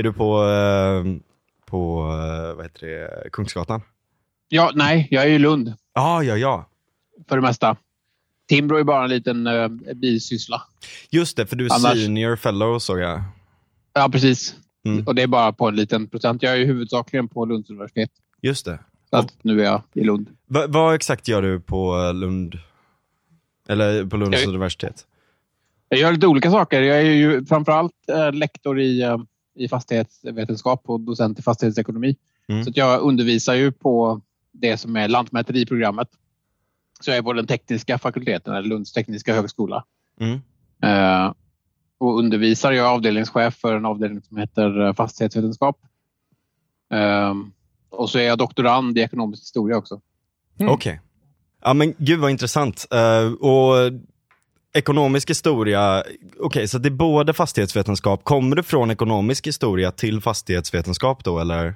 Är du på, eh, på eh, vad heter det, Kungsgatan? Ja, nej, jag är i Lund Ja, ja, ja. för det mesta. Timbro är bara en liten uh, bisyssla. Just det, för du är Annars- senior fellow såg jag. Ja, precis. Mm. Och det är bara på en liten procent. Jag är ju huvudsakligen på Lunds universitet. Just det. Så att nu är jag i Lund. Va, vad exakt gör du på eh, Lund? Eller på Lunds Jag- universitet? Jag gör lite olika saker. Jag är ju framförallt eh, lektor i, eh, i fastighetsvetenskap och docent i fastighetsekonomi. Mm. Så jag undervisar ju på det som är lantmäteriprogrammet. Så jag är på den tekniska fakulteten, eller Lunds tekniska högskola. Mm. Eh, och undervisar. Jag är avdelningschef för en avdelning som heter eh, fastighetsvetenskap. Eh, och så är jag doktorand i ekonomisk historia också. Mm. Okej. Ja men gud vad intressant. Eh, och ekonomisk historia, okej så det är både fastighetsvetenskap, kommer du från ekonomisk historia till fastighetsvetenskap då eller?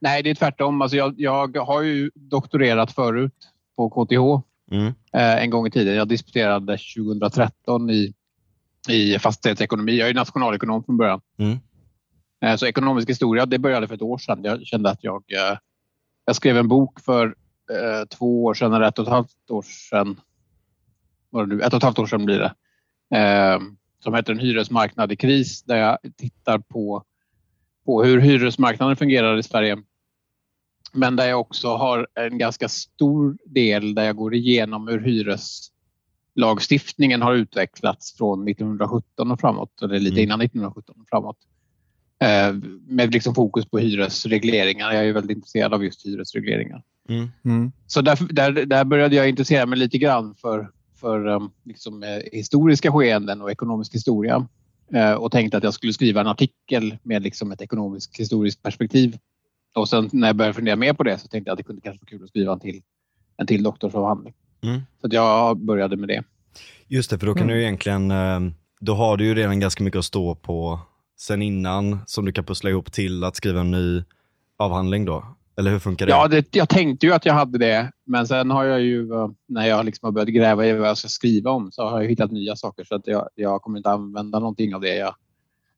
Nej, det är tvärtom. Alltså jag, jag har ju doktorerat förut på KTH Mm. eh, en gång i tiden. Jag disputerade 2013 i, i fastighetsekonomi. Jag är nationalekonom från början. Mm. Eh, så ekonomisk historia, det började för ett år sedan. Jag kände att jag, eh, jag skrev en bok för eh, två år sedan, eller ett och ett halvt år sedan. Vad är det nu? Ett och ett halvt år sedan blir det. Eh, som heter En hyresmarknad i kris, där jag tittar på, på hur hyresmarknaden fungerar i Sverige. Men där jag också har en ganska stor del där jag går igenom hur hyreslagstiftningen har utvecklats från 1917 och framåt, eller lite Mm. innan 1917 och framåt. Eh, med liksom fokus på hyresregleringar. Jag är väldigt intresserad av just hyresregleringar. Mm. Mm. Så där, där, där började jag intressera mig lite grann för, för um, liksom, eh, historiska skeenden och ekonomisk historia. Eh, och tänkte att jag skulle skriva en artikel med liksom, ett ekonomiskt historiskt perspektiv. Och sen när jag började fundera mer på det så tänkte jag att det kunde kanske vara kul att skriva en till, en till doktorsavhandling. Mm. Så att jag började med det. Just det, för då kan Mm. du egentligen, eh, då har du ju redan ganska mycket att stå på sen innan som du kan pussla ihop till att skriva en ny avhandling då. Eller hur funkar det? Ja, det, jag tänkte ju att jag hade det. Men sen har jag ju, eh, när jag liksom har börjat gräva i vad jag ska skriva om, så har jag hittat nya saker. Så att jag, jag kommer inte använda någonting av det jag,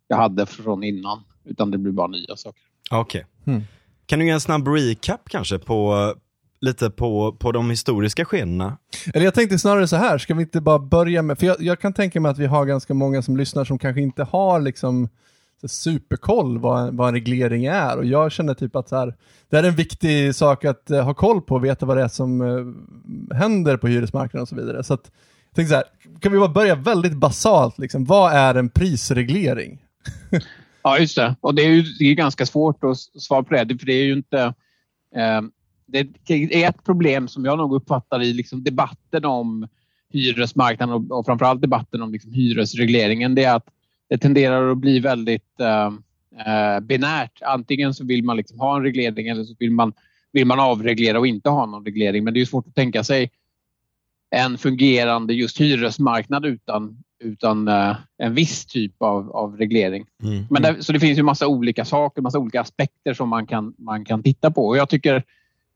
jag hade från innan. Utan det blir bara nya saker. Okej. Mm. Kan du ge en snabb recap kanske på lite på, på de historiska skeendena? Eller jag tänkte snarare så här, ska vi inte bara börja med, för jag, jag kan tänka mig att vi har ganska många som lyssnar som kanske inte har liksom superkoll vad, vad en reglering är och jag känner typ att så här, det är en viktig sak att eh, ha koll på och veta vad det är som eh, händer på hyresmarknaden och så vidare. Så att, jag tänkte så här, kan vi bara börja väldigt basalt liksom, vad är en prisreglering? Ja, just det. Och det är ju det är ganska svårt att svara på det. För det är ju inte... Eh, det är ett problem som jag nog uppfattar i liksom debatten om hyresmarknaden och, och framförallt debatten om liksom hyresregleringen. Det är att det tenderar att bli väldigt eh, eh, binärt. Antingen så vill man liksom ha en reglering eller så vill man, vill man avreglera och inte ha någon reglering. Men det är svårt att tänka sig en fungerande just hyresmarknad utan, utan eh, en viss typ av, av reglering. Mm. Men där, så det finns ju massa olika saker, massa olika aspekter som man kan, man kan titta på. Och jag tycker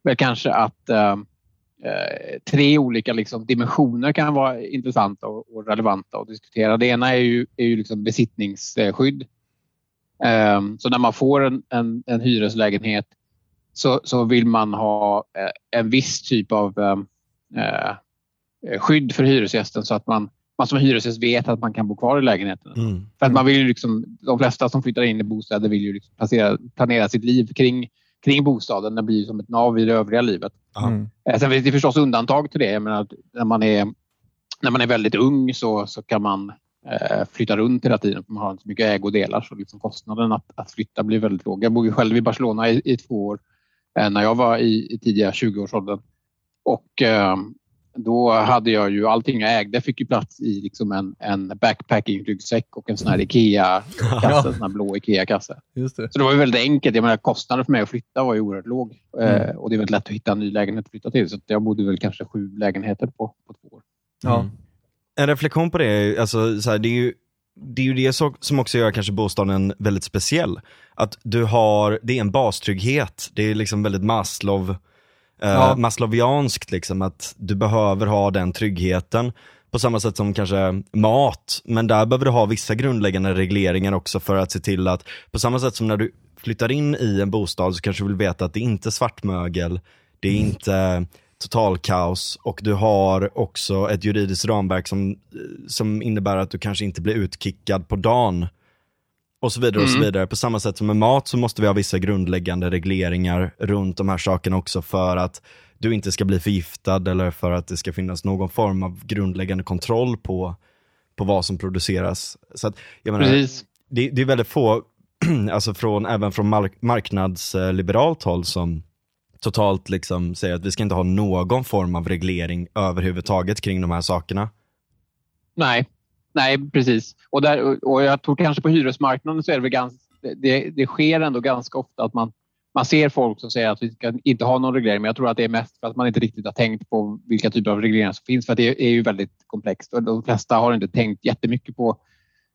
väl kanske att eh, tre olika liksom, dimensioner kan vara intressanta och, och relevanta att diskutera. Det ena är ju, är ju liksom besittningsskydd. Eh, så när man får en, en, en hyreslägenhet så, så vill man ha eh, en viss typ av eh, eh, skydd för hyresgästen så att man, man som hyresgäst vet att man kan bo kvar i lägenheten. Mm. För att man vill ju liksom, de flesta som flyttar in i bostäder vill ju liksom placera, planera sitt liv kring, kring bostaden. Den blir som ett nav i det övriga livet. Mm. Eh, Sen finns det förstås undantag till det. Jag menar, när, man är, när man är väldigt ung så, så kan man eh, flytta runt hela tiden. Man har inte så mycket ägodelar så liksom kostnaden att, att flytta blir väldigt låg. Jag bor ju själv i Barcelona i, i två år eh, när jag var i, i tidiga 20-årsåldern. Och eh, då hade jag ju allting jag ägde fick ju plats i liksom en, en backpacking-ryggsäck och en sån här Ikea-kasse, en sån här blå Ikea-kasse. Så det var ju väldigt enkelt. Jag menar, kostnaden för mig att flytta var ju oerhört låg. Mm. Eh, och det är väldigt lätt att hitta en ny lägenhet att flytta till. Så jag bodde väl kanske sju lägenheter på, på två år. Ja. Mm. En reflektion på det, alltså, så här, det är ju det är ju det så- som också gör kanske bostaden väldigt speciell. Att du har, det är en bastrygghet, det är liksom väldigt Maslow, eh, Ja. Maslowianskt liksom, att du behöver ha den tryggheten. på samma sätt som kanske mat, men där behöver du ha vissa grundläggande regleringar också för att se till att, på samma sätt som när du flyttar in i en bostad så kanske du vill veta att det inte är svartmögel, det är inte totalkaos och du har också ett juridiskt ramverk som, som innebär att du kanske inte blir utkickad på dagen. Och så vidare och så vidare. På samma sätt som med mat så måste vi ha vissa grundläggande regleringar runt de här sakerna också för att du inte ska bli förgiftad eller för att det ska finnas någon form av grundläggande kontroll på, på vad som produceras. Så att, jag menar, det, det är väldigt få, alltså från, även från mark marknadsliberalt håll som totalt liksom säger att vi ska inte ha någon form av reglering överhuvudtaget kring de här sakerna. Nej, nej precis. Och, där, och jag tror kanske på hyresmarknaden så är det ganska, det, det sker ändå ganska ofta att man, man ser folk som säger att vi ska inte ha någon reglering, men jag tror att det är mest för att man inte riktigt har tänkt på vilka typer av regleringar som finns, för att det är ju väldigt komplext och de flesta har inte tänkt jättemycket på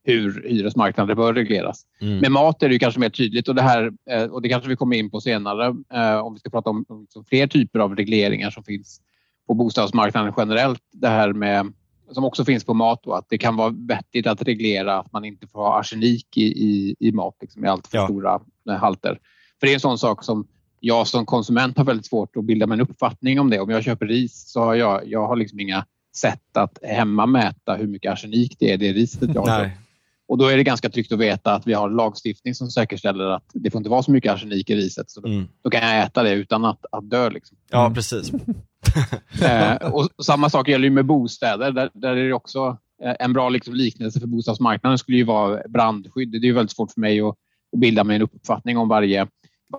hur hyresmarknaden bör regleras. Mm. Med mat är det kanske mer tydligt och det här eh, och det kanske vi kommer in på senare eh, om vi ska prata om, om liksom fler typer av regleringar som finns på bostadsmarknaden generellt. Det här med som också finns på mat då, att det kan vara vettigt att reglera att man inte får ha arsenik i, i, i mat liksom, i allt för Ja. stora eh, halter. För det är en sån sak som jag som konsument har väldigt svårt att bilda mig en uppfattning om det. Om jag köper ris så har jag, jag har liksom inga sätt att hemma mäta hur mycket arsenik det är i det riset jag har. Nej. Och då är det ganska tryggt att veta att vi har lagstiftning som säkerställer att det får inte vara så mycket arsenik i riset. Så då, Mm. då kan jag äta det utan att, att dö. Liksom. Ja, Mm. precis. Eh, och samma sak gäller ju med bostäder. Där, där är det också eh, en bra liksom, liknelse för bostadsmarknaden skulle ju vara brandskydd. Det är ju väldigt svårt för mig att, att bilda mig en uppfattning om varje,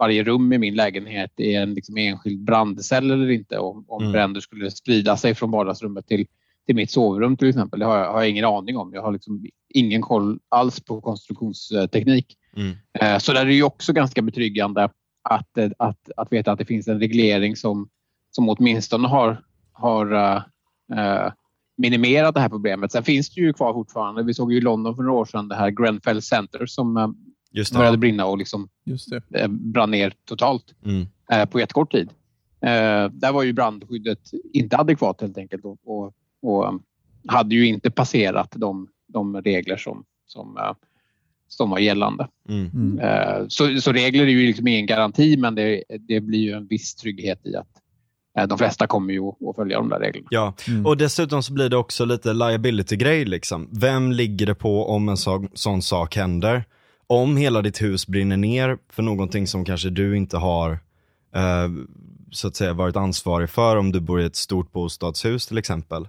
varje rum i min lägenhet är en liksom, enskild brandcell eller inte. Om, om Mm. bränder skulle sprida sig från vardagsrummet till, till mitt sovrum till exempel. Det har jag, har jag ingen aning om. Jag har liksom ingen koll alls på konstruktionsteknik. Mm. Eh, Så där är det ju också ganska betryggande att, eh, att, att veta att det finns en reglering som, som åtminstone har, har eh, eh, minimerat det här problemet. Sen finns det ju kvar fortfarande. Vi såg ju i London för några år sedan det här Grenfell Center som eh, Just det. började brinna och liksom, Just det. eh, brann ner totalt Mm. eh, på jättekort tid. Eh, där var ju brandskyddet inte adekvat helt enkelt och, och, eh, hade ju inte passerat de, de regler som, som, eh, som var gällande. Mm. Mm. Eh, Så, så regler är ju liksom ingen garanti men det, det blir ju en viss trygghet i att de flesta kommer ju att, följa de där reglerna. Ja, Mm. och dessutom så blir det också lite liability-grej liksom. Vem ligger det på om en så, sån sak händer? Om hela ditt hus brinner ner för någonting som kanske du inte har eh, så att säga varit ansvarig för om du bor i ett stort bostadshus till exempel.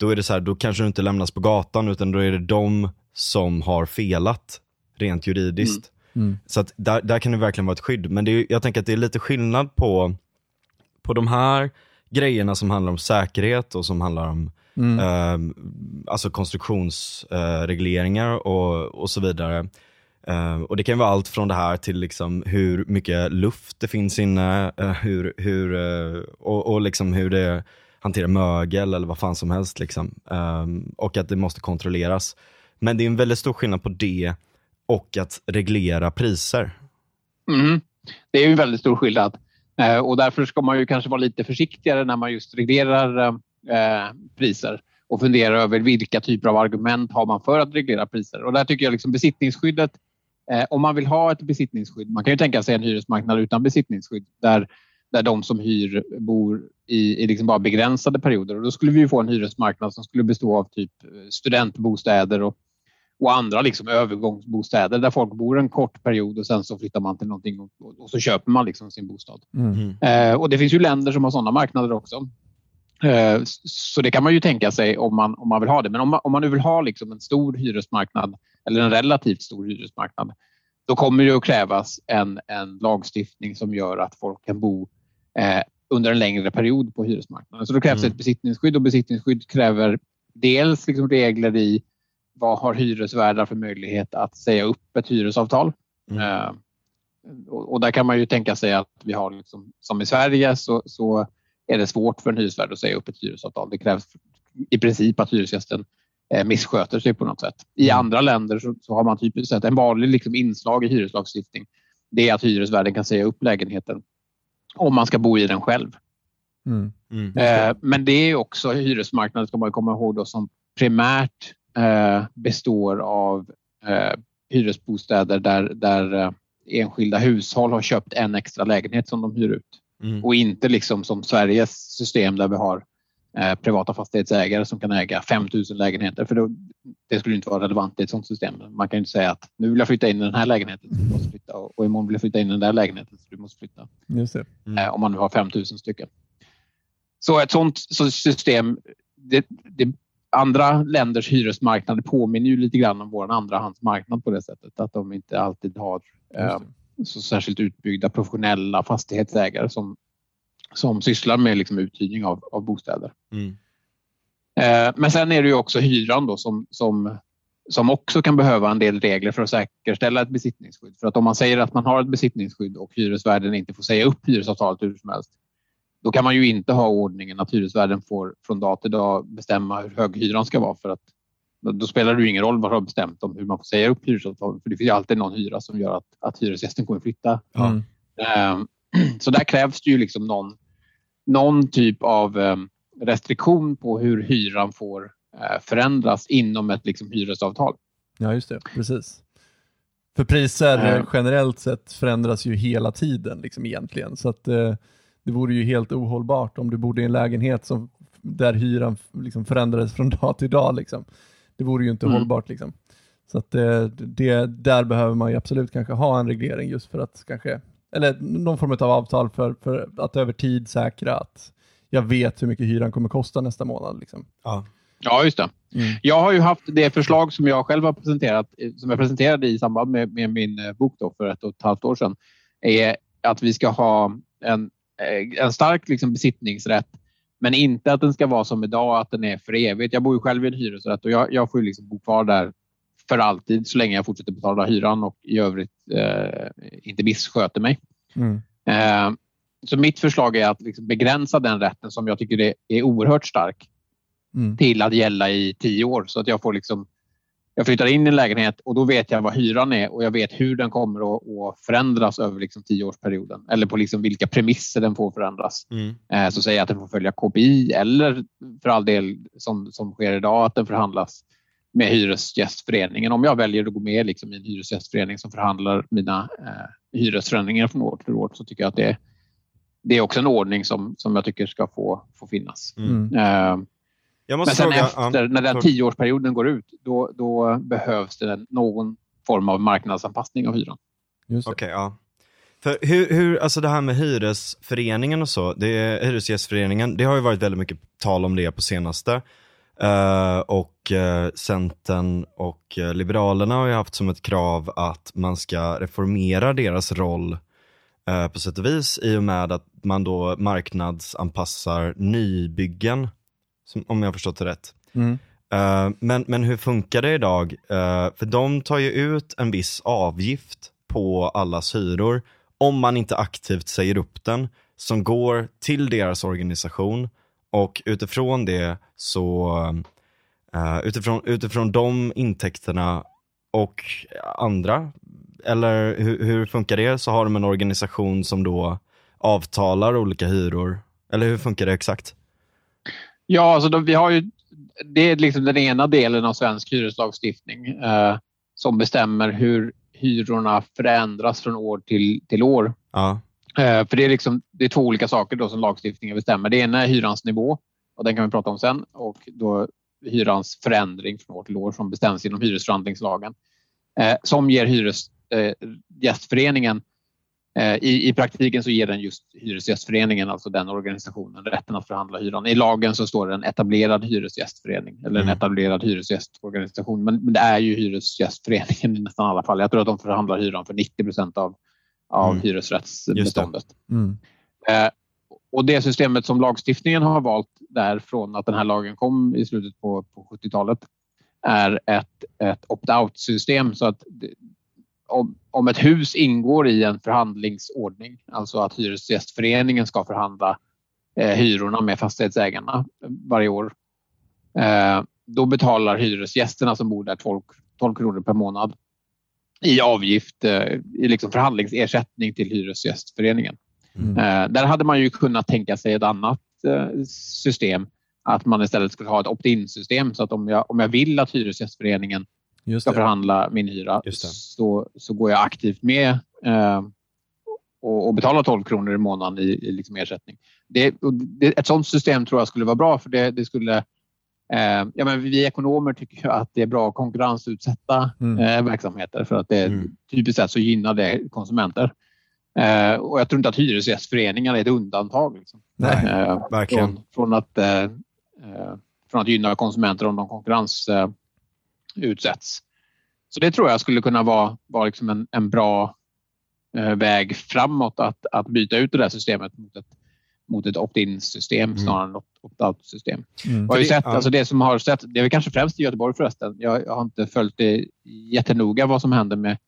Då är det så här, då kanske du inte lämnas på gatan utan då är det de som har felat rent juridiskt. Mm. Så att där, där kan det verkligen vara ett skydd. Men det är, jag tänker att det är lite skillnad på, på de här grejerna som handlar om säkerhet och som handlar om Mm. eh, alltså konstruktionsregleringar och, och så vidare. Eh, och Det kan vara allt från det här till liksom hur mycket luft det finns inne, eh, hur, hur, eh, och, och liksom hur det hantera mögel eller vad fan som helst. Liksom. Um, och att det måste kontrolleras. Men det är en väldigt stor skillnad på det och att reglera priser. Mm. Det är en väldigt stor skillnad eh, och därför ska man ju kanske vara lite försiktigare när man just reglerar eh, priser och fundera över vilka typer av argument har man för att reglera priser. Och där tycker jag liksom besittningsskyddet, eh, om man vill ha ett besittningsskydd, man kan ju tänka sig en hyresmarknad utan besittningsskydd där, där de som hyr bor i, i liksom bara begränsade perioder. Och då skulle vi ju få en hyresmarknad som skulle bestå av typ studentbostäder och, och andra liksom övergångsbostäder där folk bor en kort period och sen så flyttar man till någonting och, och, och så köper man liksom sin bostad. Mm. Eh, och det finns ju länder som har sådana marknader också. Eh, så det kan man ju tänka sig om man, om man vill ha det. Men om man, om man nu vill ha liksom en stor hyresmarknad eller en relativt stor hyresmarknad då kommer det att krävas en, en lagstiftning som gör att folk kan bo eh, under en längre period på hyresmarknaden. Så då krävs Mm. ett besittningsskydd och besittningsskydd kräver dels liksom regler i vad har hyresvärdar för möjlighet att säga upp ett hyresavtal. Mm. Eh, och, och där kan man ju tänka sig att vi har, liksom, som i Sverige, så, så är det svårt för en hyresvärd att säga upp ett hyresavtal. Det krävs i princip att hyresgästen eh, missköter sig på något sätt. I Mm. andra länder så, så har man typiskt sett en vanlig liksom, inslag i hyreslagstiftning. Det är att hyresvärden kan säga upp lägenheten om man ska bo i den själv. Mm. Mm. Eh, men det är också hyresmarknaden, ska man komma ihåg, då, som, primärt eh, består av eh, hyresbostäder där, där eh, enskilda hushåll har köpt en extra lägenhet som de hyr ut. Mm. Och inte liksom som Sveriges system där vi har privata fastighetsägare som kan äga 5000 lägenheter. För då, det skulle inte vara relevant i ett sådant system. Man kan inte säga att nu vill jag flytta in i den här lägenheten så du måste flytta och, och imorgon vill jag flytta in i den där lägenheten så du måste flytta. Just det. Mm. Eh, om man nu har 5000 stycken. Så ett sådant så system, det, det, andra länders hyresmarknader påminner ju lite grann om vår andrahandsmarknad på det sättet att de inte alltid har eh, så särskilt utbyggda professionella fastighetsägare som, som sysslar med liksom uthyrning av, av bostäder. Mm. Eh, men sen är det ju också hyran då som, som, som också kan behöva en del regler för att säkerställa ett besittningsskydd. För att om man säger att man har ett besittningsskydd och hyresvärden inte får säga upp hyresavtalet hur som helst, då kan man ju inte ha ordningen att hyresvärden får från dag till dag bestämma hur hög hyran ska vara. För att då- spelar det ju ingen roll vad du har bestämt om hur man får säga upp hyresavtalet. För det finns ju alltid någon hyra som gör att, att hyresgästen kommer flytta. Mm. Så där krävs det ju liksom någon, någon typ av eh, restriktion på hur hyran får eh, förändras inom ett liksom hyresavtal. Ja, just det. Precis. För priser Eh. generellt sett förändras ju hela tiden liksom egentligen. Så att eh, det vore ju helt ohållbart om du bodde i en lägenhet som, där hyran liksom förändrades från dag till dag. Liksom. Det vore ju inte Mm. hållbart. Liksom. Så att eh, det, där behöver man ju absolut kanske ha en reglering just för att kanske, eller någon form av avtal för, för att över tid säkra att jag vet hur mycket hyran kommer kosta nästa månad. Liksom. Ja. Ja, just det. Mm. Jag har ju haft det förslag som jag själv har presenterat, som jag presenterade i samband med, med min eh, bok då för ett och ett halvt år sedan, är att vi ska ha en, eh, en stark liksom besittningsrätt, men inte att den ska vara som idag, att den är för evigt. Jag bor ju själv i en hyresrätt och jag, jag får ju liksom bo kvar där för alltid så länge jag fortsätter betala hyran och i övrigt eh, inte missköter mig. Mm. Eh, så mitt förslag är att liksom begränsa den rätten som jag tycker är, är oerhört stark Mm. till att gälla i tio år. Så att jag får liksom jag flyttar in i en lägenhet och då vet jag vad hyran är och jag vet hur den kommer att, att förändras över liksom tioårsperioden. Eller på liksom vilka premisser den får förändras. Mm. Eh, så säger jag att den får följa KPI eller för all del som, som sker idag att den förhandlas med Hyresgästföreningen. Om jag väljer att gå med liksom i en hyresgästförening som förhandlar mina eh, hyresförändringar från år till år så tycker jag att det, det är också en ordning som, som jag tycker ska få, få finnas. Mm. Mm. Eh, Jag men sen fråga, efter, ja, när den tioårsperioden går ut, då, då behövs det någon form av marknadsanpassning av hyran. Just det. Okej, ja. För hur, hur, alltså det här med hyresföreningen och så, det är, Hyresgästföreningen, det har ju varit väldigt mycket tal om det på senaste. Eh, och uh, Centern och eh, Liberalerna har ju haft som ett krav att man ska reformera deras roll eh, på sätt och vis i och med att man då marknadsanpassar nybyggen, som, om jag har förstått det rätt. Mm. Eh, men, men hur funkar det idag? Eh, för de tar ju ut en viss avgift på allas hyror om man inte aktivt säger upp den som går till deras organisation och utifrån det så eh, utifrån, utifrån de intäkterna och andra eller hur, hur funkar det? Så har de en organisation som då avtalar olika hyror eller hur funkar det exakt? Ja, alltså då, vi har ju, det är liksom den ena delen av svensk hyreslagstiftning eh, som bestämmer hur hyrorna förändras från år till, till år. Ja, för det är, liksom, det är två olika saker då som lagstiftningen bestämmer. Det ena är hyrans nivå och den kan vi prata om sen och då hyrans förändring från år till år som bestäms genom hyresförhandlingslagen eh, som ger Hyresgästföreningen eh, i, I praktiken så ger den just Hyresgästföreningen, alltså den organisationen, rätten att förhandla hyran. I lagen så står det en etablerad hyresgästförening eller en Mm. etablerad hyresgästorganisation. Men, men det är ju Hyresgästföreningen i nästan alla fall. Jag tror att de förhandlar hyran för 90 procent av, av Mm. hyresrättsbeståndet. Mm. Eh, och det systemet som lagstiftningen har valt därifrån att den här lagen kom i slutet på, på 70-talet är ett, ett opt-out-system. Så att det, om, om ett hus ingår i en förhandlingsordning, alltså att Hyresgästföreningen ska förhandla eh, hyrorna med fastighetsägarna varje år, eh, då betalar hyresgästerna som bor där 12, 12 kronor per månad i avgift, eh, i liksom förhandlingsersättning till Hyresgästföreningen. Mm. Eh, där hade man ju kunnat tänka sig ett annat eh, system att man istället skulle ha ett opt-in system så att om jag, om jag vill att Hyresgästföreningen ska förhandla min hyra så, så går jag aktivt med eh, och, och betalar 12 kronor i månaden i, i liksom ersättning. Det, det, ett sådant system tror jag skulle vara bra för det, det skulle ja, men vi ekonomer tycker att det är bra att konkurrensutsätta Mm. eh, verksamheter för att det Mm. typiskt sett så gynnar det konsumenter. Eh, och jag tror inte att hyresgästföreningar är ett undantag. Liksom. Nej, Eh, verkligen. Från, från, att, eh, eh, från att gynna konsumenter om de konkurrens eh, utsätts. Så det tror jag skulle kunna vara, vara liksom en, en bra eh, väg framåt att, att byta ut det där systemet mot ett, mot ett opt-in system snarare än ett opt-out system. Mm. Jag har sett, ja. alltså det som har sett, det är väl kanske främst i Göteborg förresten. Jag, jag har inte följt det jättenoga vad som händer med,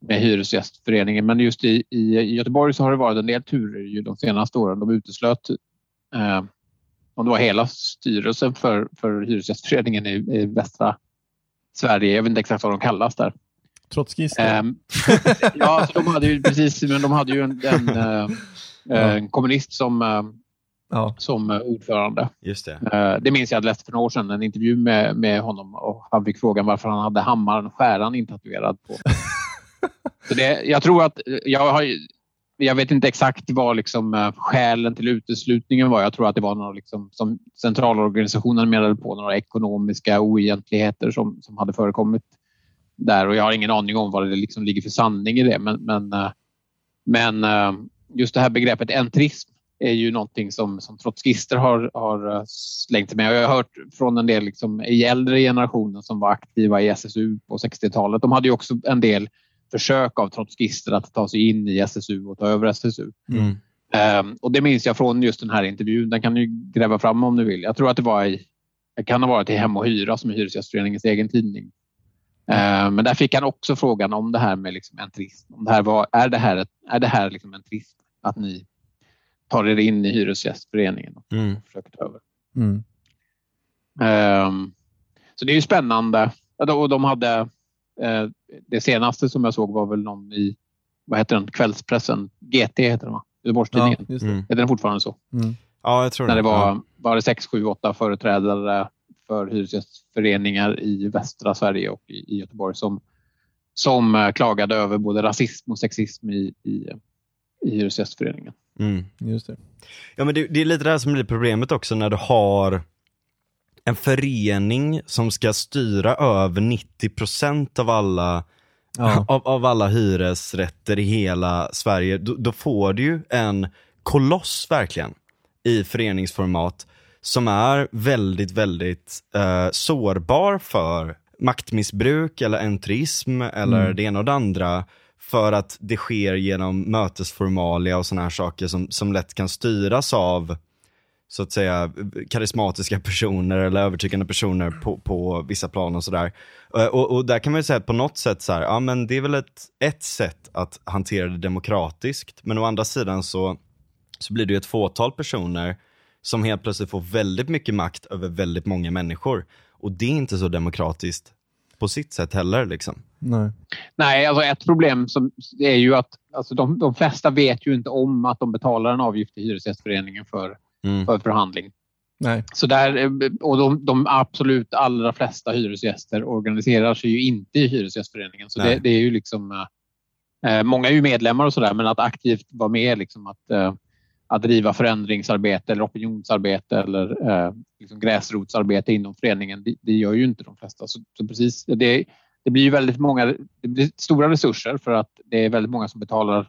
med Hyresgästföreningen men just i, i Göteborg så har det varit en del turer ju de senaste åren. De uteslöt eh, om det var hela styrelsen för, för Hyresgästföreningen i, i västra Sverige. Jag vet inte exakt vad de kallas där. Trotskister. Ehm, ja, de hade ju precis, men de hade ju en, en, eh, en kommunist som, eh, ja. som eh, ordförande. Just det. Eh, Det minns jag att jag läste för några år sedan, en intervju med, med honom och han fick frågan varför han hade hammaren skäran intatuerad på. Så det, jag tror att jag har jag vet inte exakt vad liksom, eh, skälen till uteslutningen var. Jag tror att det var några, liksom, som centralorganisationen menade på, några ekonomiska oegentligheter som, som hade förekommit där. Och jag har ingen aning om vad det liksom ligger för sanning i det. Men, men, eh, men eh, just det här begreppet entrism är ju någonting som, som trotskister har, har eh, slängt med. Och jag har hört från en del liksom, i äldre generationen som var aktiva i SSU på 60-talet. De hade ju också en del försök av trotskister att ta sig in i SSU och ta över SSU. Mm. Ehm, och det minns jag från just den här intervjun. Den kan ni gräva fram om ni vill. Jag tror att det var i, det kan ha varit i Hem och Hyra som är Hyresgästföreningens egen tidning. Ehm, men där fick han också frågan om det här med liksom entrism. Om det här var, är det här, ett, är det här liksom entrism? Att ni tar er in i Hyresgästföreningen och Mm. försöker ta över. Mm. Ehm, så det är ju spännande. Ja, Och de hade, eh, det senaste som jag såg var väl någon i, vad heter den, kvällspressen, GT heter den va? Ja, Göteborgstidningen. det. Mm. Heter den fortfarande så? Mm. Ja, jag tror När det Ja. var, var det sex, sju, åtta företrädare för hyresgästföreningar i västra Sverige och i, i Göteborg som, som eh, klagade över både rasism och sexism i, i, i Hyresgästföreningen. Mm. Just det. Ja men det, det är lite det här som blir problemet också när du har en förening som ska styra över 90% av alla, Ja. av, av alla hyresrätter i hela Sverige. Då, då får du ju en koloss verkligen i föreningsformat som är väldigt, väldigt eh, sårbar för maktmissbruk eller entrism eller Mm. det ena och det andra. För att det sker genom mötesformalia och sådana här saker som, som lätt kan styras av så att säga karismatiska personer eller övertygande personer på, på vissa plan och sådär. Eh, Och, och där kan man ju säga att på något sätt så här, ja men det är väl ett, ett sätt att hantera det demokratiskt. Men å andra sidan så, så blir det ju ett fåtal personer som helt plötsligt får väldigt mycket makt över väldigt många människor. Och det är inte så demokratiskt på sitt sätt heller liksom. Nej. Nej, alltså ett problem som är ju att alltså de, de flesta vet ju inte om att de betalar en avgift till Hyresgästföreningen för, Mm. för förhandling. Nej. Så där, och de, de absolut allra flesta hyresgäster organiserar sig ju inte i Hyresgästföreningen. Så det, det är ju liksom, eh, eh, många är ju medlemmar och sådär, men att aktivt vara med liksom att, eh, att driva förändringsarbete eller opinionsarbete eller eh, liksom gräsrotsarbete inom föreningen, det, det gör ju inte de flesta. Så, så precis, det, det blir ju väldigt många, det blir stora resurser för att det är väldigt många som betalar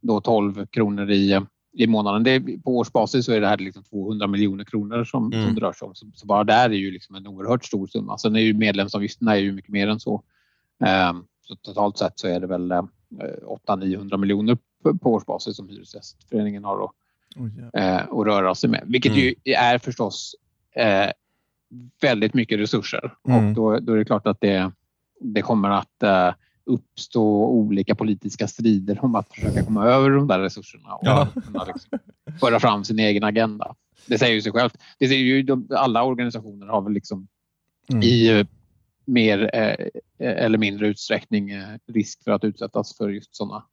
då 12 kronor i, eh, i månaden. Det på årsbasis så är det här liksom 200 miljoner kronor som, Mm. som det rör sig om. Så, så bara där är ju liksom en oerhört stor summa. Sen är ju medlemsavgifterna är ju mycket mer än så. Ehm, så totalt sett så är det väl eh, 800-900 miljoner på, på årsbasis som Hyresgästföreningen har att, Eh, att röra sig med. Vilket ju är förstås eh, väldigt mycket resurser. Mm. Och då, då är det klart att det, det kommer att eh, uppstå olika politiska strider om att försöka komma över de där resurserna och Ja. kunna liksom föra fram sin egen agenda. Det säger ju sig självt. Det säger ju de, alla organisationer har väl liksom Mm. i eh, mer eh, eller mindre utsträckning eh, risk för att utsättas för just sådana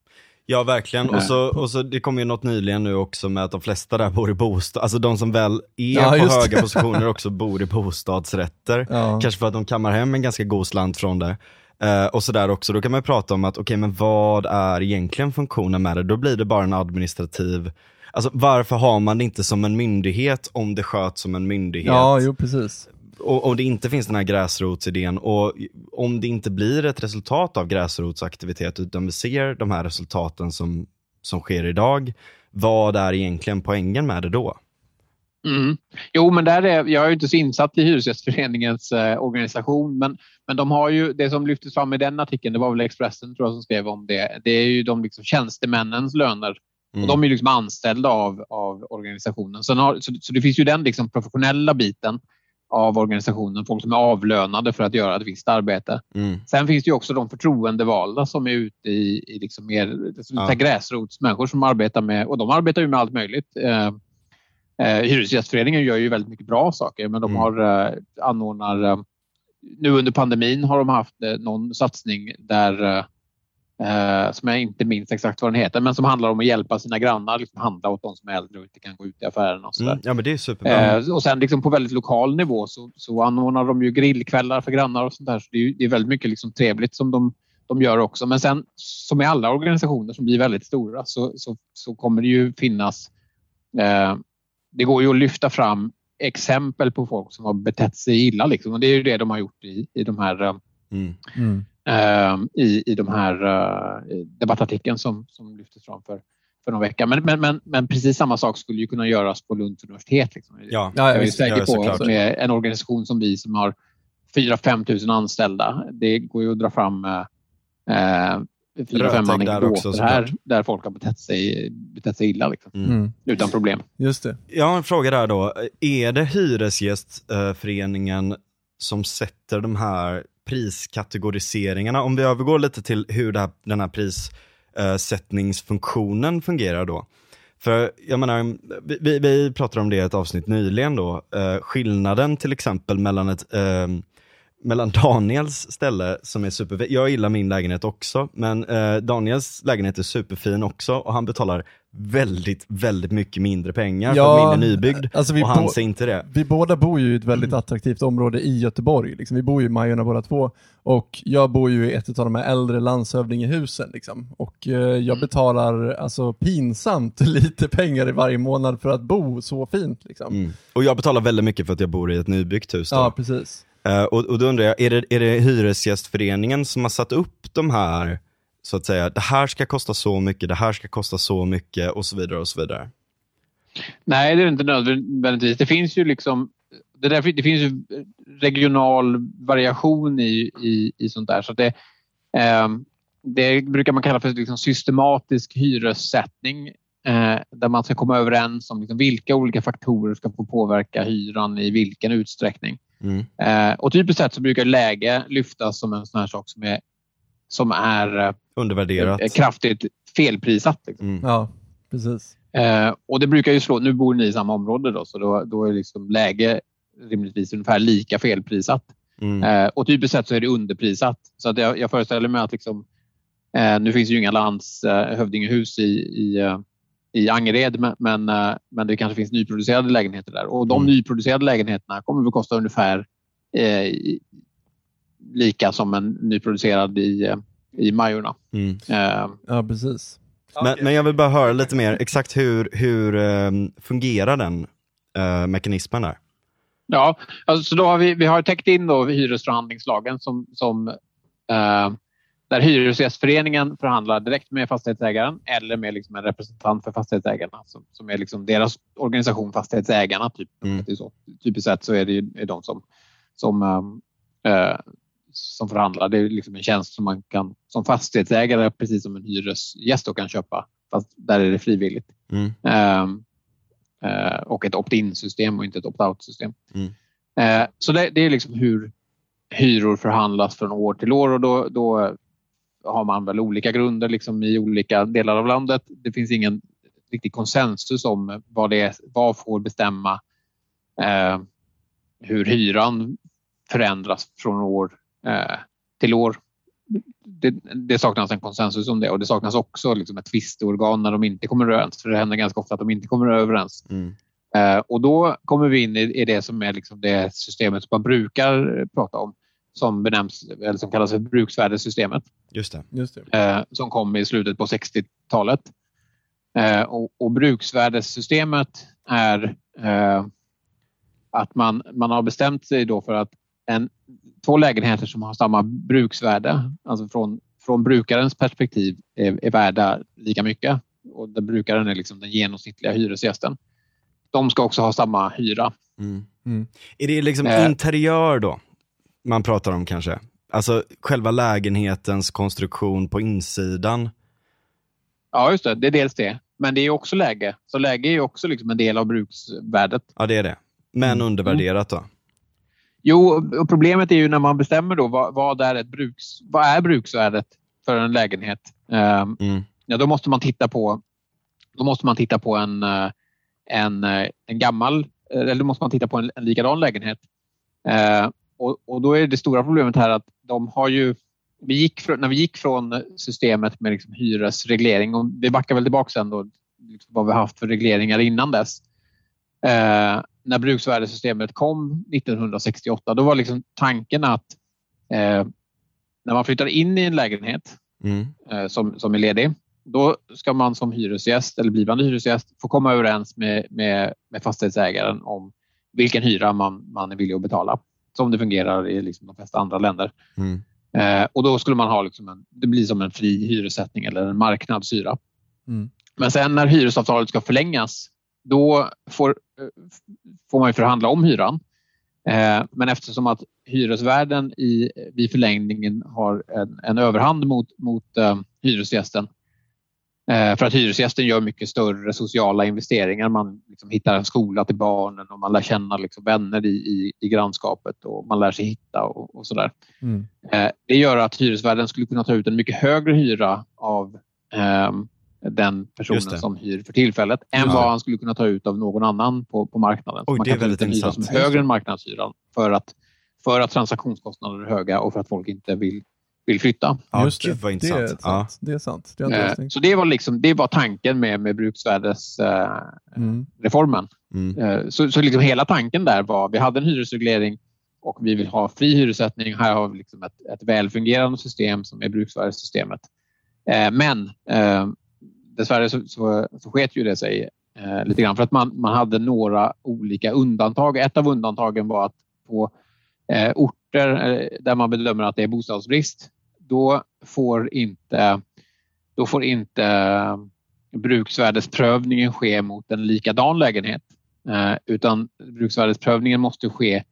Ja, verkligen. Och så, och så det kommer ju något nyligen nu också med att de flesta där bor i bostad, alltså de som väl är Ja, på höga positioner också bor i bostadsrätter. Ja. Kanske för att de kammar hem en ganska god slant från det. Eh, och sådär också, då kan man ju prata om att okej men vad är egentligen funktionen med det? Då blir det bara en administrativ, alltså varför har man det inte som en myndighet om det sköts som en myndighet? Ja, jo precis. Och, och det inte finns den här gräsrotsidén och om det inte blir ett resultat av gräsrotsaktivitet utan vi ser de här resultaten som, som sker idag, vad är egentligen poängen med det då? Mm. Jo, men där är, jag är ju inte så insatt i Hyresgästföreningens eh, organisation, men, men de har ju, det som lyftes fram i den artikeln, det var väl Expressen tror jag som skrev om det, det är ju de liksom tjänstemännens löner. Mm. Och de är liksom anställda av, av organisationen. Har, så, så det finns ju den liksom professionella biten av organisationen, folk som är avlönade för att göra ett visst arbete. Mm. Sen finns det ju också de förtroendevalda som är ute i, i liksom mer Ja. ja. gräsrotsmänniskor som arbetar med, och de arbetar ju med allt möjligt. Eh, eh, Hyresgästföreningen gör ju väldigt mycket bra saker, men de Mm. har eh, anordnar, eh, nu under pandemin har de haft eh, någon satsning där eh, som jag inte minns exakt vad den heter, men som handlar om att hjälpa sina grannar, liksom handla åt de som är äldre och inte kan gå ut i affärerna och sådär. Mm. Ja men det är superbra. Eh, och sen liksom på väldigt lokal nivå så, så anordnar de ju grillkvällar för grannar och sånt där. Så det är, det är väldigt mycket liksom trevligt som de, de gör också. Men sen som i alla organisationer som blir väldigt stora så, så, så kommer det ju finnas... Eh, det går ju att lyfta fram exempel på folk som har betett sig illa. Liksom. Och det är ju det de har gjort i, i de här eh, Mm. Mm. Eh, i, i de här eh, debattartikeln som, som lyftes fram för, för någon vecka. Men, men, men, men precis samma sak skulle ju kunna göras på Lunds universitet. Liksom. Ja, Ja, Jag är visst. säker på såklart. med en organisation som vi som har 4-5 tusen anställda. Det går ju att dra fram eh, eh, fyra, fem där anekdoter här där folk har betett sig, betett sig illa liksom, Mm. Mm. utan problem. Just det. Jag har en fråga där då. Är det Hyresgästföreningen som sätter de här priskategoriseringarna? Om vi övergår lite till hur det här, den här prissättningsfunktionen fungerar då. För jag menar, vi, vi, vi pratade om det i ett avsnitt nyligen då. Eh, skillnaden till exempel mellan ett eh, mellan Daniels ställe som är superfin, jag gillar min lägenhet också, men eh, Daniels lägenhet är superfin också och han betalar väldigt, väldigt mycket mindre pengar för Ja, att min är nybyggd alltså vi och han ser inte det. Vi båda bor ju i ett väldigt attraktivt område i Göteborg. Liksom. Vi bor ju i Majorna båda två. Och jag bor ju i ett av de här äldre landshövdingehusen. Liksom. Och eh, jag betalar alltså pinsamt lite pengar i varje månad för att bo så fint. Liksom. Mm. Och jag betalar väldigt mycket för att jag bor i ett nybyggt hus. Då. Ja, precis. Eh, och, och då undrar jag, är det, är det Hyresgästföreningen som har satt upp de här, så att säga, det här ska kosta så mycket, det här ska kosta så mycket och så vidare och så vidare? Nej, det är inte nödvändigtvis. Det finns ju liksom det, där, det finns ju regional variation i, i, i sånt där. Så det, eh, det brukar man kalla för liksom systematisk hyressättning eh, där man ska komma överens om liksom vilka olika faktorer ska få påverka hyran i vilken utsträckning. Mm. Eh, och typiskt sett så brukar läge lyftas som en sån här sak som är, som är Undervärderat. eh, kraftigt felprissatt. Liksom. Mm. Ja, precis. Eh, och det brukar ju slå, nu bor ni i samma område då, så då, då är liksom läge rimligtvis ungefär lika felprissatt. Mm. Eh, och typiskt sett så är det underprissatt. Så att jag, jag föreställer mig att liksom, eh, nu finns det ju inga landshövdingehus i, i, eh, i Angered men, men, eh, men det kanske finns nyproducerade lägenheter där. Och de Mm. nyproducerade lägenheterna kommer att kosta ungefär eh, lika som en nyproducerad i, eh, i Majorna. Mm. Eh, Ja, precis. Men, men jag vill bara höra lite mer, exakt hur, hur eh, fungerar den eh, mekanismen där? Ja, alltså, så då har vi, vi har täckt in då hyresförhandlingslagen som, som eh, där Hyresgästföreningen förhandlar direkt med fastighetsägaren eller med liksom en representant för fastighetsägarna som, som är liksom deras organisation Fastighetsägarna. Typ. Mm. Det är så. Typiskt sett så är det ju är de som, som, eh, som förhandlar. Det är liksom en tjänst som man kan som fastighetsägare, precis som en hyresgäst, då kan köpa. Fast där är det frivilligt. Mm. Ehm, eh, och ett opt-in-system och inte ett opt-out-system. Mm. Eh, så det, det är liksom hur hyror förhandlas från år till år och då, då har man väl olika grunder liksom i olika delar av landet. Det finns ingen riktig konsensus om vad det är, vad får bestämma eh, hur hyran förändras från år till år. det, det, saknas en konsensus om det och det saknas också liksom ett tvistorgan när de inte kommer överens. För det händer ganska ofta att de inte kommer överens. Mm. Eh, och då kommer vi in i, i det som är liksom det systemet som man brukar prata om som benämns, eller som kallas för bruksvärdessystemet. Just det. Just det. Eh, som kom i slutet på 60-talet. Eh, och, och bruksvärdessystemet är eh, att man, man har bestämt sig då för att en, två lägenheter som har samma bruksvärde, alltså från, från brukarens perspektiv, är, är värda lika mycket. Och där brukaren är liksom den genomsnittliga hyresgästen. De ska också ha samma hyra. Mm. Mm. Är det liksom eh, interiör då man pratar om kanske? Alltså själva lägenhetens konstruktion på insidan? Ja, just det. Det är dels det. Men det är också läge. Så läge är också liksom en del av bruksvärdet. Ja, det är det. Men mm. undervärderat då? Jo, och problemet är ju när man bestämmer då vad, vad, är, ett bruks, vad är bruksvärdet för en lägenhet. Um, mm. ja, då måste man titta på, då måste man titta på en, eh, en, eh, en gammal, eller då måste man titta på en, en likadan lägenhet. Uh, och, och, då är det stora problemet här att de har ju vi gick från, när vi gick från systemet med liksom hyresreglering och vi backar väl tillbaka sen då, liksom vad vi haft för regleringar innan dess. Eh, när bruksvärdessystemet kom 1968, då var liksom tanken att eh, när man flyttar in i en lägenhet mm. eh, som, som är ledig, då ska man som hyresgäst eller blivande hyresgäst få komma överens med, med, med fastighetsägaren om vilken hyra man, man är villig att betala. Som det fungerar i liksom de flesta andra länder. Mm. Eh, och då skulle man ha liksom en, det blir som en fri hyressättning eller en marknadshyra. Mm. Men sen när hyresavtalet ska förlängas, då får, får man förhandla om hyran. Eh, men eftersom att hyresvärden i, vid förlängningen har en, en överhand mot, mot eh, hyresgästen Eh, för att hyresgästen gör mycket större sociala investeringar. Man liksom hittar en skola till barnen och man lär känna liksom vänner i, i, i grannskapet och man lär sig hitta och, och sådär. Mm. Eh, det gör att hyresvärden skulle kunna ta ut en mycket högre hyra av eh, den personen som hyr för tillfället än ja. vad han skulle kunna ta ut av någon annan på, på marknaden. Oj, man kan ta ut en hyra som är högre än marknadshyran för att, för att transaktionskostnader är höga och för att folk inte vill vill flytta. Ja, Just det. Gud intressant. Det är sant. Ja. Det är sant. Det är eh, så det var, liksom, det var tanken med, med bruksvärdesreformen. Eh, mm. mm. Så, så liksom hela tanken där var, vi hade en hyresreglering och vi vill ha fri hyressättning. Här har vi liksom ett, ett välfungerande system som är bruksvärdessystemet. Eh, men eh, dessvärre så, så, så sket ju det sig eh, lite grann för att man, man hade några olika undantag. Ett av undantagen var att på eh, orter eh, där man bedömer att det är bostadsbrist då får inte, då får inte eh, bruksvärdesprövningen ske mot en likadan lägenhet. Eh, utan bruksvärdesprövningen måste ske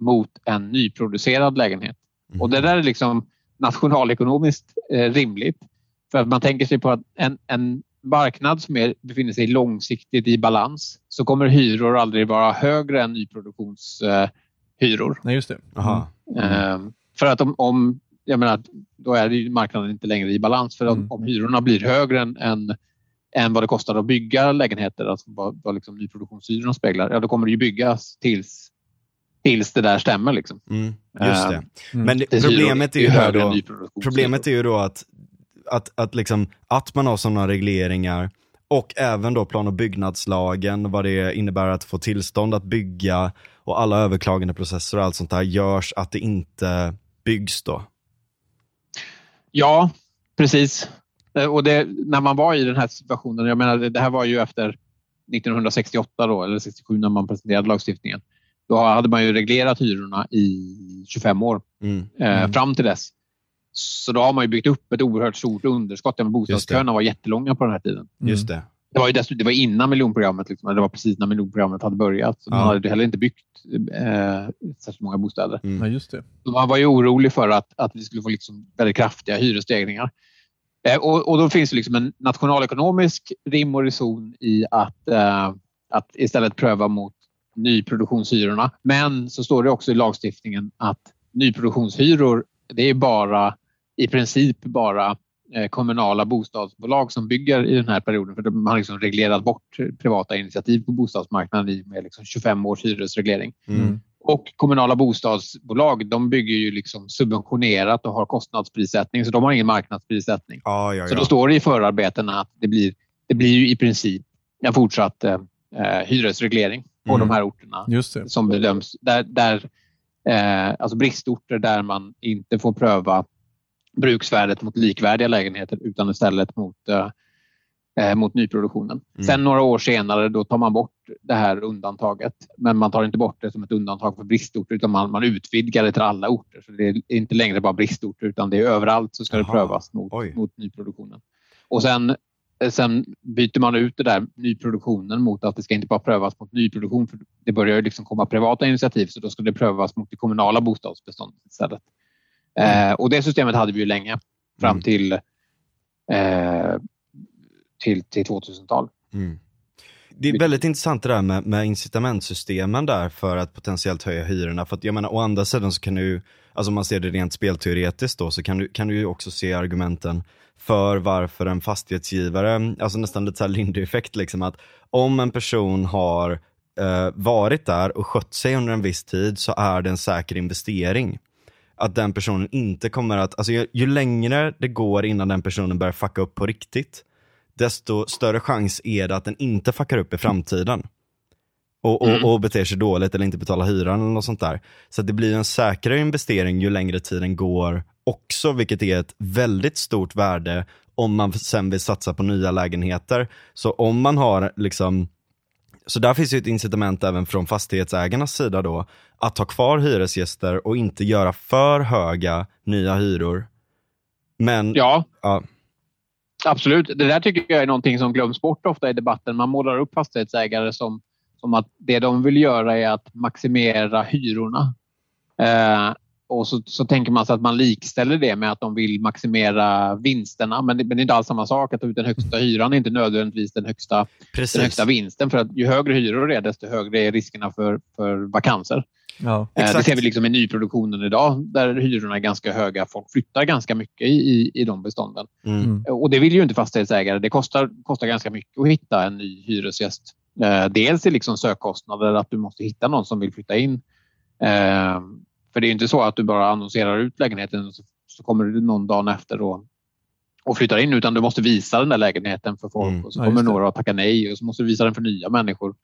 mot en nyproducerad lägenhet. Mm. Och det där är liksom nationalekonomiskt eh, rimligt. För att man tänker sig på att en, en marknad som är, befinner sig långsiktigt i balans så kommer hyror aldrig vara högre än nyproduktionshyror. Nej, just det. Mm. För att om, om jag menar, då är ju marknaden inte längre i balans. För mm. om hyrorna blir högre än, än, än vad det kostar att bygga lägenheter, alltså vad, vad liksom nyproduktionshyrorna speglar, ja då kommer det ju byggas tills, tills det där stämmer. Liksom. Mm, just det. Mm. Men det, problemet, är ju är då, problemet är ju då att, att, att, liksom, att man har sådana regleringar och även då plan och byggnadslagen, vad det innebär att få tillstånd att bygga och alla överklagande processer och allt sånt där görs att det inte byggs då. Ja, precis. Eh, och det, när man var i den här situationen, jag menar det här var ju efter 1968 då, eller 67 när man presenterade lagstiftningen. Då hade man ju reglerat hyrorna i 25 år mm. Eh, mm. fram till dess. Så då har man ju byggt upp ett oerhört stort underskott. Bostadsköerna var jättelånga på den här tiden. Mm. Just det. Det var, ju dessutom, det var innan miljonprogrammet. Liksom. Det var precis när miljonprogrammet hade börjat. Så ja. Man hade heller inte byggt eh, särskilt många bostäder. Mm. Ja, just det. Så man var ju orolig för att, att vi skulle få liksom väldigt kraftiga hyresstegringar. Eh, och, och, då finns det liksom en nationalekonomisk rim och reson i att, eh, att istället pröva mot nyproduktionshyrorna. Men så står det också i lagstiftningen att nyproduktionshyror, det är bara i princip bara Eh, kommunala bostadsbolag som bygger i den här perioden. För de har liksom reglerat bort privata initiativ på bostadsmarknaden i med liksom 25 års hyresreglering. Mm. Och kommunala bostadsbolag de bygger ju liksom subventionerat och har kostnadsprissättning så de har ingen marknadsprissättning. Ja, ja, Så då står det i förarbetena att det blir, det blir ju i princip en fortsatt eh, hyresreglering på Mm. de här orterna som bedöms. Där, där, eh, alltså bristorter där man inte får pröva bruksvärdet mot likvärdiga lägenheter utan istället mot, eh, eh, mot nyproduktionen. Mm. Sen några år senare då tar man bort det här undantaget. Men man tar inte bort det som ett undantag för bristorter utan man, man utvidgar det till alla orter. Så det är inte längre bara bristorter utan det är överallt så ska det Jaha. prövas mot, Oj. mot nyproduktionen. Och sen, eh, sen byter man ut det där nyproduktionen mot att det ska inte bara prövas mot nyproduktion för det börjar ju liksom komma privata initiativ så då ska det prövas mot det kommunala bostadsbeståndet istället. Eh, och det systemet hade vi ju länge fram Mm. till, eh, till, till 2000-tal. Mm. Det är väldigt intressant det där med, med incitamentsystemen där för att potentiellt höja hyrorna. För att jag menar, å andra sidan så kan du, alltså om man ser det rent spelteoretiskt då, så kan du, kan du ju också se argumenten för varför en fastighetsgivare, alltså nästan lite så här Lindy-effekt liksom, att om en person har eh, varit där och skött sig under en viss tid så är det en säker investering. Att den personen inte kommer att, alltså ju, ju längre det går innan den personen börjar fucka upp på riktigt, desto större chans är det att den inte fuckar upp i framtiden. Och, och, Mm. och beter sig dåligt eller inte betalar hyran eller något sånt där. Så det blir en säkrare investering ju längre tiden går också, vilket är ett väldigt stort värde om man sen vill satsa på nya lägenheter. Så om man har liksom så där finns ju ett incitament även från fastighetsägarnas sida då, att ha kvar hyresgäster och inte göra för höga nya hyror. Men, Ja, ja, absolut. Det där tycker jag är någonting som glöms bort ofta i debatten. Man målar upp fastighetsägare som, som att det de vill göra är att maximera hyrorna. Eh, och så, så tänker man sig att man likställer det med att de vill maximera vinsterna. Men det, men det är inte alls samma sak. Att ta ut den högsta hyran är inte nödvändigtvis den högsta, precis. den högsta vinsten. För att ju högre hyror det är, desto högre är riskerna för, för vakanser. Ja. Eh, Det ser vi liksom i nyproduktionen idag där hyrorna är ganska höga. Folk flyttar ganska mycket i, i, i de bestånden. Mm. Mm. Och det vill ju inte fastighetsägare. Det kostar, kostar ganska mycket att hitta en ny hyresgäst. Eh, dels är liksom sökkostnader, att du måste hitta någon som vill flytta in. Eh, för det är ju inte så att du bara annonserar ut lägenheten och så, så kommer du någon dag efter och, och flyttar in utan du måste visa den där lägenheten för folk Mm. och så Ja, kommer det. några att tacka nej och så måste du visa den för nya människor.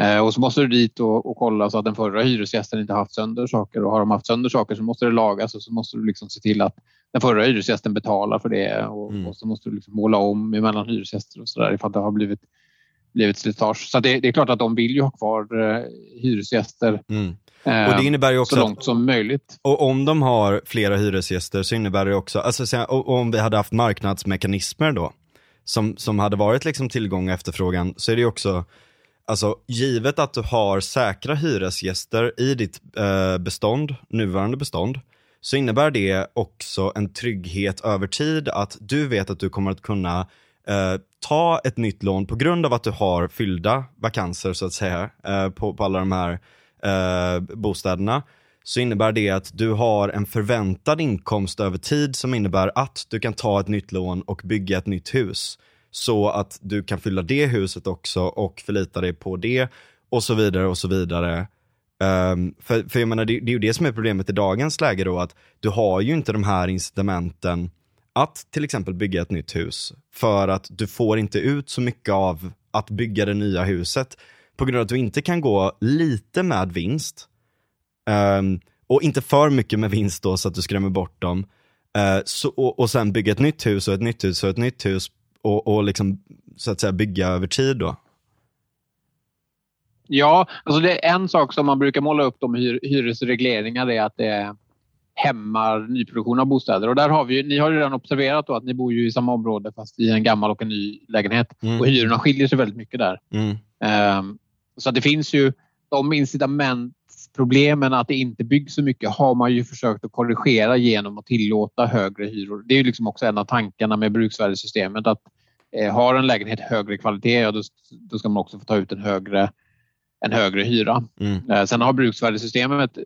Eh, och så måste du dit och, och kolla så att den förra hyresgästen inte haft sönder saker och har de haft sönder saker så måste det lagas och så måste du liksom se till att den förra hyresgästen betalar för det och, Mm. och så måste du liksom måla om emellan hyresgäster och sådär ifall det har blivit, blivit slitage. Så det, det är klart att de vill ju ha kvar eh, hyresgäster Mm. Eh, Och det innebär så också att långt som möjligt. Och om de har flera hyresgäster så innebär det också, alltså så- om vi hade haft marknadsmekanismer då, som, som hade varit liksom tillgång och efterfrågan, så är det också, alltså givet att du har säkra hyresgäster i ditt eh, bestånd, nuvarande bestånd, så innebär det också en trygghet över tid att du vet att du kommer att kunna eh, ta ett nytt lån på grund av att du har fyllda vakanser så att säga eh, på, på alla de här eh, bostäderna så innebär det att du har en förväntad inkomst över tid som innebär att du kan ta ett nytt lån och bygga ett nytt hus. Så att du kan fylla det huset också och förlita dig på det och så vidare och så vidare. Um, för, för jag menar, det, det är ju det som är problemet i dagens läge då, att du har ju inte de här incitamenten att till exempel bygga ett nytt hus. För att du får inte ut så mycket av att bygga det nya huset. På grund av att du inte kan gå lite med vinst. Ehm, och inte för mycket med vinst då så att du skrämmer bort dem. Eh, så, och, och sen bygga ett nytt hus och ett nytt hus och ett nytt hus. Och, och liksom så att säga bygga över tid då. Ja, alltså det är en sak som man brukar måla upp om hyr, hyresregleringar är att det hämmar nyproduktion av bostäder. Och där har vi, ni har ju redan observerat då att ni bor ju i samma område fast i en gammal och en ny lägenhet. Mm. Och hyrorna skiljer sig väldigt mycket där. Mm. Ehm, så det finns ju de incitamentsproblemen att det inte byggs så mycket har man ju försökt att korrigera genom att tillåta högre hyror. Det är ju liksom också en av tankarna med bruksvärdessystemet att eh, har en lägenhet högre kvalitet, ja, då, då ska man också få ta ut en högre, en högre hyra. Mm. Eh, sen har bruksvärdessystemet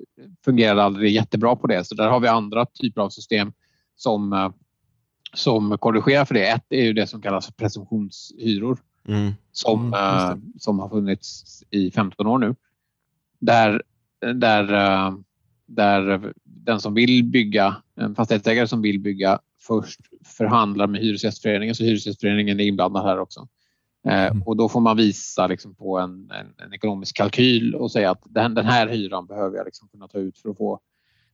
fungerat aldrig jättebra på det, så där har vi andra typer av system som, eh, som korrigerar för det. Ett är ju det som kallas presumtionshyror Mm. som, Mm, eh, som har funnits i 15 år nu. Där, där, eh, där den som vill bygga, en fastighetsägare som vill bygga först förhandlar med Hyresgästföreningen, så Hyresgästföreningen är inblandad här också. Eh, Mm. och då får man visa liksom på en, en, en ekonomisk kalkyl och säga att den, den här hyran behöver jag liksom kunna ta ut för att få,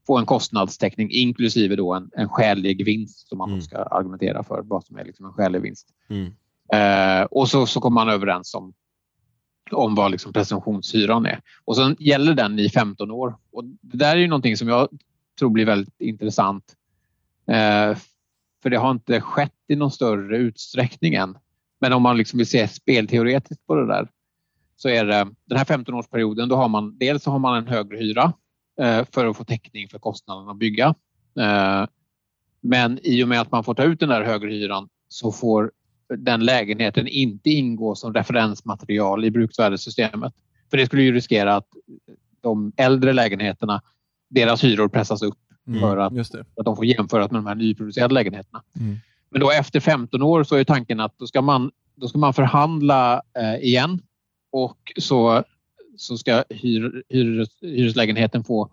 få en kostnadstäckning inklusive då en, en skälig vinst som man Mm. ska argumentera för vad som är liksom en skälig vinst. Mm. Eh, och så, så kommer man överens om, om vad liksom presumtionshyran är. Och sen gäller den i 15 år. Och det där är ju någonting som jag tror blir väldigt intressant. Eh, för det har inte skett i någon större utsträckning än. Men om man liksom vill se spelteoretiskt på det där så är det den här 15-årsperioden, då har man dels har man en högre hyra eh, för att få täckning för kostnaden att bygga. Eh, men i och med att man får ta ut den där högre hyran så får den lägenheten inte ingå som referensmaterial i bruksvärdessystemet. För det skulle ju riskera att de äldre lägenheterna, deras hyror pressas upp Mm, för att, att de får jämföras med de här nyproducerade lägenheterna. Mm. Men då efter 15 år så är tanken att då ska man, då ska man förhandla eh, igen och så, så ska hyr, hyres, hyreslägenheten få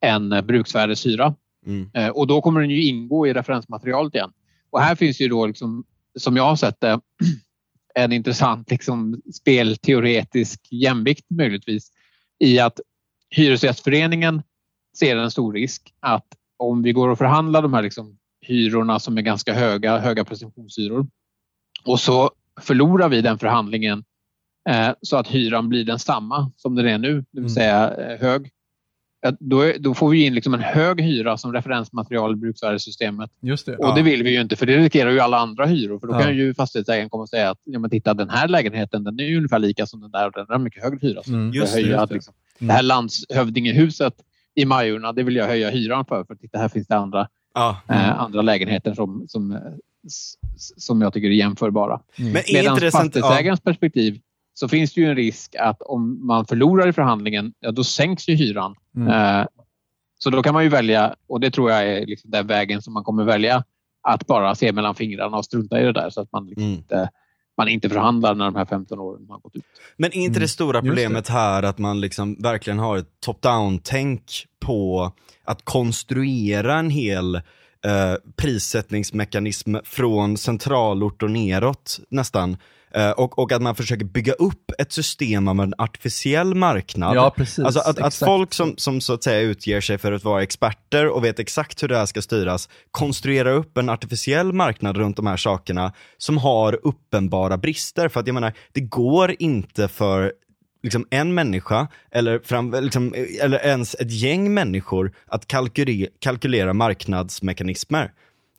en eh, bruksvärdeshyra. Mm. Eh, och då kommer den ju ingå i referensmaterialet igen. Och här finns ju då, liksom, som jag har sett det, en intressant liksom, spelteoretisk jämvikt möjligtvis i att Hyresgästföreningen ser en stor risk att om vi går och förhandlar de här liksom, hyrorna som är ganska höga, höga presumtionshyror och så förlorar vi den förhandlingen eh, så att hyran blir densamma som den är nu, det vill Mm. säga eh, hög. Ja, Då, är, då får vi in liksom en hög hyra som referensmaterial i bruksvärdessystemet. Just det. Och det vill vi ju inte för det riskerar ju alla andra hyror. För då Ja. kan ju fastighetsägaren komma och säga att ja, men titta, den här lägenheten den är ju ungefär lika som den där och den har mycket högre hyra. Så Mm, just det, just att det. liksom, Mm. det här landshövdingehuset i Majorna, det vill jag höja hyran för. För titta, här finns det andra, Ja. eh, andra lägenheter som, som, eh, som jag tycker är jämförbara. Mm. Medan? Ja. fastighetsägarens perspektiv så finns det ju en risk att om man förlorar i förhandlingen, ja, då sänks ju hyran. Mm. Eh, Så då kan man ju välja, och det tror jag är liksom den vägen som man kommer välja, att bara se mellan fingrarna och strunta i det där så att man, liksom Mm. inte, man inte förhandlar när de här 15 åren har gått ut. Men är inte Mm, det stora just problemet här att man liksom verkligen har ett top-down-tänk på att konstruera en hel eh, prissättningsmekanism från centralort och neråt nästan. Eh, och, och att man försöker bygga upp ett system av en artificiell marknad. Ja, precis. Alltså att, att folk som, som så att säga utger sig för att vara experter och vet exakt hur det här ska styras, konstruerar upp en artificiell marknad runt de här sakerna som har uppenbara brister. För att jag menar, det går inte för liksom en människa eller, fram, liksom, eller ens ett gäng människor att kalkylera, kalkylera marknadsmekanismer.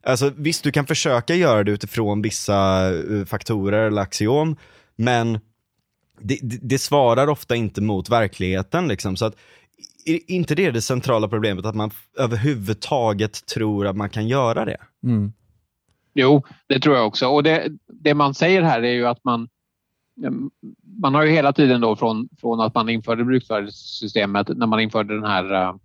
Alltså visst, du kan försöka göra det utifrån vissa eh, faktorer eller axiom, men det, det, det svarar ofta inte mot verkligheten. Liksom. Så att, är inte det det centrala problemet, att man överhuvudtaget tror att man kan göra det? Mm. Jo, det tror jag också. Och det, det man säger här är ju att man man har ju hela tiden då från, från att man införde bruksvärdessystemet, när man införde den här uh,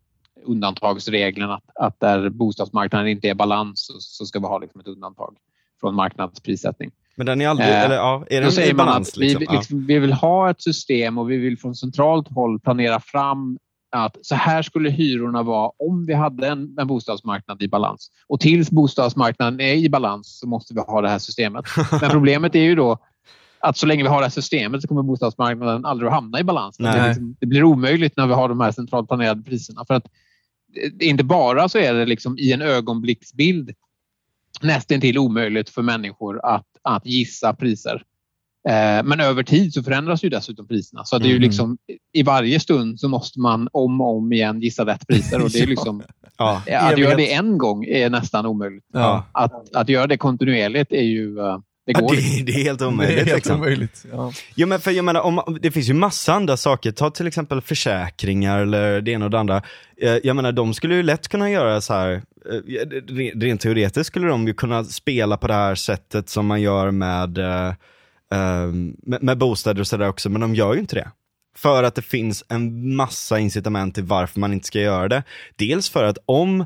undantagsregeln att, att där bostadsmarknaden inte är i balans så, så ska vi ha liksom ett undantag från marknadsprissättning. Men den är aldrig, Eh, eller ja, är den säger i man balans? att liksom? vi, Ja. liksom, vi vill ha ett system och vi vill från centralt håll planera fram att så här skulle hyrorna vara om vi hade en, en bostadsmarknad i balans. Och tills bostadsmarknaden är i balans så måste vi ha det här systemet. Men problemet är ju då att så länge vi har det här systemet så kommer bostadsmarknaden aldrig att hamna i balans. Det, liksom, det blir omöjligt när vi har de här centralt planerade priserna. För att inte bara så är det liksom i en ögonblicksbild nästintill omöjligt för människor att, att gissa priser. Eh, men över tid så förändras ju dessutom priserna. Så det är ju Mm. liksom, i varje stund så måste man om och om igen gissa rätt priser. Och det är liksom, Ja. att göra det en gång är nästan omöjligt. Ja. Att, att göra det kontinuerligt är ju... Det Ja, går inte. det, det är helt Det är omöjligt. helt liksom. omöjligt. Ja. Jo men för jag menar, om, det finns ju massa andra saker, ta till exempel försäkringar eller det ena och det andra. Eh, Jag menar de skulle ju lätt kunna göra så här, eh, re- rent teoretiskt skulle de ju kunna spela på det här sättet som man gör med, eh, eh, med, med bostäder och sådär också, men de gör ju inte det. För att det finns en massa incitament till varför man inte ska göra det. Dels för att om,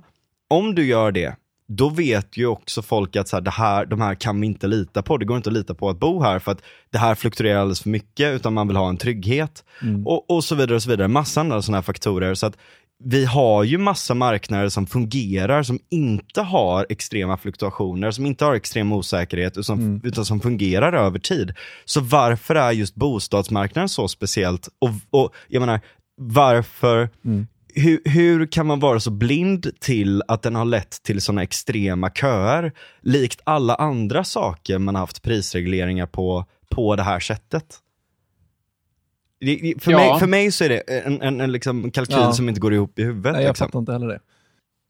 om du gör det, då vet ju också folk att så här, det här, de här kan vi inte lita på. Det går inte att lita på att bo här för att det här fluktuerar alldeles för mycket utan man vill ha en trygghet. Och, och så vidare och så vidare. Massa andra sådana här faktorer. Så att vi har ju massa marknader som fungerar, som inte har extrema fluktuationer, som inte har extrem osäkerhet, utan som, utan som fungerar över tid. Så varför är just bostadsmarknaden så speciellt? Och, och jag menar, varför, hur, hur kan man vara så blind till att den har lett till sådana extrema köer, likt alla andra saker man har haft prisregleringar på, på det här sättet? Det- För, Ja. mig, för mig så är det en, en, en liksom kalkyl Ja. som inte går ihop i huvudet. Nej, jag liksom. fattar inte heller det.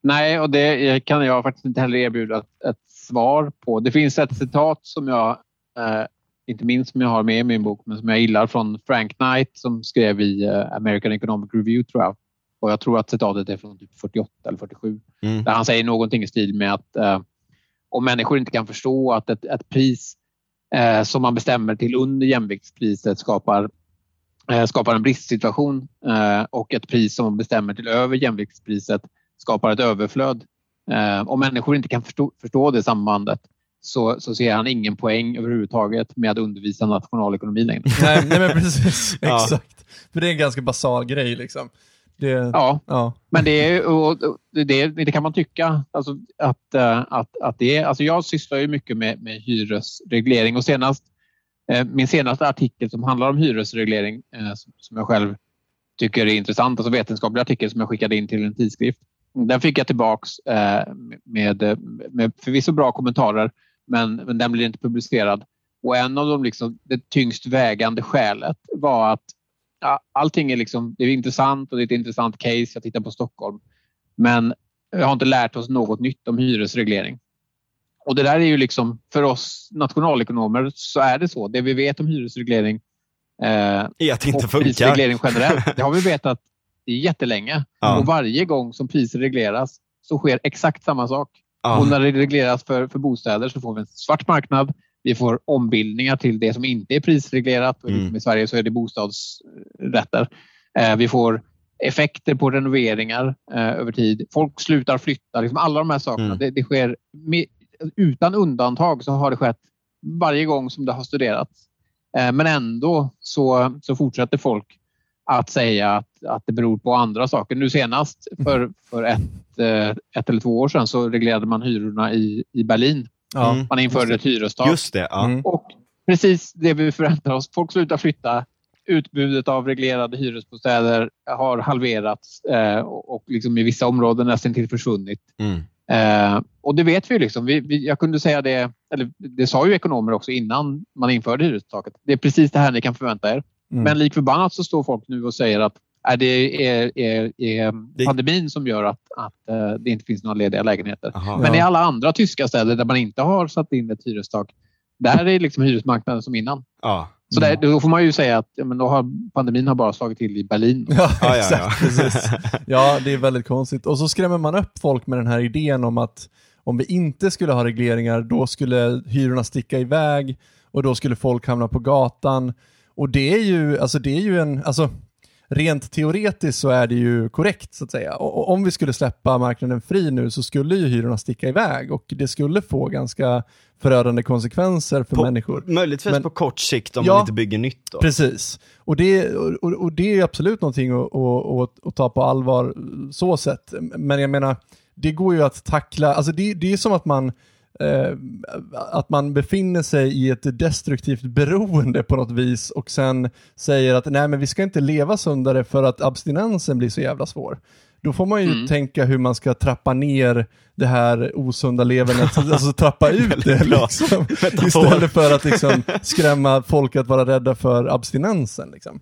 Nej, och det kan jag faktiskt inte heller erbjuda ett, ett svar på. Det finns ett citat som jag eh, inte minst som jag har med i min bok, men som jag gillar från Frank Knight som skrev i eh, American Economic Review tror jag. Och jag tror att citatet är från typ 48 eller 47. Mm. Där han säger någonting i stil med att eh, om människor inte kan förstå att ett, ett pris eh, som man bestämmer till under jämviktspriset skapar, eh, skapar en bristsituation eh, och ett pris som man bestämmer till över jämviktspriset skapar ett överflöd. Eh, om människor inte kan förstå, förstå det sambandet så, så ser han ingen poäng överhuvudtaget med att undervisa nationalekonomi längre. nej, nej, men precis. Ja. Exakt. För det är en ganska basal grej liksom. Det, ja. Ja. Men det, är, det, det kan man tycka. Alltså att, eh, att, att det är, alltså jag sysslar ju mycket med, med hyresreglering och senast, eh, min senaste artikel som handlar om hyresreglering eh, som, jag själv tycker är intressant, alltså vetenskaplig artikel som jag skickade in till en tidskrift. Den fick jag tillbaks med, med förvisso bra kommentarer men, men den blir inte publicerad. Och en av de liksom, det tyngst vägande skälet var att allting är liksom, det är intressant och det är ett intressant case. Jag tittar på Stockholm. Men jag har inte lärt oss något nytt om hyresreglering. Och det där är ju liksom, för oss nationalekonomer så är det så. Det vi vet om hyresreglering eh, I att det inte funkar. prisreglering generellt, det har vi vetat jättelänge. Ja. Och varje gång som priser regleras så sker exakt samma sak. Ja. Och när det regleras för, för bostäder så får vi en svart marknad. Vi får ombildningar till det som inte är prisreglerat. Och Mm. liksom I Sverige så är det bostadsrätter. Eh, vi får effekter på renoveringar eh, över tid. Folk slutar flytta. Liksom alla de här sakerna. Mm. Det, det sker med, utan undantag så har det skett varje gång som det har studerats. Eh, men ändå så, så fortsätter folk att säga att, att det beror på andra saker. Nu senast för, för ett, ett eller två år sedan så reglerade man hyrorna i, i Berlin. Ja. Mm. Man införde ett hyrestak. Just det, ja. Mm. Och precis det vi förväntar oss. Folk slutar flytta. Utbudet av reglerade hyresbostäder har halverats eh, och, liksom i vissa områden nästan till försvunnit. Mm. Eh, och det vet vi. Liksom. Vi, vi. Jag kunde säga det, eller det sa ju ekonomer också innan man införde hyrestaket. Det är precis det här ni kan förvänta er. Mm. Men lik förbannat så står folk nu och säger att är det är, är, är pandemin som gör att, att eh, det inte finns några lediga lägenheter. Aha. Men i Ja. alla andra tyska städer där man inte har satt in ett hyrestak, där är liksom hyresmarknaden som innan. Ja. Så där, då får man ju säga att men då har, pandemin har bara slagit till i Berlin. Ja, Ja, ja, exakt. Precis. Ja, det är väldigt konstigt. Och så skrämmer man upp folk med den här idén om att om vi inte skulle ha regleringar, då skulle hyrorna sticka iväg och då skulle folk hamna på gatan. Och det är ju, alltså det är ju en, alltså rent teoretiskt så är det ju korrekt så att säga. Och, om vi skulle släppa marknaden fri nu så skulle ju hyrorna sticka iväg och det skulle få ganska förödande konsekvenser för På- människor. Möjligtvis Men- på kort sikt om Ja. man inte bygger nytt då. Precis. Och det, och, och det är absolut någonting att, att, att, att ta på allvar så sett. Men jag menar, det går ju att tackla, alltså det, det är som att man eh, att man befinner sig i ett destruktivt beroende på något vis och sen säger att nej men vi ska inte leva sundare för att abstinensen blir så jävla svår. Då får man ju Mm. tänka hur man ska trappa ner det här osunda levernet, alltså trappa ut det liksom. Istället för att liksom skrämma folk att vara rädda för abstinensen. Liksom.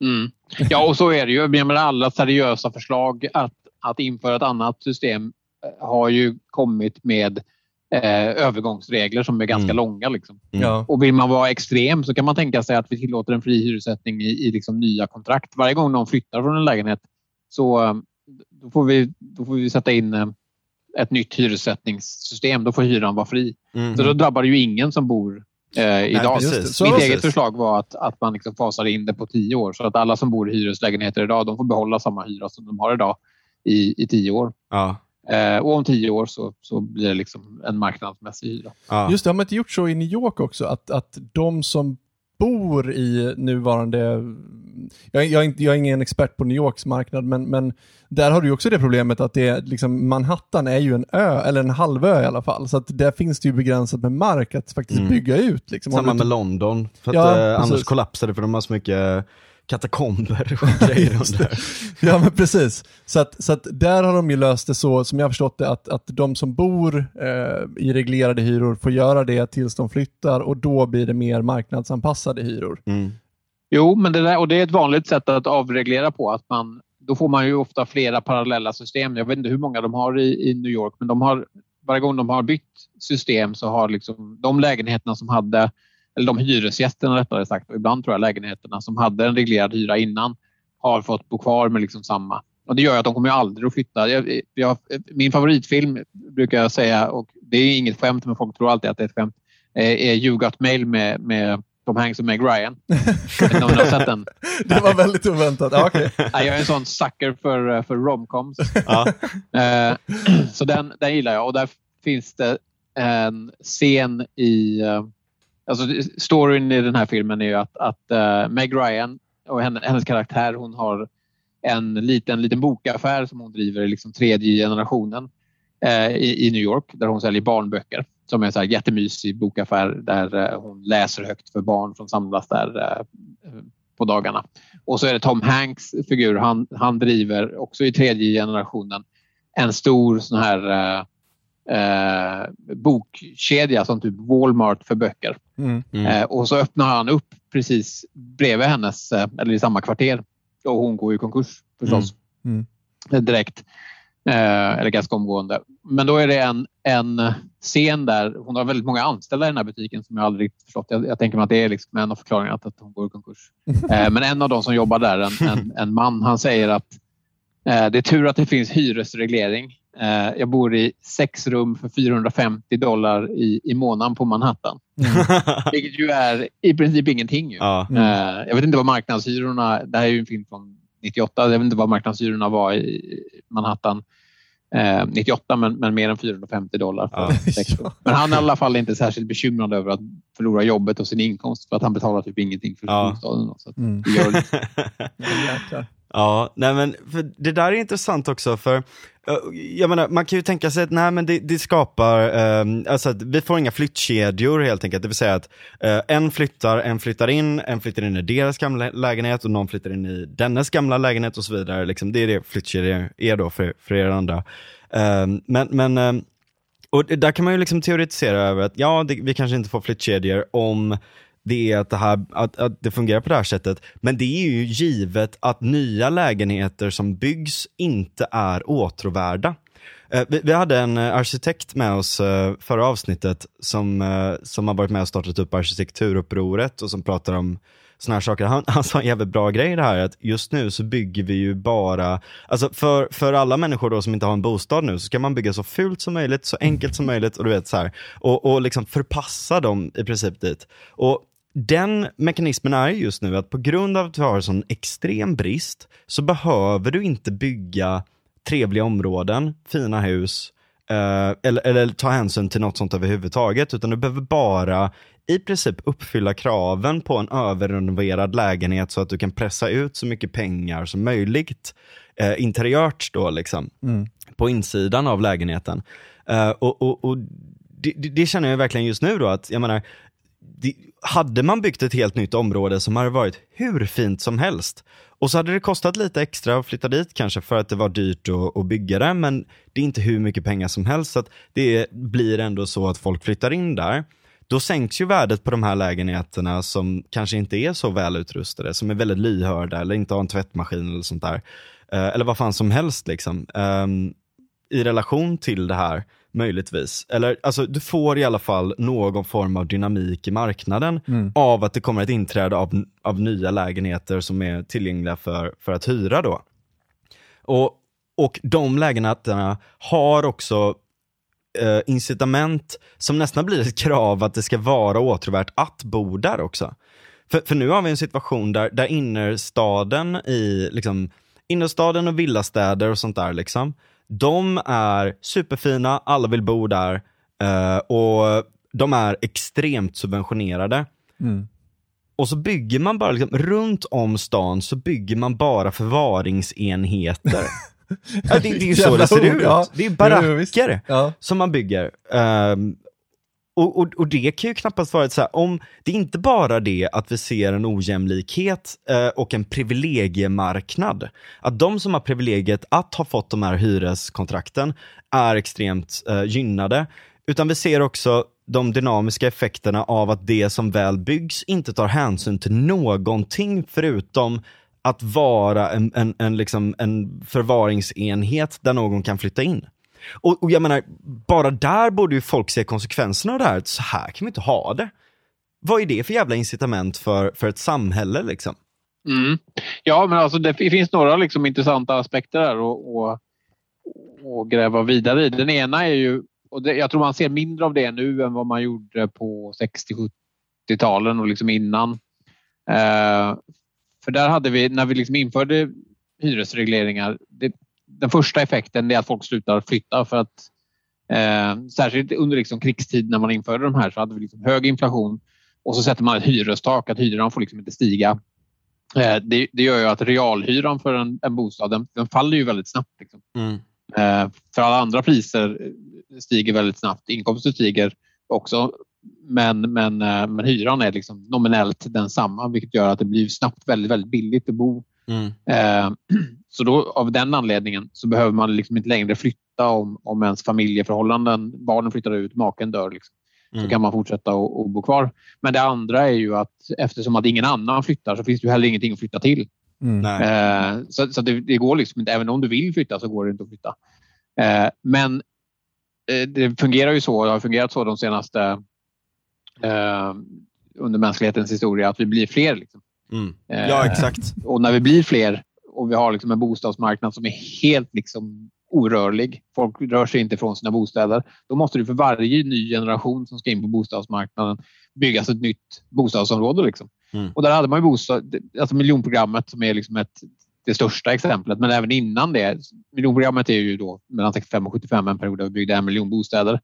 Mm. Ja, och så är det ju. Jag menar, alla seriösa förslag att, att införa ett annat system eh, har ju kommit med eh, övergångsregler som är ganska Mm. långa. Liksom. Mm. Och vill man vara extrem så kan man tänka sig att vi tillåter en fri hyressättning i, i liksom nya kontrakt. Varje gång någon flyttar från en lägenhet så eh, då får vi, då får vi sätta in eh, ett nytt hyressättningssystem. Då får hyran vara fri. Mm. Så då drabbar det ju ingen som bor eh, idag. precis. Så Mitt Precis. eget förslag var att, att man liksom fasar in det på tio år så att alla som bor i hyreslägenheter idag de får behålla samma hyra som de har idag i, i tio år. Ja. Eh, och om tio år så, så blir det liksom en marknadsmässig hyra. Ja. Just det, har man inte gjort så i New York också? Att, att de som bor i nuvarande, jag, jag, jag är ingen expert på New Yorks marknad, men, men där har du också det problemet att det är, liksom, Manhattan är ju en ö, eller en halvö i alla fall, så att där finns det ju begränsat med mark att faktiskt Mm. bygga ut. Liksom. Om Samma du- med London, för att Ja, eh, annars kollapsar det för de har så mycket katakomber och grejer under. Ja men precis. Så att, så att där har de ju löst det så, som jag har förstått det, att, att de som bor eh, i reglerade hyror får göra det tills de flyttar och då blir det mer marknadsanpassade hyror. Mm. Jo, men det, där, och det är ett vanligt sätt att avreglera på. Att man, då får man ju ofta flera parallella system. Jag vet inte hur många de har i, i New York, men de har, varje gång de har bytt system så har liksom de lägenheterna som hade, eller de hyresgästerna rättare sagt, och ibland tror jag lägenheterna som hade en reglerad hyra innan har fått bo kvar med liksom samma. Och det gör att de kommer aldrig att flytta. Jag, jag, min favoritfilm brukar jag säga, och det är inget skämt men folk tror alltid att det är ett skämt, eh, är You Got Mail med, med Tom Hanks och Meg Ryan. Om har sett den? Det var väldigt oväntat. Ja. Nej, jag är en sån sucker för, för romcoms. Ja. Eh, så den, den gillar jag och där finns det en scen i... Alltså storyn i den här filmen är ju att, att uh, Meg Ryan och henne, hennes karaktär hon har en liten, liten bokaffär som hon driver i liksom tredje generationen eh, i, i New York där hon säljer barnböcker som är en så här jättemysig bokaffär där eh, hon läser högt för barn som samlas där eh, på dagarna. Och så är det Tom Hanks figur. Han, han driver också i tredje generationen en stor sån här eh, eh, bokkedja som typ Walmart för böcker. Mm. Mm. Eh, och så öppnar han upp precis bredvid hennes, eh, eller i samma kvarter. Och hon går i konkurs förstås. Mm. Eh, Direkt. Eh, eller ganska omgående. Men då är det en, en scen där hon har väldigt många anställda i den här butiken som jag aldrig förstått. Jag, jag tänker mig att det är liksom en av förklaringarna till att hon går i konkurs. Eh, men en av de som jobbar där, en, en, en man, han säger att eh, det är tur att det finns hyresreglering. Eh, jag bor i sex rum för 450 dollar i, i månaden på Manhattan. Vilket ju är i princip ingenting. Ju. ja. Mm. Eh, jag vet inte vad marknadshyrorna, det här är ju en film från 98, jag vet inte vad marknadshyrorna var i Manhattan eh, 98 men, men mer än 450 dollar. För Ja. Men han är i alla fall inte särskilt bekymrad över att förlora jobbet och sin inkomst för att han betalar typ ingenting för Ja. bostaden. Så Mm. det gör. Ja, nej men det där är intressant också för eh, jag menar, man kan ju tänka sig att nej, men det, det skapar, eh, alltså att vi får inga flyttkedjor helt enkelt. Det vill säga att eh, en flyttar, en flyttar in, en flyttar in i deras gamla lägenhet och någon flyttar in i dennes gamla lägenhet och så vidare. Liksom, det är det flyttkedjor är då för, för er andra. Eh, men, men eh, och där kan man ju liksom teoretisera över att ja, det, vi kanske inte får flyttkedjor om det är att det, här, att, att det fungerar på det här sättet. Men det är ju givet att nya lägenheter som byggs inte är åtråvärda. Eh, vi, hade en eh, arkitekt med oss eh, förra avsnittet som, som har varit med och startat upp arkitekturupproret och som pratar om sådana här saker. Han, han sa en jävligt bra grej i det här, att just nu så bygger vi ju bara, alltså för, för alla människor då som inte har en bostad nu, så ska man bygga så fult som möjligt, så enkelt som möjligt och du vet så här, och, och liksom förpassa dem i princip dit. Och den mekanismen är ju just nu att på grund av att vi har sån extrem brist, så behöver du inte bygga trevliga områden, fina hus, eh, eller, eller ta hänsyn till något sånt överhuvudtaget, utan du behöver bara i princip uppfylla kraven på en överrenoverad lägenhet så att du kan pressa ut så mycket pengar som möjligt eh, interiört då liksom, Mm. på insidan av lägenheten. Eh, och och, och det, det, det känner jag verkligen just nu då att, jag menar, det, hade man byggt ett helt nytt område som hade varit hur fint som helst och så hade det kostat lite extra att flytta dit kanske för att det var dyrt att, att bygga det, men det är inte hur mycket pengar som helst. Så att det blir ändå så att folk flyttar in där. Då sänks ju värdet på de här lägenheterna som kanske inte är så välutrustade, som är väldigt lyhörda eller inte har en tvättmaskin eller sånt där. Eh, eller vad fan som helst liksom. Ehm, I relation till det här, möjligtvis. Eller alltså, du får i alla fall någon form av dynamik i marknaden Mm. av att det kommer ett inträde av, av nya lägenheter som är tillgängliga för, för att hyra då. Och, och de lägenheterna har också eh, incitament som nästan blir ett krav att det ska vara åtråvärt att bo där också. För, för nu har vi en situation där, där innerstaden i, liksom, innerstaden och villastäder och sånt där liksom, De är superfina, alla vill bo där eh, och de är extremt subventionerade. Mm. Och så bygger man bara, liksom, runt om stan så bygger man bara förvaringsenheter. ja, det, det är ju så det ser ut. ja. Det är baracker Ja. som man bygger. Ehm, och, och, och det kan ju knappast vara så här, om det är inte bara det att vi ser en ojämlikhet eh, och en privilegiemarknad. Att de som har privilegiet att ha fått de här hyreskontrakten är extremt eh, gynnade. Utan vi ser också de dynamiska effekterna av att det som väl byggs inte tar hänsyn till någonting förutom att vara en, en, en, liksom en förvaringsenhet där någon kan flytta in. Och, och jag menar, bara där borde ju folk se konsekvenserna av det här. Så här kan vi inte ha det. Vad är det för jävla incitament för, för ett samhälle liksom? Mm. Ja, men alltså det finns några liksom intressanta aspekter där och, och, och gräva vidare i. Den ena är ju, och det, jag tror man ser mindre av det nu än vad man gjorde på 60-70-talen och liksom innan. Eh, för där hade vi, när vi liksom införde hyresregleringar, det, den första effekten är att folk slutar flytta för att eh, särskilt under liksom krigstid när man införde de här så hade vi liksom hög inflation och så sätter man ett hyrestak att hyran får liksom inte stiga. Eh, det, det gör ju att realhyran för en, en bostad den, den faller ju väldigt snabbt. Liksom. Eh, för alla andra priser stiger väldigt snabbt. Inkomster stiger också. Men, men, eh, men hyran är liksom nominellt densamma vilket gör att det blir snabbt väldigt, väldigt billigt att bo. Mm. Eh, så då, av den anledningen så behöver man liksom inte längre flytta om, om ens familjeförhållanden, barnen flyttar ut, maken dör. Liksom. Så Mm. kan man fortsätta och, och bo kvar. Men det andra är ju att eftersom att ingen annan flyttar så finns det ju heller ingenting att flytta till. Mm. Eh, så så det, det går liksom inte, även om du vill flytta så går det inte att flytta. Eh, men eh, det fungerar ju så, det har fungerat så de senaste eh, under mänsklighetens historia att vi blir fler. Liksom. Mm. Eh, Ja, exakt. Och när vi blir fler och vi har liksom en bostadsmarknad som är helt liksom orörlig, folk rör sig inte från sina bostäder, då måste det för varje ny generation som ska in på bostadsmarknaden byggas ett nytt bostadsområde. Liksom. Mm. Och där hade man ju bostad, alltså miljonprogrammet som är liksom ett, det största exemplet, men även innan det. Miljonprogrammet är ju då mellan 65 och 75 en period där vi byggde en miljon bostäder.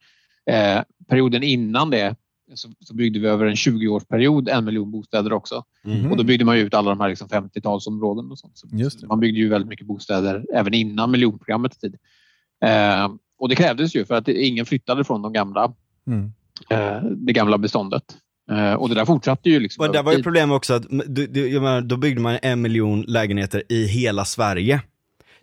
Eh, perioden innan det så, så byggde vi över en 20-årsperiod en miljon bostäder också. Mm. Och då byggde man ut alla de här liksom 50-talsområden och sånt. Så. Man byggde ju väldigt mycket bostäder även innan miljonprogrammets tid. Eh, och det krävdes ju för att ingen flyttade från de gamla, Mm. eh, det gamla beståndet. Eh, och det där fortsatte ju. Liksom Och där var ju problemet också att du, du, menar, då byggde man en miljon lägenheter i hela Sverige.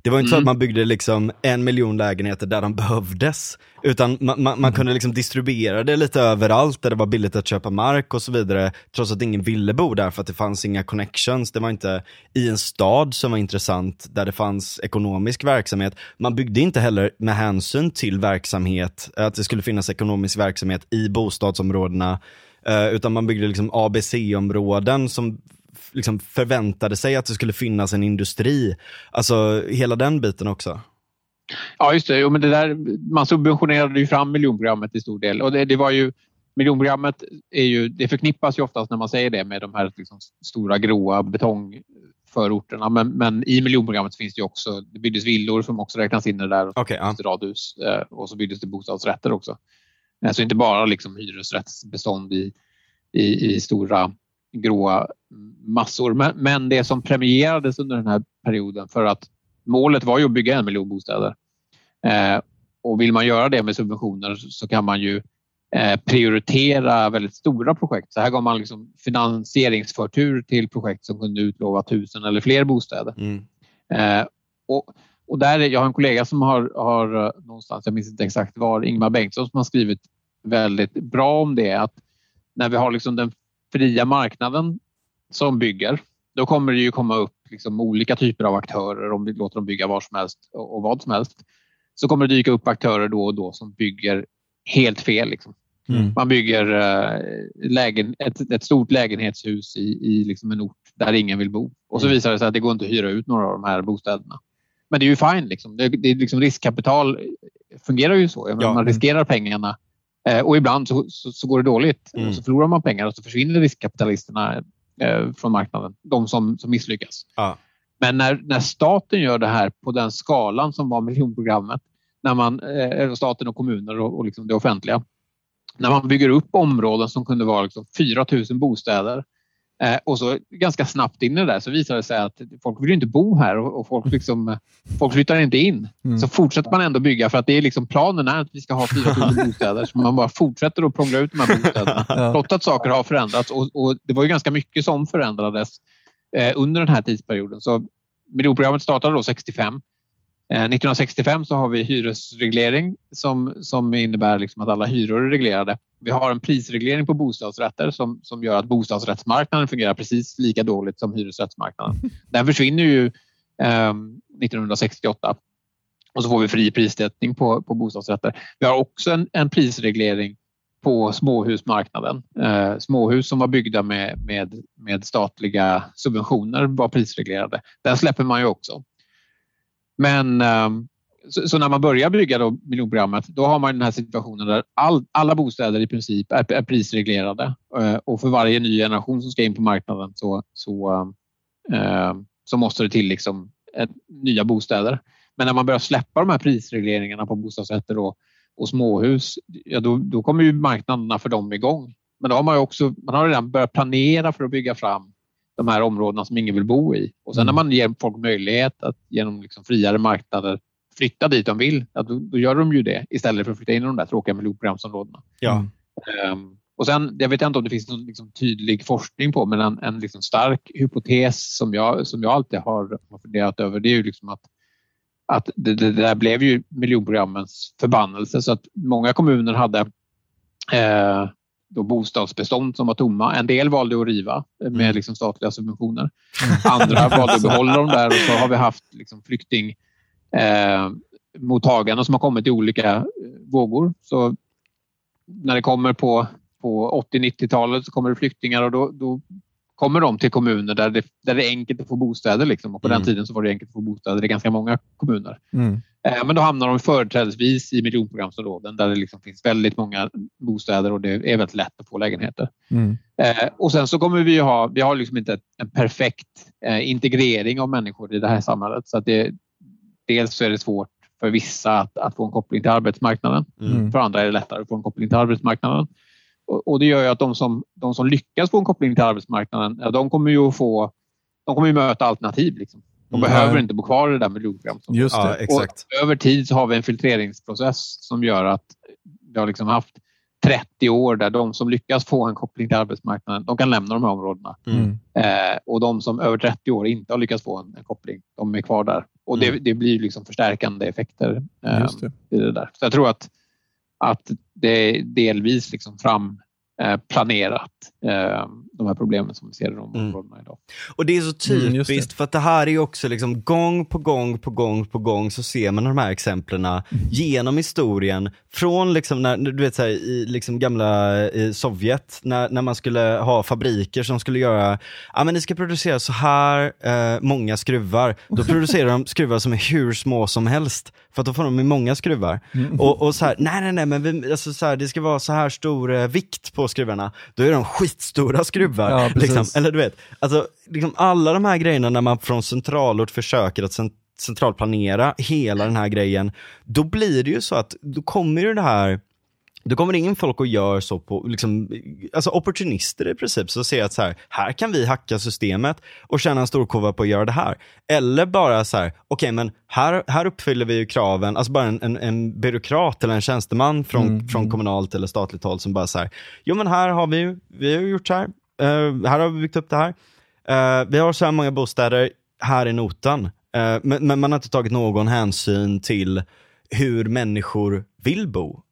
Det var inte så Mm. att man byggde liksom en miljon lägenheter där de behövdes. Utan man, man, man kunde liksom distribuera det lite överallt där det var billigt att köpa mark och så vidare. Trots att ingen ville bo där för att det fanns inga connections. Det var inte i en stad som var intressant där det fanns ekonomisk verksamhet. Man byggde inte heller med hänsyn till verksamhet, att det skulle finnas ekonomisk verksamhet i bostadsområdena. Eh, utan man byggde liksom ABC-områden som liksom förväntade sig att det skulle finnas en industri. Alltså hela den biten också. Ja, just det. Jo, men det där, man subventionerade ju fram miljonprogrammet i stor del. Och det, det var ju, miljonprogrammet är ju, det förknippas ju oftast när man säger det med de här liksom stora gråa betongförorterna. Men, men i miljonprogrammet finns det ju också, det byggdes villor som också räknas in i det där. Okej, ja. radhus eh, och så byggdes det bostadsrätter också. Så inte bara liksom hyresrättsbestånd i, i, i stora gråa massor. Men, men det som premierades under den här perioden för att målet var ju att bygga en miljon bostäder. Eh, och vill man göra det med subventioner så kan man ju eh, prioritera väldigt stora projekt. Så här gav man liksom finansieringsförtur till projekt som kunde utlova tusen eller fler bostäder. Mm. Eh, och, och där, är- jag har en kollega som har, har eh, någonstans, jag minns inte exakt var, Ingmar Bengtsson som har skrivit väldigt bra om det. Att när vi har liksom den fria marknaden som bygger, då kommer det ju komma upp liksom olika typer av aktörer om vi låter dem bygga var som helst och, vad som helst. Så kommer det dyka upp aktörer då och då som bygger helt fel. Liksom. Mm. Man bygger eh, lägen, ett, ett stort lägenhetshus i, i liksom en ort där ingen vill bo. Och så Mm. visar det sig att det går inte att hyra ut några av de här bostäderna. Men det är ju fine. Liksom. Det, det är liksom riskkapital fungerar ju så. Ja. Man riskerar pengarna eh, och ibland så, så, så går det dåligt. Mm. Och så förlorar man pengar och så försvinner riskkapitalisterna eh, från marknaden. De som, som misslyckas. Ja. Men när, när staten gör det här på den skalan som var miljonprogrammet när man, eh, staten och kommuner och, och liksom det offentliga. När man bygger upp områden som kunde vara liksom 4 000 bostäder Eh, och så ganska snabbt in i det där så visar det sig att folk vill inte bo här och, folk, liksom, folk flyttar inte in. Mm. Så fortsätter man ändå bygga för att det är liksom planen är att vi ska ha 4 000 bostäder. Så man bara fortsätter att prångla ut de här bostäderna. Ja. Trots att saker har förändrats och, och, det var ju ganska mycket som förändrades eh, under den här tidsperioden. Så miljonprogrammet startade då 65 1965 eh, så har vi hyresreglering som, som innebär liksom att alla hyror är reglerade. Vi har en prisreglering på bostadsrätter som, som gör att bostadsrättsmarknaden fungerar precis lika dåligt som hyresrättsmarknaden. Den försvinner ju eh, 1968 och så får vi fri prissättning på, på bostadsrätter. Vi har också en, en prisreglering på småhusmarknaden. Eh, småhus som var byggda med, med, med statliga subventioner var prisreglerade. Den släpper man ju också. Men ehm, så, så, när man börjar bygga då miljonprogrammet, då har man den här situationen där all, alla bostäder i princip är, är prisreglerade eh, och för varje ny generation som ska in på marknaden så, så, eh, så måste det till liksom ett, nya bostäder. Men när man börjar släppa de här prisregleringarna på bostadsrätter och, och småhus, ja, då, då kommer ju marknaderna för dem igång. Men då har man också man har redan börjat planera för att bygga fram de här områdena som ingen vill bo i. Och sen när mm. man ger folk möjlighet att genom liksom friare marknader flytta dit de vill, ja, då, då, gör de ju det istället för att flytta in i de där tråkiga miljonprogramsområdena. Ja. Um, och sen, jag vet inte om det finns någon liksom tydlig forskning på, men en, en liksom stark hypotes som jag, som jag alltid har, funderat över, det är ju liksom att, att det, det där blev ju miljonprogrammens förbannelse. Så att många kommuner hade eh, då bostadsbestånd som var tomma. En del valde att riva med mm. liksom statliga subventioner. Mm. Andra valde att behålla dem där och så har vi haft liksom flyktingmottagande eh, som har kommit i olika eh, vågor. Så när det kommer på, på 80-90-talet så kommer det flyktingar och då, då kommer de till kommuner där det, där det är enkelt att få bostäder. Liksom. Och på mm. den tiden så var det enkelt att få bostäder i ganska många kommuner. Mm. Eh, men då hamnar de företrädesvis i miljonprogramsområden där det liksom finns väldigt många bostäder och det är väldigt lätt att få lägenheter. Mm. Eh, och sen så kommer vi ha, vi har liksom inte en perfekt eh, integrering av människor i det här samhället. Så att det, dels så är det svårt för vissa att, att få en koppling till arbetsmarknaden. Mm. För andra är det lättare att få en koppling till arbetsmarknaden. Och, och det gör ju att de som, de som lyckas få en koppling till arbetsmarknaden, ja, de kommer ju få de kommer ju möta alternativ. Liksom. De mm. behöver inte bo kvar i det där miljonprogrammet. Just det. Ja, exakt. Och över tid så har vi en filtreringsprocess som gör att vi har liksom haft 30 år där de som lyckas få en koppling till arbetsmarknaden, de kan lämna de här områdena. Mm. Eh, och de som över 30 år inte har lyckats få en, en koppling, de är kvar där. Och mm. det, det, blir liksom förstärkande effekter eh, det. i det där. Så jag tror att, att det är delvis liksom fram planerat eh, de här problemen som vi ser i de mm. områdena mm. idag. Och det är så typiskt, mm, för att det här är ju också liksom gång på gång på gång på gång så ser man de här exemplen mm. genom historien. Från liksom när, du vet så här, i liksom gamla i Sovjet, när, när man skulle ha fabriker som skulle göra, ja men ni ska producera så här eh, många skruvar. Då producerar de skruvar som är hur små som helst. För att då får de många skruvar. Mm. Och, och så här, nej nej nej, men vi, alltså så här, det ska vara så här stor eh, vikt på skruvarna. Då är de skitstora skruvar. Ja, liksom. Eller du vet, alltså, liksom alla de här grejerna när man från centralort försöker att cent centralplanera hela den här grejen, då blir det ju så att, då kommer ju det här då kommer det in folk och gör så på, liksom, alltså opportunister i princip, så ser att så här, här kan vi hacka systemet och tjäna en stor kova på att göra det här. Eller bara så här, okej okay, men här, här uppfyller vi ju kraven, alltså bara en, en, en byråkrat eller en tjänsteman från, mm. från mm. kommunalt eller statligt håll som bara så här, jo men här har vi ju, vi har gjort så här, uh, här har vi byggt upp det här, uh, vi har så här många bostäder, här är notan. Uh, men, men man har inte tagit någon hänsyn till hur människor vill bo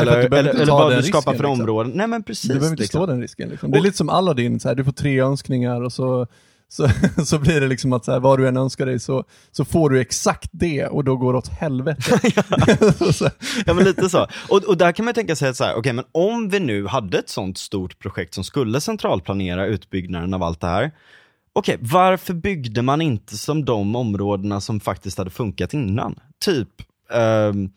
eller, eller, eller vad du skapar risken, för liksom. områden. Nej men precis. Du behöver inte liksom. stå den risken. Liksom. Det är lite som Aladdin, så här, du får tre önskningar och så, så, så blir det liksom att så här, vad du än önskar dig så, så får du exakt det och då går det åt helvete. ja men lite så. Och, och där kan man tänka sig att så här, okej okay, men om vi nu hade ett sånt stort projekt som skulle centralplanera utbyggnaden av allt det här. Okej, okay, varför byggde man inte som de områdena som faktiskt hade funkat innan? Typ um,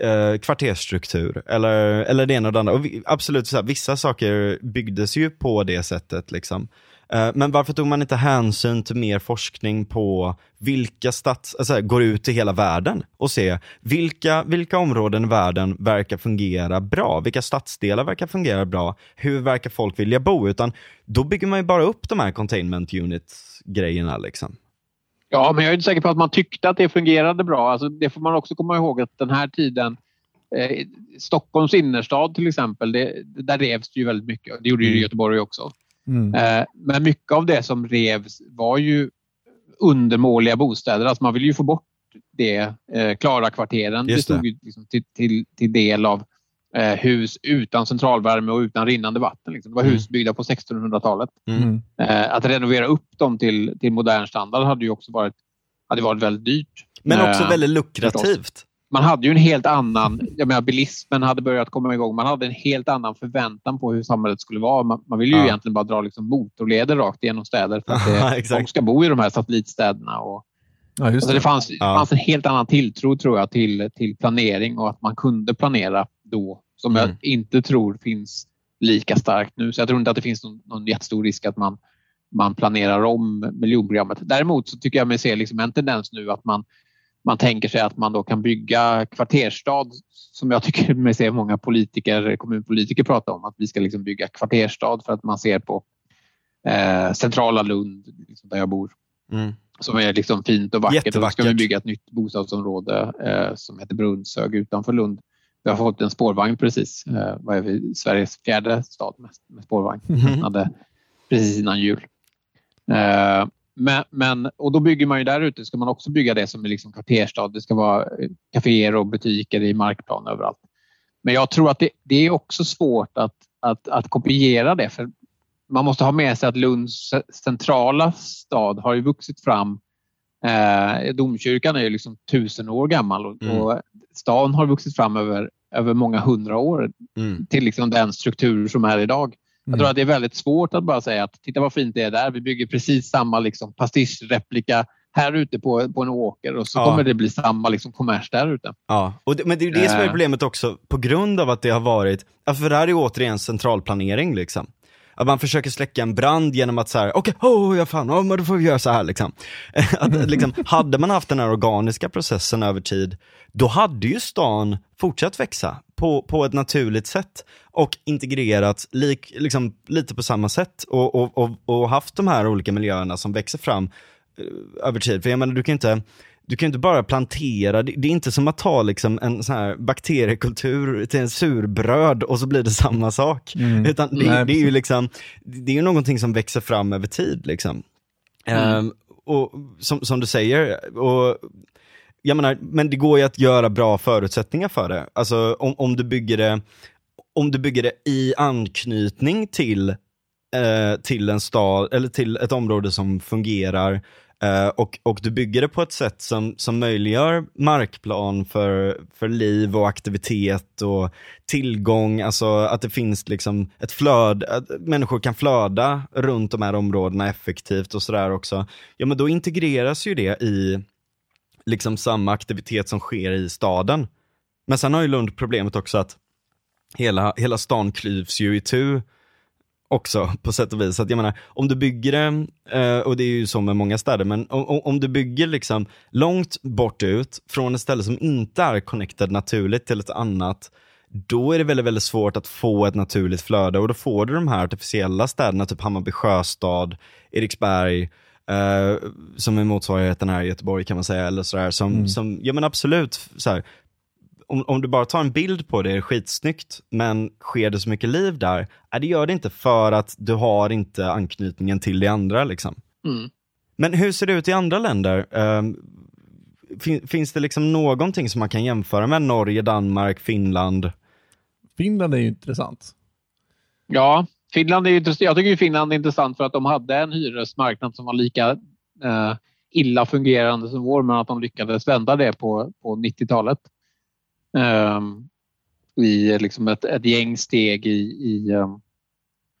eh, kvartersstruktur eller, eller det ena och det andra. Och vi, absolut, så här, vissa saker byggdes ju på det sättet. Liksom. Eh, Men varför tog man inte hänsyn till mer forskning på vilka stats, alltså, går ut i hela världen och se vilka, vilka områden i världen verkar fungera bra? Vilka stadsdelar verkar fungera bra? Hur verkar folk vilja bo? Utan då bygger man ju bara upp de här containment units grejerna. liksom. Ja, men jag är inte säker på att man tyckte att det fungerade bra. Alltså, det får man också komma ihåg att den här tiden eh, Stockholms innerstad till exempel, det, där revs det ju väldigt mycket. Det gjorde ju Mm. Göteborg också. Mm. Eh, men mycket av det som revs var ju undermåliga bostäder. Alltså man ville ju få bort det. Eh, Klara-kvarteren Just det. bestod ju liksom till, till, till del av eh, hus utan centralvärme och utan rinnande vatten. Liksom. Det var Mm. hus byggda på 1600-talet. Mm. Eh, att renovera upp dem till, till modern standard hade ju också varit, hade varit väldigt dyrt. Men också Eh, väldigt lukrativt. man hade ju en helt annan, jag menar bilismen hade börjat komma igång. Man hade en helt annan förväntan på hur samhället skulle vara. Man, man ville ju Ja. egentligen bara dra liksom motorleder rakt igenom städer för att det, folk ska bo i de här satellitstäderna. Och, Ja, just alltså det. det fanns, Ja. fanns en helt annan tilltro tror jag till, till planering och att man kunde planera då som Mm. jag inte tror finns lika starkt nu. Så jag tror inte att det finns någon, någon jättestor risk att man, man planerar om miljonprogrammet. Däremot så tycker jag mig se liksom en tendens nu att man man tänker sig att man då kan bygga kvarterstad som jag tycker mig se många politiker, kommunpolitiker prata om. Att vi ska liksom bygga kvarterstad för att man ser på eh, centrala Lund, liksom där jag bor, Mm. som är liksom fint och vackert. Och då ska vi Jättevackert. bygga ett nytt bostadsområde eh, som heter Brunnshög utanför Lund. Vi har fått en spårvagn precis. Eh, vad är vi? Sveriges fjärde stad med, med spårvagn. Mhm. Hade precis innan jul. Eh, men, men, och då bygger man ju där ute, ska man också bygga det som är liksom kvarterstad. Det ska vara eh, kaféer och butiker i markplan överallt. Men jag tror att det, det är också svårt att, att, att kopiera det. För man måste ha med sig att Lunds centrala stad har ju vuxit fram. Eh, domkyrkan är ju liksom tusen år gammal och, Mm. och stan har vuxit fram över, över många hundra år Mm. till liksom den struktur som är idag. Jag Mm. tror att det är väldigt svårt att bara säga att titta vad fint det är där. Vi bygger precis samma liksom pastischreplika här ute på, på en åker och så Ja. kommer det bli samma liksom kommers där ute. Ja, och det, men det är ju det som är Eh. problemet också, på grund av att det har varit, för det här är ju återigen centralplanering liksom. Att man försöker släcka en brand genom att säga, okej, oh, ja fan, oh, men då får vi göra så här liksom. att, eh, liksom. Hade man haft den här organiska processen över tid, då hade ju stan fortsatt växa på, på ett naturligt sätt och integrerats lik, liksom, lite på samma sätt och, och, och, och haft de här olika miljöerna som växer fram eh, över tid. För jag menar, du kan inte, du kan inte bara plantera, det, det är inte som att ta liksom en sån här bakteriekultur till en surbröd och så blir det samma sak. Mm. Utan det, Nej, det är ju liksom, det är ju någonting som växer fram över tid liksom. Mm. Ehm, och som, som du säger, och jag menar, men det går ju att göra bra förutsättningar för det. Alltså om, om du bygger det, om du bygger det i anknytning till, eh, till en stad, eller till ett område som fungerar, Eh, och, och du bygger det på ett sätt som, som möjliggör markplan för, för liv och aktivitet och tillgång, alltså att det finns liksom ett flöde, att människor kan flöda runt de här områdena effektivt och sådär också. Ja men då integreras ju det i liksom samma aktivitet som sker i staden. Men sen har ju Lund problemet också att hela, hela stan klyvs ju i tu också på sätt och vis. Så att jag menar, om du bygger det, eh, och det är ju så med många städer, men om, du bygger liksom långt bort ut från ett ställe som inte är connected naturligt till ett annat, då är det väldigt, väldigt svårt att få ett naturligt flöde och då får du de här artificiella städerna, typ Hammarby sjöstad, Eriksberg, eh, som är motsvarigheten här i Göteborg kan man säga, eller sådär, som, Mm. som ja men absolut, så här, om, om du bara tar en bild på det, är det skitsnyggt, men sker det så mycket liv där? Nej, det gör det inte för att du har inte anknytningen till det andra liksom. Mm. Men hur ser det ut i andra länder? Ehm, fin, finns det liksom någonting som man kan jämföra med Norge, Danmark, Finland? Finland är ju intressant. Ja, Finland är ju intressant. Jag tycker ju Finland är intressant för att de hade en hyresmarknad som var lika eh, illa fungerande som vår men att de lyckades vända det på, på 90-talet. Ehm, I liksom ett, ett gäng steg i, i, ehm,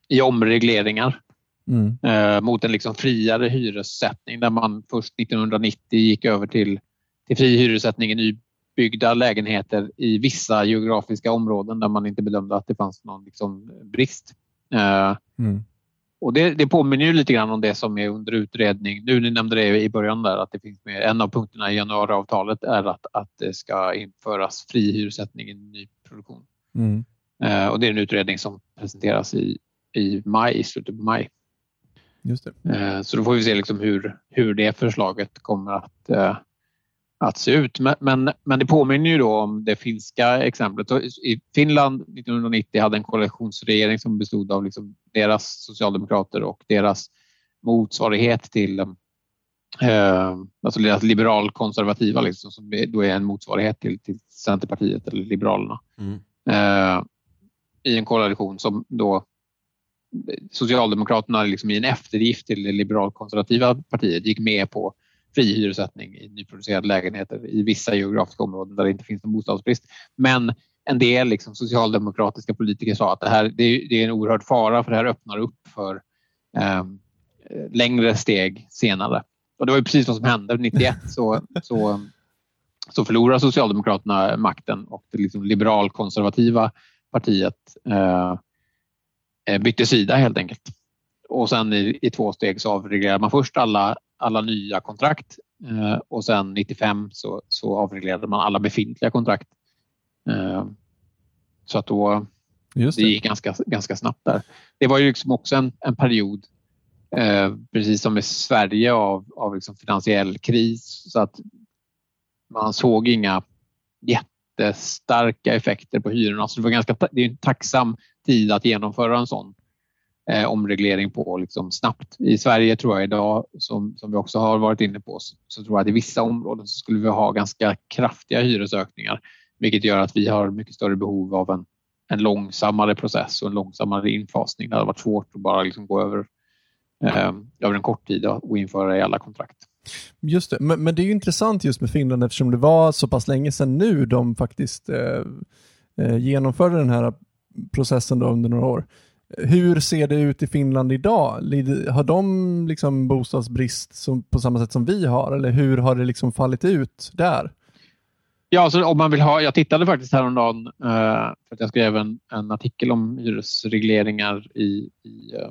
i omregleringar Mm. eh, mot en liksom friare hyressättning där man först 1990 gick över till, till fri hyressättning i nybyggda lägenheter i vissa geografiska områden där man inte bedömde att det fanns någon liksom brist. Eh, Mm. Och det, det påminner ju lite grann om det som är under utredning. Nu ni nämnde det i början där att det finns med, en av punkterna i januariavtalet är att, att det ska införas fri hyressättning i nyproduktion. Mm. Eh, och det är en utredning som presenteras i, i maj, i slutet på maj. Just det. Eh, så då får vi se liksom hur, hur det förslaget kommer att, eh, att se ut. Men, men, men det påminner ju då om det finska exemplet. I Finland 1990 hade en koalitionsregering som bestod av liksom deras socialdemokrater och deras motsvarighet till eh, alltså deras liberalkonservativa liksom, som då är en motsvarighet till, till Centerpartiet eller Liberalerna. Mm. Eh, I en koalition som då Socialdemokraterna liksom i en eftergift till det liberalkonservativa partiet gick med på fri hyressättning i nyproducerade lägenheter i vissa geografiska områden där det inte finns någon bostadsbrist. Men en del liksom, socialdemokratiska politiker sa att det här det är, det är en oerhörd fara för det här öppnar upp för eh, längre steg senare. Och det var ju precis vad som hände. 91 så, så, så förlorade Socialdemokraterna makten och det liksom liberalkonservativa partiet eh, eh, bytte sida helt enkelt. Och sen i, i två steg så avreglerade man först alla, alla nya kontrakt eh, och sen 95 så, så avreglerade man alla befintliga kontrakt. Eh, så att då Just det det. gick ganska, ganska snabbt där. Det var ju liksom också en, en period, eh, precis som i Sverige, av, av liksom finansiell kris. Så att man såg inga jättestarka effekter på hyrorna. Så det, var ganska, det är en tacksam tid att genomföra en sån eh, omreglering på liksom snabbt. I Sverige tror jag idag, som, som vi också har varit inne på, så, så tror jag att i vissa områden så skulle vi ha ganska kraftiga hyresökningar vilket gör att vi har mycket större behov av en, en långsammare process och en långsammare infasning. Det hade varit svårt att bara liksom gå över, eh, över en kort tid och införa i alla kontrakt. Just det, men, men det är ju intressant just med Finland eftersom det var så pass länge sedan nu de faktiskt eh, eh genomförde den här processen då under några år. Hur ser det ut i Finland idag? Har de liksom bostadsbrist som, på samma sätt som vi har eller hur har det liksom fallit ut där? Ja, alltså om man vill ha, jag tittade faktiskt häromdagen eh, för att jag skrev en, en artikel om hyresregleringar i, i, eh,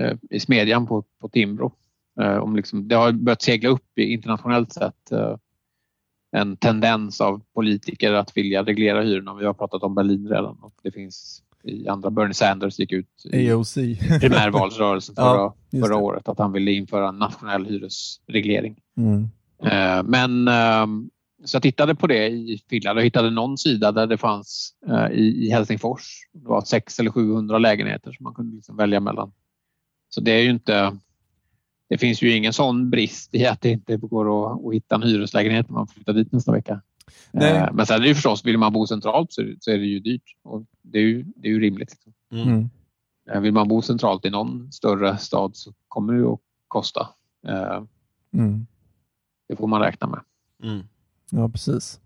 eh i Smedjan på, på Timbro. Eh, om liksom, det har börjat segla upp internationellt sett eh, en tendens av politiker att vilja reglera hyrorna. Vi har pratat om Berlin redan och det finns i andra. Bernie Sanders gick ut i AOC. primärvalsrörelsen Ja, förra, just förra året att han ville införa en nationell hyresreglering. Mm. Eh, Men ehm, så jag tittade på det i Finland och hittade någon sida där det fanns eh, i i Helsingfors. Det var 600 eller 700 lägenheter som man kunde liksom välja mellan. Så det är ju inte... Det finns ju ingen sån brist i att det inte går att, att hitta en hyreslägenhet när man flyttar dit nästa vecka. Nej. Eh, Men sen är det ju förstås, vill man bo centralt så, så är det ju dyrt. Och det, är ju, det är ju rimligt. Liksom. Mm. Eh, Vill man bo centralt i någon större stad så kommer det ju att kosta. Eh, Mm. Det får man räkna med. Mm. Ja, precis.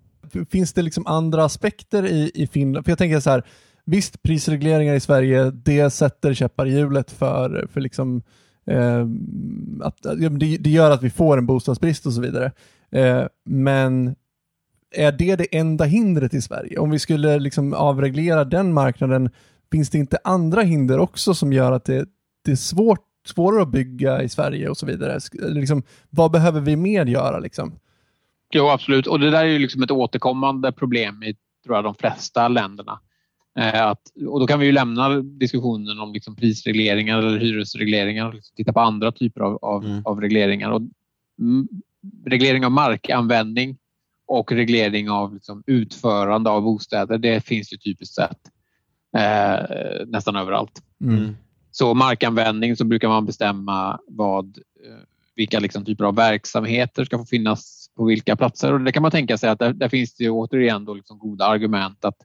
Finns det liksom andra aspekter i, i Finland? För jag tänker så här, visst prisregleringar i Sverige, det sätter käppar i hjulet för, för liksom, eh, att, det, det gör att vi får en bostadsbrist och så vidare. Eh, men är det det enda hindret i Sverige? Om vi skulle liksom avreglera den marknaden, finns det inte andra hinder också som gör att det, det är svårt, svårare att bygga i Sverige och så vidare? Liksom, vad behöver vi mer göra? Liksom? Jo, absolut. Och det där är ju liksom ett återkommande problem i tror jag, de flesta länderna. Eh, att, och då kan vi ju lämna diskussionen om liksom prisregleringar eller hyresregleringar och liksom titta på andra typer av, av, Mm. av regleringar. Och, mm, reglering av markanvändning och reglering av liksom, utförande av bostäder, det finns ju typiskt sett eh, nästan överallt. Mm. Så markanvändning så brukar man bestämma vad, eh, vilka liksom typer av verksamheter ska få finnas på vilka platser. Och det kan man tänka sig att där, där finns det ju återigen då liksom goda argument att,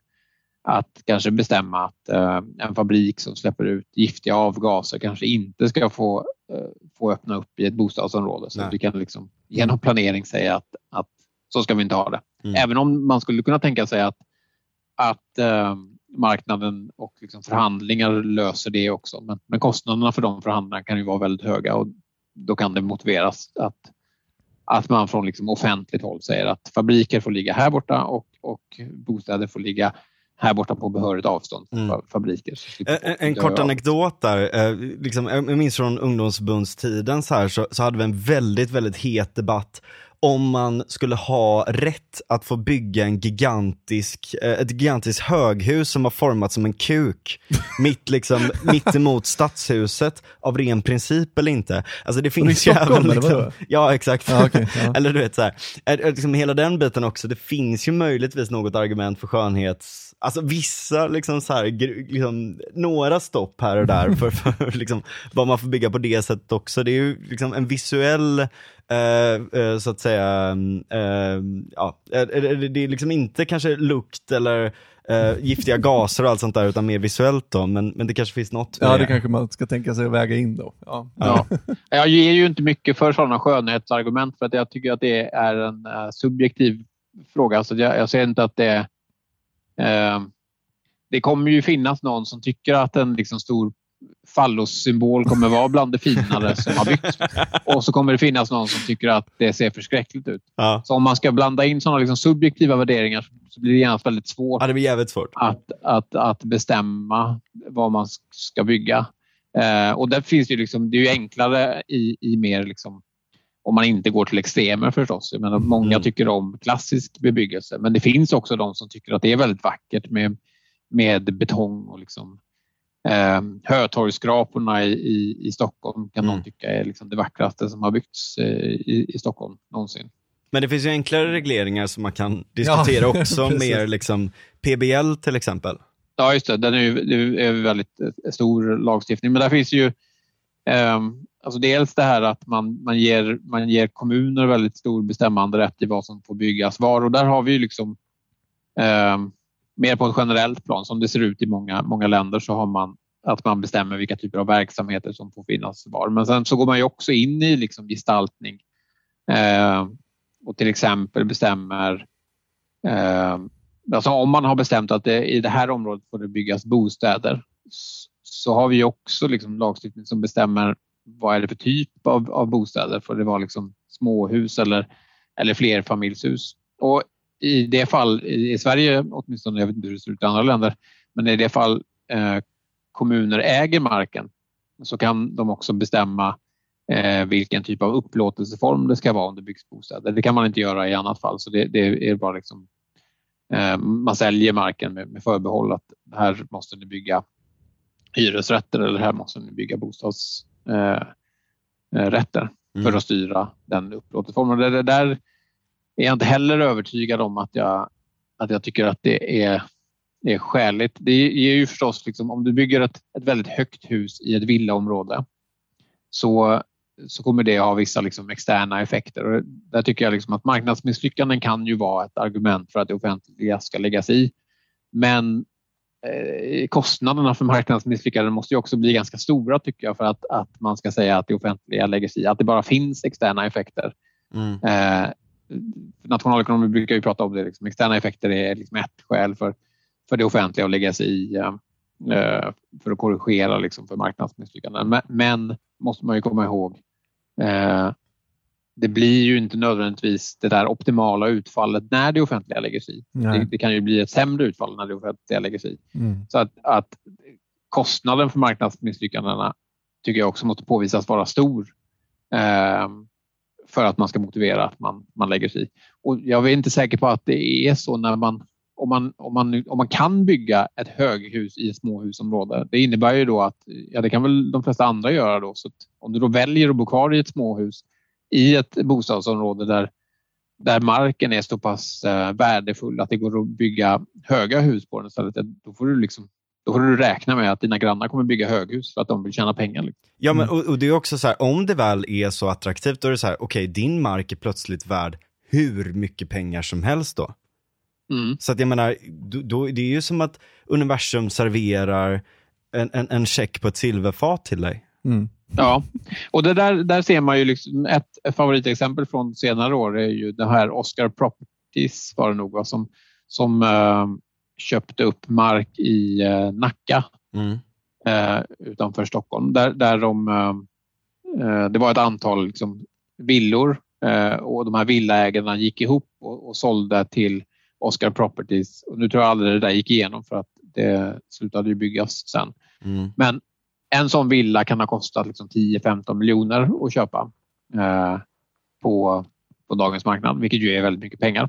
att kanske bestämma att eh, en fabrik som släpper ut giftiga avgaser kanske inte ska få, eh, få öppna upp i ett bostadsområde. Så att vi kan liksom genom planering säga att, att så ska vi inte ha det. Mm. Även om man skulle kunna tänka sig att, att eh, marknaden och liksom förhandlingar löser det också. Men, men kostnaderna för de förhandlingarna kan ju vara väldigt höga och då kan det motiveras att, att man från liksom offentligt håll säger att fabriker får ligga här borta och, och bostäder får ligga här borta på behörigt avstånd från Mm. fabriker. slipper En, en kort anekdot där. Eh, liksom, jag minns från ungdomsförbundstiden så, här, så, så hade vi en väldigt, väldigt het debatt om man skulle ha rätt att få bygga en gigantisk, eh, ett gigantiskt höghus som var format som en kuk mitt, liksom, mitt emot stadshuset av ren princip eller inte. Alltså det finns ju även liksom, Ja exakt. Ja, okej, ja. eller du vet så här, är- är liksom hela den biten också, det finns ju möjligtvis något argument för skönhets, alltså vissa liksom så här, liksom, några stopp här och där för, för liksom, vad man får bygga på det sättet också. Det är ju liksom en visuell, eh, eh, så att säga, eh, ja, det är liksom inte kanske lukt eller giftiga gaser och allt sånt där, utan mer visuellt då, men, men det kanske finns något Ja, det kanske man ska tänka sig att väga in då. Ja. Ja. Jag ger ju inte mycket för sådana skönhetsargument för att jag tycker att det är en subjektiv fråga. Så jag, jag ser inte att det Det kommer ju finnas någon som tycker att en liksom stor fallossymbol kommer vara bland det finare som har byggts. Och så kommer det finnas någon som tycker att det ser förskräckligt ut. Ja. Så om man ska blanda in sådana liksom subjektiva värderingar så blir det genast väldigt svårt ja, det blir jävligt svårt. att, att, att bestämma vad man ska bygga. Eh, och där finns det, ju liksom, det är ju enklare i, i mer liksom, om man inte går till extremer förstås. Jag menar, många Mm. tycker om klassisk bebyggelse men det finns också de som tycker att det är väldigt vackert med, med betong och liksom, eh, Hötorgsskraporna i, i, i Stockholm kan Mm. någon tycka är liksom det vackraste som har byggts eh, i, i Stockholm någonsin. Men det finns ju enklare regleringar som man kan diskutera Ja, också, mer liksom PBL till exempel. Ja, just det. Den är ju det är väldigt eh, stor lagstiftning. Men där finns ju ehm, alltså dels det här att man, man, ger, man ger kommuner väldigt stor bestämmande rätt i vad som får byggas var. Och där har vi ju liksom ehm, mer på ett generellt plan. Som det ser ut i många, många länder så har man att man bestämmer vilka typer av verksamheter som får finnas var. Men sen så går man ju också in i liksom gestaltning eh, och till exempel bestämmer eh, Alltså om man har bestämt att det, i det här området får det byggas bostäder så har vi också liksom lagstiftning som bestämmer vad är det för typ av, av bostäder. Får det vara liksom småhus eller, eller flerfamiljshus? Och i det fall, i Sverige åtminstone, jag vet inte hur det ser ut i andra länder, men i det fall eh, kommuner äger marken så kan de också bestämma eh, vilken typ av upplåtelseform det ska vara om det byggs bostäder. Det kan man inte göra i annat fall. Så det, det är bara liksom, eh, man säljer marken med, med förbehåll att här måste ni bygga hyresrätter eller här måste ni bygga bostadsrätter rätter Mm. för att styra den upplåtelseformen. Det, det där är jag inte heller övertygad om att jag, att jag tycker att det är, är skäligt. Det ger ju förstås, liksom, om du bygger ett, ett väldigt högt hus i ett villaområde så, så kommer det ha vissa liksom, externa effekter. Och där tycker jag liksom att marknadsmisslyckanden kan ju vara ett argument för att det offentliga ska lägga sig i. Men eh, kostnaderna för marknadsmisslyckanden måste ju också bli ganska stora tycker jag för att, att man ska säga att det offentliga lägger sig i. Att det bara finns externa effekter. Mm. Eh, nationalekonomer brukar ju prata om det. Liksom. Externa effekter är liksom ett skäl för, för det offentliga att lägga sig i eh, eh, för att korrigera liksom, för marknadsmisslyckanden. Men, men måste man ju komma ihåg eh, det blir ju inte nödvändigtvis det där optimala utfallet när det offentliga lägger sig i. Det, det kan ju bli ett sämre utfall när det offentliga lägger sig i. Mm. Så att, att kostnaden för marknadsmisslyckandena tycker jag också måste påvisas vara stor eh, för att man ska motivera att man, man lägger sig i. Och jag är inte säker på att det är så när man om man, om, man, om man kan bygga ett höghus i ett småhusområde. Det innebär ju då att, ja det kan väl de flesta andra göra då. Så att om du då väljer att bo kvar i ett småhus i ett bostadsområde där, där marken är så pass eh, värdefull att det går att bygga höga hus på den istället. Då får du liksom då får du räkna med att dina grannar kommer bygga höghus för att de vill tjäna pengar. Liksom. Ja, men och, och det är också så här, om det väl är så attraktivt, då är det så här, okej, din mark är plötsligt värd hur mycket pengar som helst då. Mm. Så att jag menar, då, då, det är ju som att universum serverar en, en, en check på ett silverfat till dig. Mm. Ja, och det där, där ser man ju liksom ett, favoritexempel från senare år är ju det här Oscar Properties var det nog va, som, som eh, köpte upp mark i eh, Nacka Mm. eh, utanför Stockholm. Där, där de, eh, det var ett antal liksom, villor och de här villaägarna gick ihop och, och sålde till Oscar Properties. Och nu tror jag aldrig det där gick igenom för att det slutade ju byggas sen. Mm. Men en sån villa kan ha kostat liksom 10-15 miljoner att köpa eh, på, på dagens marknad, vilket ju är väldigt mycket pengar.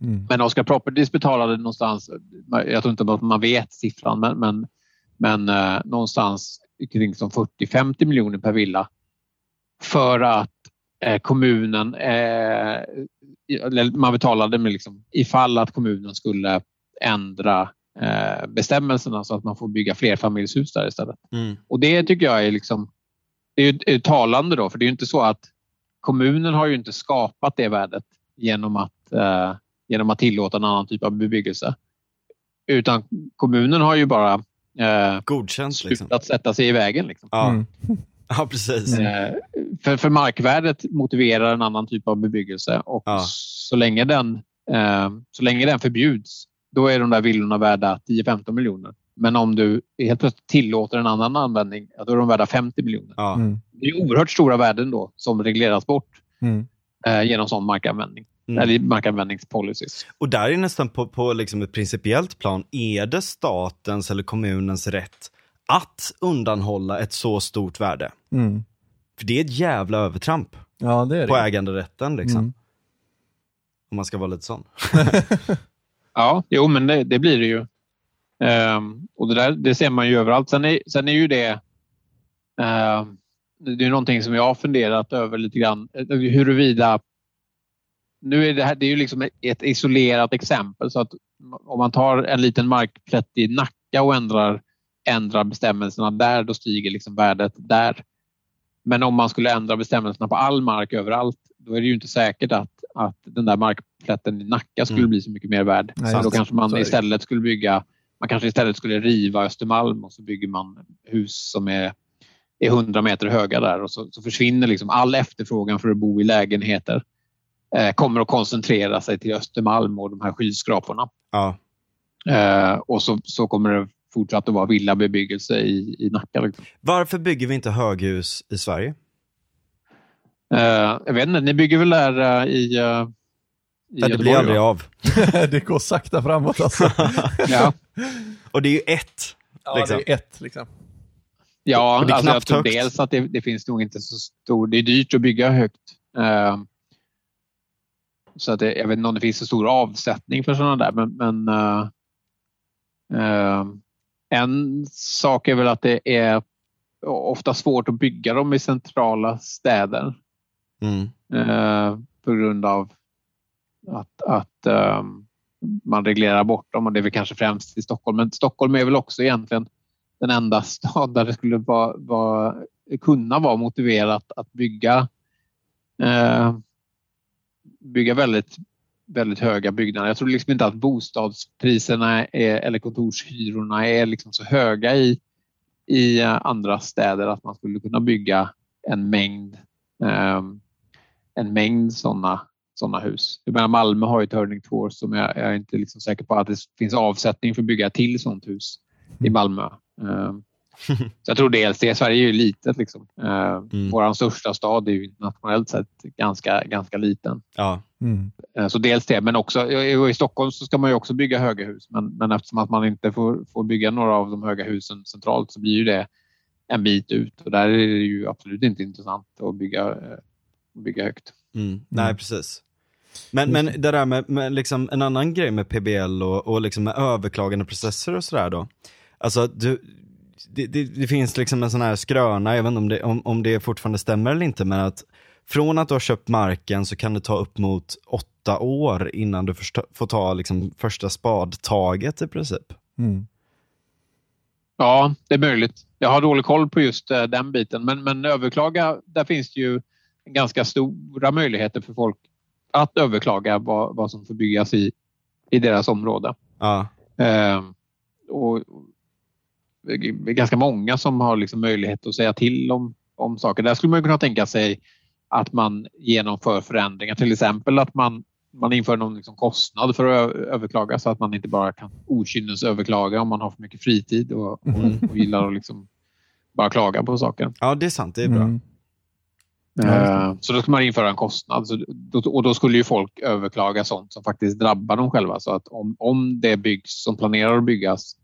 Mm. Men Oscar Properties betalade någonstans, jag tror inte att man vet siffran, men, men, men eh, någonstans kring som 40-50 miljoner per villa för att eh, kommunen, eh, man betalade med liksom, ifall att kommunen skulle ändra eh, bestämmelserna så att man får bygga flerfamiljshus där istället. Mm. Och det tycker jag är liksom, det är är talande då, för det är ju inte så att kommunen har ju inte skapat det värdet genom att, eh, genom att tillåta en annan typ av bebyggelse. Utan kommunen har ju bara eh, Godkänt liksom. slutat sätta sig i vägen. Liksom. Ja, Mm. ja precis. Eh, för, för markvärdet motiverar en annan typ av bebyggelse och Ja. så, länge den, eh, så länge den förbjuds, då är de där villorna värda 10-15 miljoner. Men om du helt plötsligt tillåter en annan användning, då är de värda 50 miljoner. Ja. Mm. Det är oerhört stora värden då som regleras bort Mm. eh, genom sån markanvändning. Mm. Eller markanvändningspolicies. Och där är nästan på, på liksom ett principiellt plan, är det statens eller kommunens rätt att undanhålla ett så stort värde? Mm. För det är ett jävla övertramp Ja, det är på det. äganderätten liksom. Mm. Om man ska vara lite sån. Ja, jo men det, det blir det ju. Ehm, och det, där, det ser man ju överallt. Sen är, sen är ju det ehm, det är någonting som jag har funderat över lite grann. Huruvida... Nu är det här det är ju liksom ett- isolerat exempel. så att Om man tar en liten markplätt i Nacka och ändrar, ändrar bestämmelserna där, då stiger liksom värdet där. Men om man skulle ändra bestämmelserna på all mark överallt, då är det ju inte säkert att, att den där markplätten i Nacka skulle Mm. bli så mycket mer värd. Nej, så då kanske man det. istället skulle bygga, man kanske istället skulle riva Östermalm och så bygger man hus som är, är 100 meter höga där och så, så försvinner liksom all efterfrågan för att bo i lägenheter. Eh, kommer att koncentrera sig till Östermalm och de här skyskraporna. Ja. Eh, och så, så kommer det fortsatt att vara villabebyggelse i, i Nacka. Liksom. Varför bygger vi inte höghus i Sverige? Eh, jag vet inte, ni bygger väl där eh, i, uh, i det blir aldrig va? av. det går sakta framåt alltså. Ja, Och det är ju ett. ja, Liksom. det är ett liksom. ja Och det är alltså jag tror högt. dels att det, det finns nog inte så stor... Det är dyrt att bygga högt. Eh, så att det, jag vet inte om det finns så stor avsättning för sådana där. Men, men eh, eh, en sak är väl att det är ofta svårt att bygga dem i centrala städer. Mm. eh, på grund av att, att man reglerar bort dem och det är väl kanske främst i Stockholm. Men Stockholm är väl också egentligen den enda stad där det skulle vara, vara, kunna vara motiverat att bygga eh, bygga väldigt, väldigt höga byggnader. Jag tror liksom inte att bostadspriserna är, eller kontorshyrorna är liksom så höga i, i eh, andra städer att man skulle kunna bygga en mängd en mängd sådana såna hus. Jag menar, Malmö har ju Turning Tours som jag, jag är inte liksom säker på att det finns avsättning för att bygga ett till sånt hus i Malmö. Ehm, så jag tror dels det. Sverige är ju litet. Liksom. Uh, Mm. Vår största stad är ju internationellt sett ganska, ganska liten. Ja. Mm. Eh, Så dels det, men också i Stockholm så ska man ju också bygga höga hus. Men, men eftersom att man inte får, får bygga några av de höga husen centralt så blir ju det en bit ut. Och där är det ju absolut inte intressant att bygga, eh, bygga högt. Mm. Nej, precis. Men, men det där med, med liksom en annan grej med PBL och, och liksom med överklagande processer och sådär då. Alltså, du, det, det, det finns liksom en sån här skröna, jag vet inte om det, om, om det fortfarande stämmer eller inte, men att från att du har köpt marken så kan det ta upp mot åtta år innan du första, får ta liksom första spadtaget i princip. Mm. Ja, det är möjligt. Jag har dålig koll på just eh, den biten. Men, men överklaga, där finns det ju ganska stora möjligheter för folk att överklaga vad, vad som får byggas i, i deras område. Ja, Eh, och ganska många som har liksom möjlighet att säga till om, om saker. Där skulle man kunna tänka sig att man genomför förändringar. Till exempel att man, man inför någon liksom kostnad för att överklaga så att man inte bara kan överklaga om man har för mycket fritid och, och, och gillar att liksom bara klaga på saker. ja det är sant, det är bra. Mm. Eh, så då ska man införa en kostnad och då skulle ju folk överklaga sånt som faktiskt drabbar dem själva. Så att om, om det byggs som planerar att byggas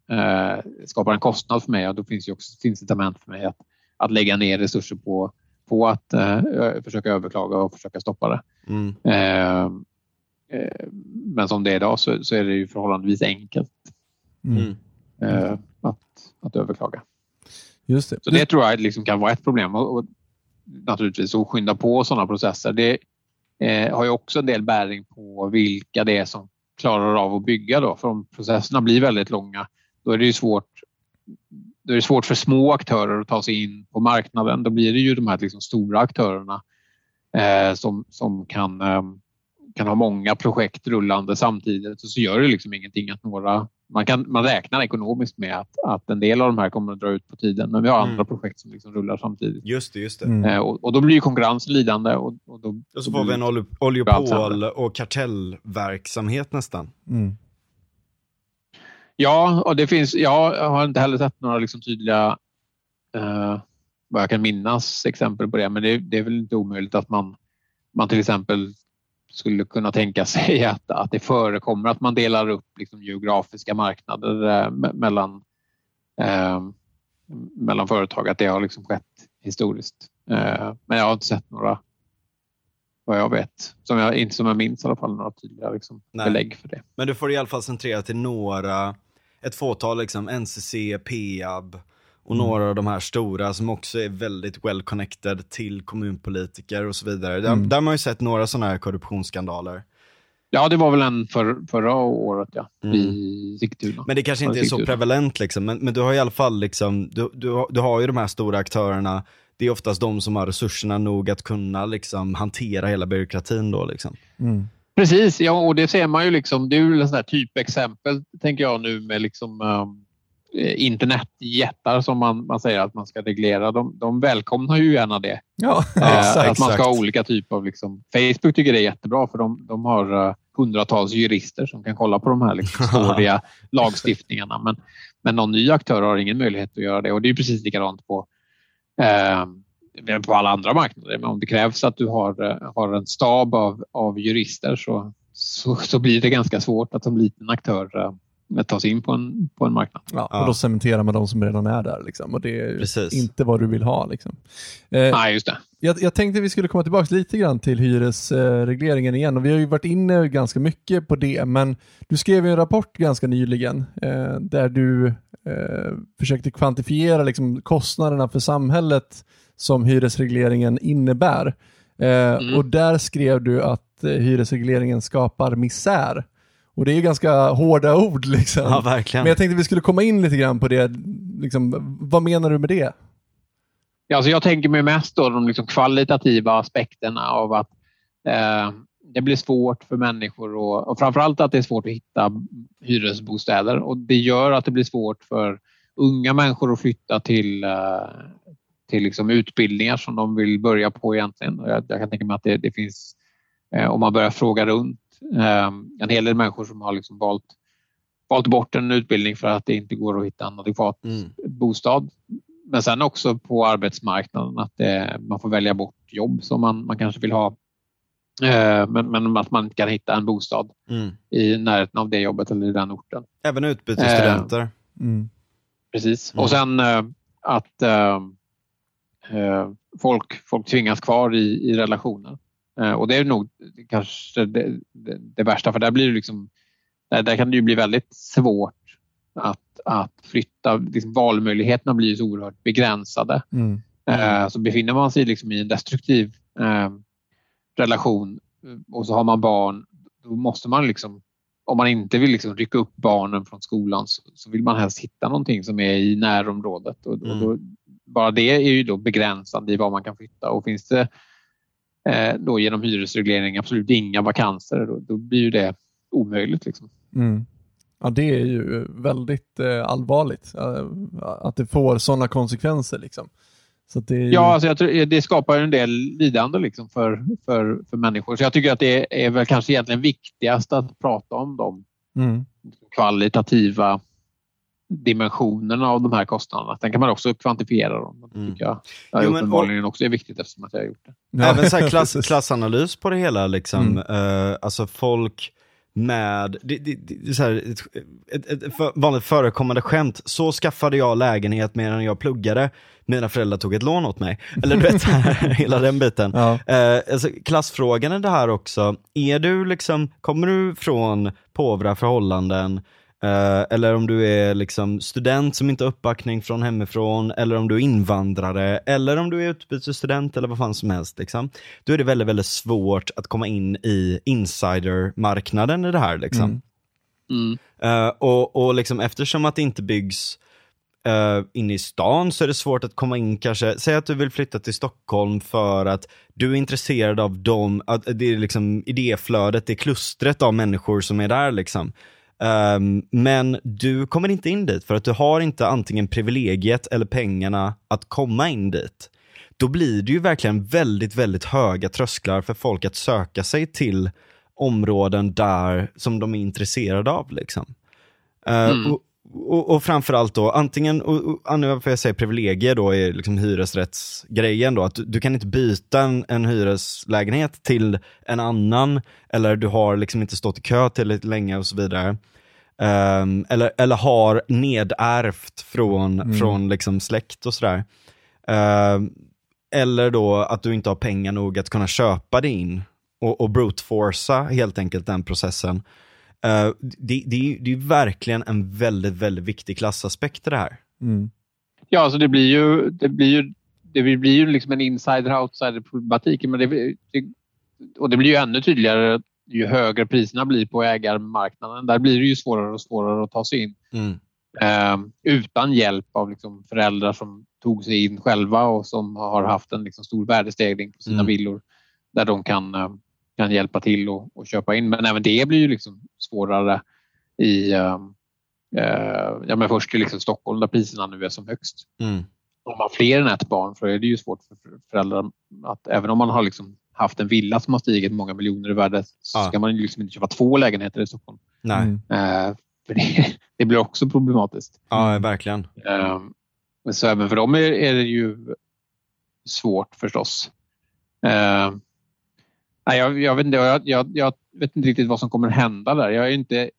skapar en kostnad för mig, ja, då finns ju också incitament för mig att, att lägga ner resurser på, på att eh, försöka överklaga och försöka stoppa det. Mm. Eh, eh, men som det är idag så, så, är det ju förhållandevis enkelt mm. Eh, att, att överklaga. Just det. Så det tror jag liksom kan vara ett problem. Och, och naturligtvis att skynda på sådana processer. Det eh, har ju också en del bäring på vilka det är som klarar av att bygga. Då. För om processerna blir väldigt långa då är det ju svårt då är det svårt för små aktörer att ta sig in på marknaden. Då blir det ju de här liksom stora aktörerna eh, som, som kan, eh, kan ha många projekt rullande samtidigt och så gör det liksom ingenting att några man, kan, man räknar ekonomiskt med att, att en del av de här kommer att dra ut på tiden, men vi har mm. andra projekt som liksom rullar samtidigt. Just det, just det. Mm. Eh, och, och, då blir konkurrensen lidande. Och, och, då, och så får vi en oligopol och kartellverksamhet nästan. Mm. Ja, och det finns, jag har inte heller sett några liksom tydliga, eh, vad jag kan minnas, exempel på det, men det, det är väl inte omöjligt att man, man till exempel skulle kunna tänka sig att, att det förekommer att man delar upp liksom geografiska marknader eh, mellan, eh, mellan företag, att det har liksom skett historiskt. Eh, men jag har inte sett några, vad jag vet, som jag, inte som jag minns i alla fall, några tydliga liksom, belägg för det. Men du får i alla fall centrera till några, ett fåtal, liksom, NCC, Peab, och mm. några av de här stora som också är väldigt well connected till kommunpolitiker och så vidare. Där, mm. där har man ju sett några sådana här korruptionsskandaler. Ja, det var väl en för, förra året ja, mm. i Sigtuna. Men det kanske inte är så prevalent liksom. Men, men, du har i alla fall liksom, du, du, du har ju de här stora aktörerna. Det är oftast de som har resurserna nog att kunna liksom hantera hela byråkratin då liksom. Mm. Precis, ja och det ser man ju liksom. Det är ju ett typexempel tänker jag nu med liksom um, Eh, internetjättar som man, man säger att man ska reglera, de, de välkomnar ju gärna det. Ja, exakt, att man ska ha olika typer av... Liksom, Facebook tycker det är jättebra för de, de har uh, hundratals jurister som kan kolla på de här liksom, svåriga lagstiftningarna. Men, men någon ny aktör har ingen möjlighet att göra det och det är precis likadant på, uh, på alla andra marknader. Men om det krävs att du har, uh, har en stab av, av jurister så, så, så, blir det ganska svårt att som liten aktör att ta sig in på en, på en marknad. Ja, och då cementerar man de som redan är där. Liksom, och det är Precis. inte vad du vill ha. Liksom. Eh, Nej, just det. Jag, jag tänkte vi skulle komma tillbaka lite grann till hyresregleringen igen. Och vi har ju varit inne ganska mycket på det, men du skrev en rapport ganska nyligen eh, där du eh, försökte kvantifiera liksom, kostnaderna för samhället som hyresregleringen innebär. Eh, mm. Och där skrev du att eh, hyresregleringen skapar misär. Och det är ganska hårda ord liksom. Ja, verkligen. Men jag tänkte vi skulle komma in lite grann på det. Liksom, vad menar du med det? Ja, alltså jag tänker mig mest då de liksom kvalitativa aspekterna av att eh, det blir svårt för människor och, och framförallt att det är svårt att hitta hyresbostäder och det gör att det blir svårt för unga människor att flytta till, eh, till liksom utbildningar som de vill börja på egentligen. Jag, jag kan tänka mig att det, det finns, eh, om man börjar fråga runt, Ehm, en hel del människor som har liksom valt, valt bort en utbildning för att det inte går att hitta en adekvat mm. bostad. Men sen också på arbetsmarknaden att det, man får välja bort jobb som man, man kanske vill ha. Ehm, men, men att man inte kan hitta en bostad mm. i närheten av det jobbet eller i den orten. Även utbytesstudenter. Ehm, mm. Precis. Och sen eh, att eh, folk, folk tvingas kvar i, i relationer. Eh, och det är nog kanske det, det, det, värsta för där blir det liksom, där, där, kan det ju bli väldigt svårt att, att flytta. Liksom valmöjligheterna blir så oerhört begränsade. Mm. Mm. Så befinner man sig liksom i en destruktiv eh, relation och så har man barn, då måste man liksom om man inte vill liksom rycka upp barnen från skolan så, så vill man helst hitta någonting som är i närområdet. Och, mm. och då, bara det är ju då begränsande i vad man kan flytta. Och finns det eh, då genom hyresreglering absolut inga vakanser, då, då blir ju det omöjligt. Liksom. Mm. Ja, det är ju väldigt eh, allvarligt eh, att det får sådana konsekvenser. Liksom. Så det ju... Ja, alltså jag tror, det skapar en del lidande liksom för, för, för människor. Så jag tycker att det är väl kanske egentligen viktigast att prata om de mm. kvalitativa dimensionerna av de här kostnaderna. Sen kan man också kvantifiera dem. Det Mm. tycker jag, jag Jo, men- uppenbarligen också är viktigt eftersom att jag har gjort det. Även så här klass, klassanalys på det hela liksom. Mm. Eh, alltså folk med, det, det, det, är så här, ett, ett, ett vanligt förekommande skämt, så skaffade jag lägenhet medan jag pluggade, mina föräldrar tog ett lån åt mig. Eller du vet, här, hela den biten. Ja. Eh, alltså, klassfrågan är det här också, är du liksom, kommer du från påvra förhållanden, eh, eller om du är liksom student som inte har uppbackning från hemifrån, eller om du är invandrare, eller om du är utbytesstudent eller vad fan som helst. Liksom. Då är det väldigt, väldigt svårt att komma in i insidermarknaden i det här. Liksom. Mm. Mm. Eh, och och liksom, eftersom att det inte byggs uh, inne i stan så är det svårt att komma in kanske, säg att du vill flytta till Stockholm för att du är intresserad av dem, att det är liksom idéflödet, det är klustret av människor som är där liksom. Ehm, men du kommer inte in dit för att du har inte antingen privilegiet eller pengarna att komma in dit. Då blir det ju verkligen väldigt, väldigt höga trösklar för folk att söka sig till områden där som de är intresserade av. Liksom. Eh, Mm. och, och, och framförallt då, antingen, och, och, anledningen varför jag säger privilegier då är liksom hyresrättsgrejen då, att du, du kan inte byta en, en hyreslägenhet till en annan, eller du har liksom inte stått i kö tillräckligt länge och så vidare. Ehm, eller, eller har nedärvt från, Mm. från liksom släkt och sådär. Ehm, eller då att du inte har pengar nog att kunna köpa det in och, och brute-forca helt enkelt den processen. Eh, det, det, är ju- det är ju verkligen en väldigt, väldigt viktig klassaspekt i det här. Mm. Ja, alltså det blir ju, det blir ju, det blir ju liksom en insider-outsider-problematik. Men det, det, och det blir ju ännu tydligare ju högre priserna blir på ägarmarknaden. Där blir det ju svårare och svårare att ta sig in Mm. eh, utan hjälp av liksom föräldrar som tog sig in själva och som har haft en liksom stor värdestegring på sina Mm. villor där de kan, eh, kan hjälpa till och, och köpa in. Men även det blir ju liksom svårare i eh, eh, ja, men först i liksom Stockholm där priserna nu är som högst. Mm. Om man har fler än ett barn så är det ju svårt för föräldrar att även om man har liksom haft en villa som har stigit många miljoner i värde så Ja. ska man ju liksom inte köpa två lägenheter i Stockholm. Nej, Mm. Eh, för det, det blir också problematiskt. ja verkligen. Eh, men så även för dem är, är det ju svårt förstås. Eh, nej, jag, jag, vet inte, jag, jag, jag vet inte riktigt vad som kommer hända där. Jag är inte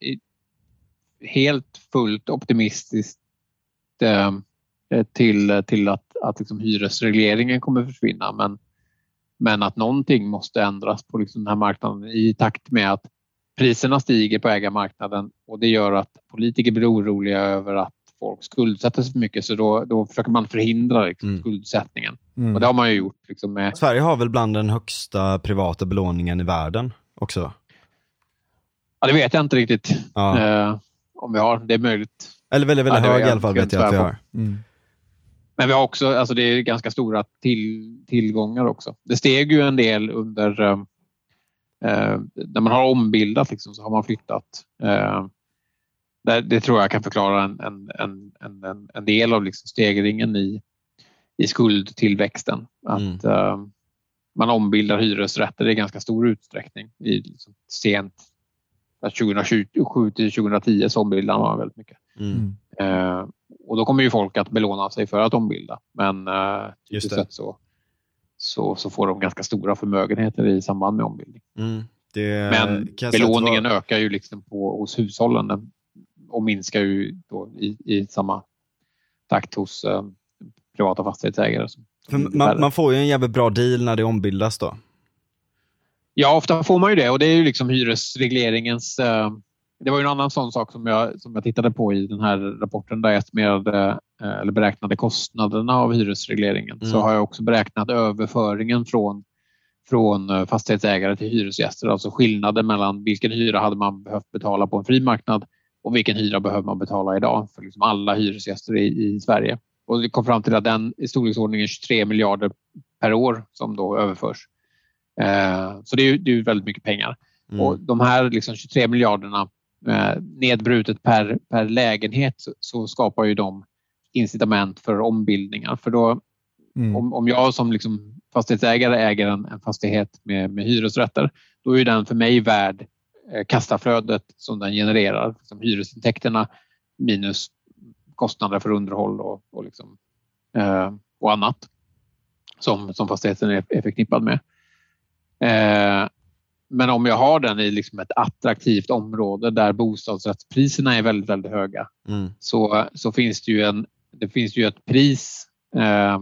helt fullt optimistisk eh, till, till att, att liksom hyresregleringen kommer försvinna. Men, men att någonting måste ändras på liksom den här marknaden i takt med att priserna stiger på ägarmarknaden och det gör att politiker blir oroliga över att folk skuldsätter sig för mycket så då, då försöker man förhindra liksom, Mm. skuldsättningen. Mm. Och det har man ju gjort. Liksom, med, Sverige har väl bland den högsta privata belåningen i världen också. ja, det vet jag inte riktigt Ja. eh, om vi har. Det är möjligt. Eller väldigt, väldigt Ja, hög i alla fall vet jag att vi har. Mm. Men vi har också, alltså det är ganska stora till, tillgångar också. Det steg ju en del under eh, eh, när man har ombildat liksom, så har man flyttat. Eh, det, det tror jag kan förklara en, en, en, en, en- del av liksom stegringen i, i skuldtillväxten. Att Mm. eh, man ombildar hyresrätter i ganska stor utsträckning. I liksom sent 2007 till 2010 så ombildar man väldigt mycket. Mm. Eh, och då kommer ju folk att belåna sig för att ombilda. Men Just typiskt det. sett så, så, så får de ganska stora förmögenheter i samband med ombildning. Mm. Det Men belåningen var- ökar ju liksom på, hos hushållen den- och minskar ju då i, i samma takt hos eh, privata fastighetsägare. man, man får ju en jävligt bra deal när det ombildas då. Ja, ofta får man ju det och det är ju liksom hyresregleringens... Eh, det var ju en annan sån sak som jag, som jag tittade på i den här rapporten där jag estimerade eh, eller beräknade kostnaderna av hyresregleringen. Mm. Så har jag också beräknat överföringen från, från eh, fastighetsägare till hyresgäster. Alltså skillnaden mellan vilken hyra hade man behövt betala på en fri marknad och vilken hyra behöver man betala idag för liksom alla hyresgäster i, i Sverige. Och vi kom fram till att den i storleksordningen 23 miljarder per år som då överförs. Eh, så det är det är väldigt mycket pengar. Mm. Och de här liksom 23 miljarderna eh, nedbrutet per, per lägenhet så, så skapar ju de incitament för ombildningar. För då, Mm. om, om jag som liksom fastighetsägare äger en, en fastighet med, med hyresrätter, då är den för mig värd kassaflödet som den genererar. Som hyresintäkterna minus kostnader för underhåll och, och, liksom, eh, och annat som, som fastigheten är, är förknippad med. Eh, men om jag har den i liksom ett attraktivt område där bostadsrättspriserna är väldigt, väldigt höga Mm. så, så finns det ju, en, det finns ju ett pris eh,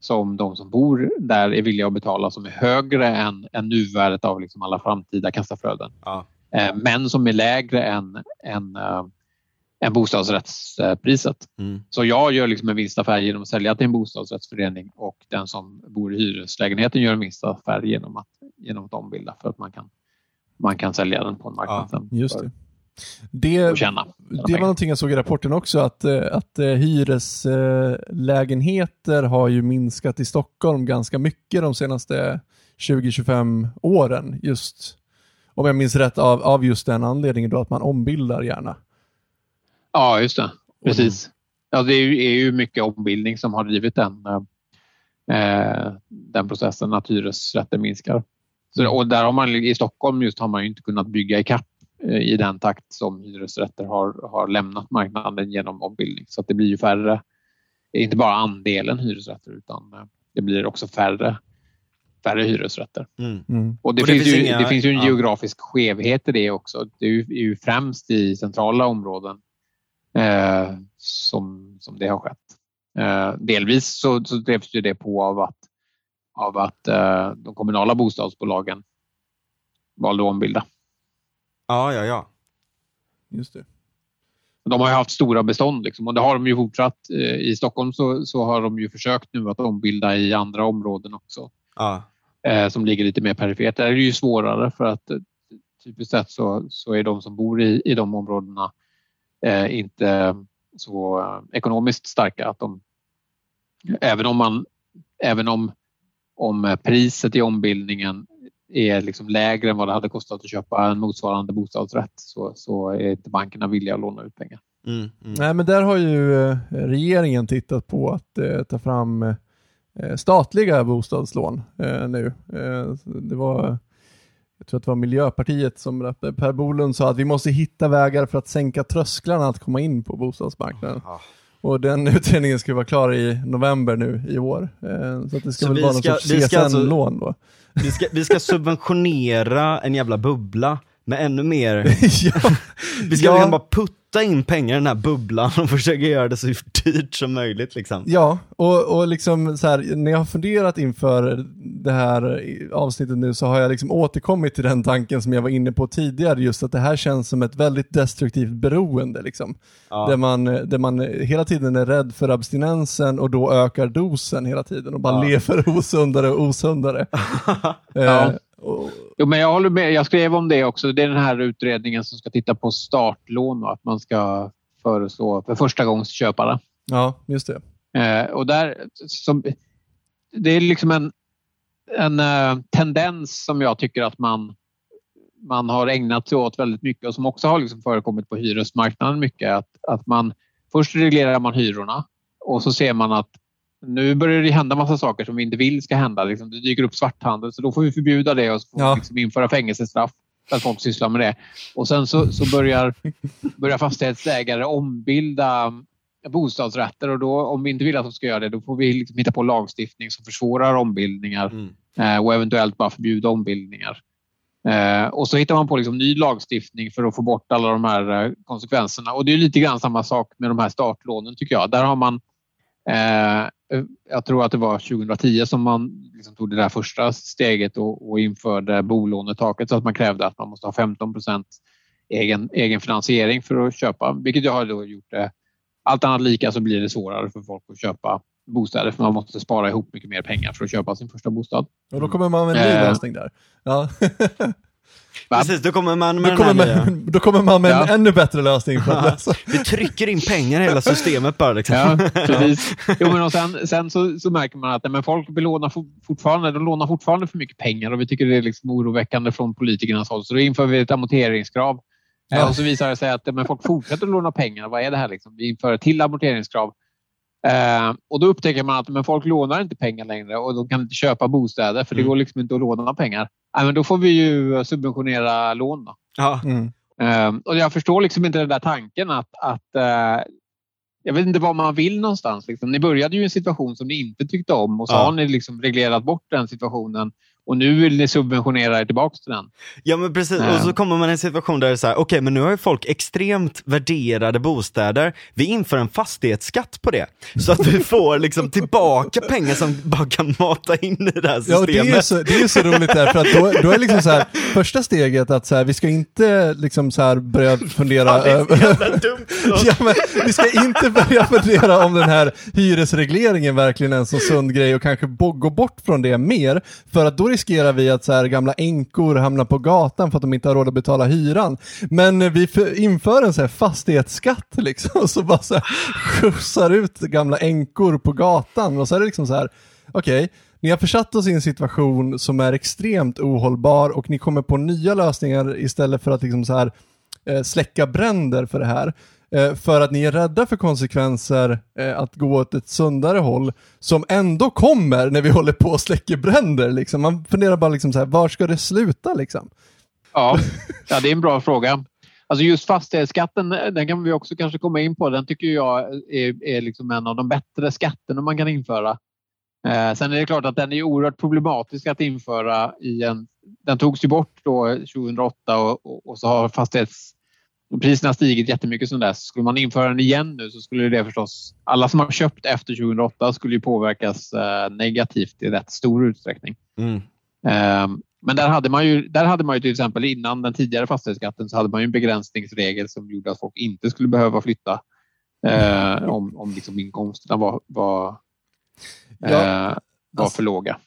som de som bor där är villiga att betala som är högre än, än nuvärdet av liksom alla framtida kassaflöden. Ja. Eh, men som är lägre än, än, eh, än bostadsrättspriset. Mm. Så jag gör liksom en vinstaffär genom att sälja till en bostadsrättsförening och den som bor i hyreslägenheten gör en vinstaffär genom att, genom att ombilda för att man kan, man kan sälja den på en marknad Ja, sen Just det. Det, det var någonting jag såg i rapporten också, att, eh, att hyreslägenheter har ju minskat i Stockholm ganska mycket de senaste 20-25 åren. Just, om jag minns rätt, av, av just den anledningen då att man ombildar gärna. Ja, just det. Precis. Ja, det är ju, är ju mycket ombildning som har drivit den, eh, den processen, att hyresrätter minskar. Så, och där har man, I Stockholm just har man ju inte kunnat bygga ikapp eh, i den takt som hyresrätter har, har lämnat marknaden genom ombildning. Så att det blir ju färre, inte bara andelen hyresrätter utan eh, det blir också färre, färre hyresrätter. Mm. Mm. Och det, Och det finns, finns ju, inga- det finns ju en ja. geografisk skevhet i det också. Det är ju, är ju främst i centrala områden eh, som, som det har skett. Eh, delvis så, så drevs ju det på av att, av att eh, de kommunala bostadsbolagen valde att ombilda. Ja, ja, ja. Just det. De har ju haft stora bestånd liksom, och det har de ju fortsatt. Eh, I Stockholm så, så har de ju försökt nu att ombilda i andra områden också. ja. Eh, som ligger lite mer perifert. Där är det ju svårare för att eh, typiskt sett så, så är de som bor i, i de områdena eh, inte så eh, ekonomiskt starka. Att de, även om, man, även om, om eh, priset i ombildningen är liksom lägre än vad det hade kostat att köpa en motsvarande bostadsrätt så, så är inte bankerna villiga att låna ut pengar. Mm, mm. Nej, men där har ju eh, regeringen tittat på att eh, ta fram eh, statliga bostadslån eh, nu. Eh, det var, jag tror att det var Miljöpartiet som Per Bolund sa att vi måste hitta vägar för att sänka trösklarna att komma in på bostadsmarknaden. Ja. Och den utredningen ska vara klar i november nu i år. Eh, så att det ska Så väl vi vara någon ska- sorts vi ska alltså- CSN-lån då. Vi, ska, vi ska subventionera en jävla bubbla med ännu mer. ja, Vi ska Ja. liksom bara putta in pengar i den här bubblan och försöka göra det så dyrt som möjligt liksom. Ja, och, och liksom så här, när jag har funderat inför det här avsnittet nu så har jag liksom återkommit till den tanken som jag var inne på tidigare, just att det här känns som ett väldigt destruktivt beroende. Liksom. Ja. Där, man, där man hela tiden är rädd för abstinensen och då ökar dosen hela tiden och bara Ja. lever osundare och osundare. Ja. Och, Jo, men jag håller med. Jag skrev om det också. Det är den här utredningen som ska titta på startlån och att man ska föreslå för första gångs köpare. ja, just det. Eh, och där, som, det är liksom en, en eh, tendens som jag tycker att man, man har ägnat sig åt väldigt mycket och som också har liksom förekommit på hyresmarknaden mycket. Att, att man, först reglerar man hyrorna och så ser man att nu börjar det hända massa saker som vi inte vill ska hända. Liksom, det dyker upp svarthandel så då får vi förbjuda det och Ja. liksom införa fängelsestraff för att folk sysslar med det. Och sen så, så börjar, börjar fastighetsägare ombilda bostadsrätter och då om vi inte vill att de ska göra det då får vi liksom hitta på lagstiftning som försvårar ombildningar Mm. eh, och eventuellt bara förbjuda ombildningar. Eh, och så hittar man på liksom ny lagstiftning för att få bort alla de här eh, konsekvenserna. Och det är lite grann samma sak med de här startlånen tycker jag. Där har man, jag tror att det var 2010 som man liksom tog det där första steget och, och införde bolånetaket så att man krävde att man måste ha 15 procent egen, egen finansiering för att köpa, vilket jag har då gjort det. Allt annat lika så blir det svårare för folk att köpa bostäder för man måste spara ihop mycket mer pengar för att köpa sin första bostad. Och då kommer man med en ny Eh. lösning där. Ja. Va? Precis, då kommer man med då, kommer man, då kommer man med en Ja. ännu bättre lösning. Vi trycker in pengar i hela systemet bara liksom. Ja, precis. Jo, men och sen sen så, så märker man att nej, men folk belånar for- fortfarande, de lånar fortfarande för mycket pengar och vi tycker det är liksom oroväckande från politikernas håll. Så då inför vi ett amorteringskrav. Ja. Och så visar det sig att men folk fortsätter att låna pengar. Vad är det här? Liksom? Vi inför ett till amorteringskrav. Eh, och då upptäcker man att men folk lånar inte pengar längre och de kan inte köpa bostäder för det Mm. går liksom inte att låna pengar. Nej, men då får vi ju subventionera lån. Då. Ja. Mm. Ehm, och jag förstår liksom inte den där tanken att, att eh, jag vet inte var man vill någonstans. Liksom. Ni började ju i en situation som ni inte tyckte om och så Ja. har ni liksom reglerat bort den situationen och nu vill ni subventionera er tillbaka till den. Ja men precis, och så kommer man i en situation där det är så här, okej men nu har ju folk extremt värderade bostäder, vi inför en fastighetsskatt på det. Så att vi får liksom tillbaka pengar som bara kan mata in i det här Ja, och det är ju systemet. så, det är så roligt där, för att då, då är liksom så här, första steget att så här, vi ska inte liksom så här börja fundera Ja, är över... Ja, men vi ska inte börja fundera om den här hyresregleringen verkligen är en så sund grej och kanske gå bort från det mer. För att då riskerar vi att så här, gamla änkor hamnar på gatan för att de inte har råd att betala hyran. Men vi inför en så här fastighetsskatt liksom, och så bara så här, skjutsar ut gamla änkor på gatan. Och så är det liksom så här, okej, ni har försatt oss i en situation som är extremt ohållbar och ni kommer på nya lösningar istället för att liksom så här, eh, släcka bränder för det här. Eh, för att ni är rädda för konsekvenser eh, att gå åt ett sundare håll som ändå kommer när vi håller på och släcker bränder. Liksom. Man funderar bara liksom så här, var ska det sluta liksom? Ja, ja det är en bra fråga. Alltså just fastighetsskatten, den kan vi också kanske komma in på. Den tycker jag är, är liksom en av de bättre skatterna man kan införa. Eh, sen är det klart att den är oerhört problematisk att införa i en... Den togs ju bort då 2008 och, och, och så har fastighetspriserna stigit jättemycket sedan dess. Skulle man införa den igen nu så skulle det förstås... Alla som har köpt efter 2008 skulle ju påverkas eh, negativt i rätt stor utsträckning. Mm. Ehm, Men där hade, man ju, där hade man ju till exempel innan den tidigare fastighetsskatten så hade man ju en begränsningsregel som gjorde att folk inte skulle behöva flytta eh, om, om liksom inkomsterna var, var, eh, var alltså- för låga.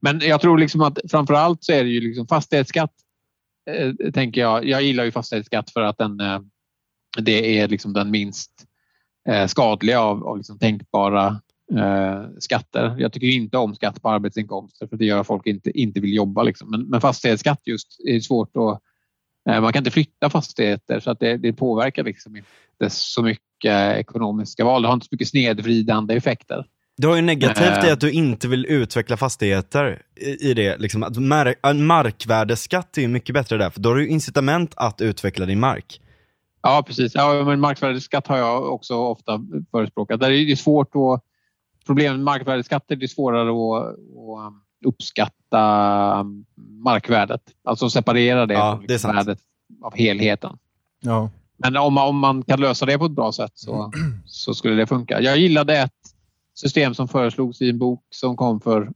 Men jag tror liksom att framför allt så är det ju liksom fastighetsskatt. Eh, tänker jag. Jag gillar ju fastighetsskatt för att den, eh, det är liksom den minst eh, skadliga av, av liksom tänkbara eh, skatter. Jag tycker inte om skatt på arbetsinkomster för det gör att folk inte, inte vill jobba. Liksom. Men, men fastighetsskatt just är svårt att... Eh, man kan inte flytta fastigheter så att det, det påverkar liksom inte så mycket ekonomiska val. Det har inte så mycket snedvridande effekter. Du har ju negativt i Eh. att du inte vill utveckla fastigheter i, i det. Liksom, att markvärdeskatt är ju mycket bättre där, för då har du ju incitament att utveckla din mark. Ja, precis. Ja, men markvärdesskatt har jag också ofta förespråkat. Där är det svårt att... Problemet med markvärdesskatter det är svårare att, att uppskatta markvärdet. Alltså separera det Ja, från det är sant. värdet av helheten. Ja. Men om man, om man kan lösa det på ett bra sätt så, så skulle det funka. Jag gillade ett system som föreslogs i en bok som kom för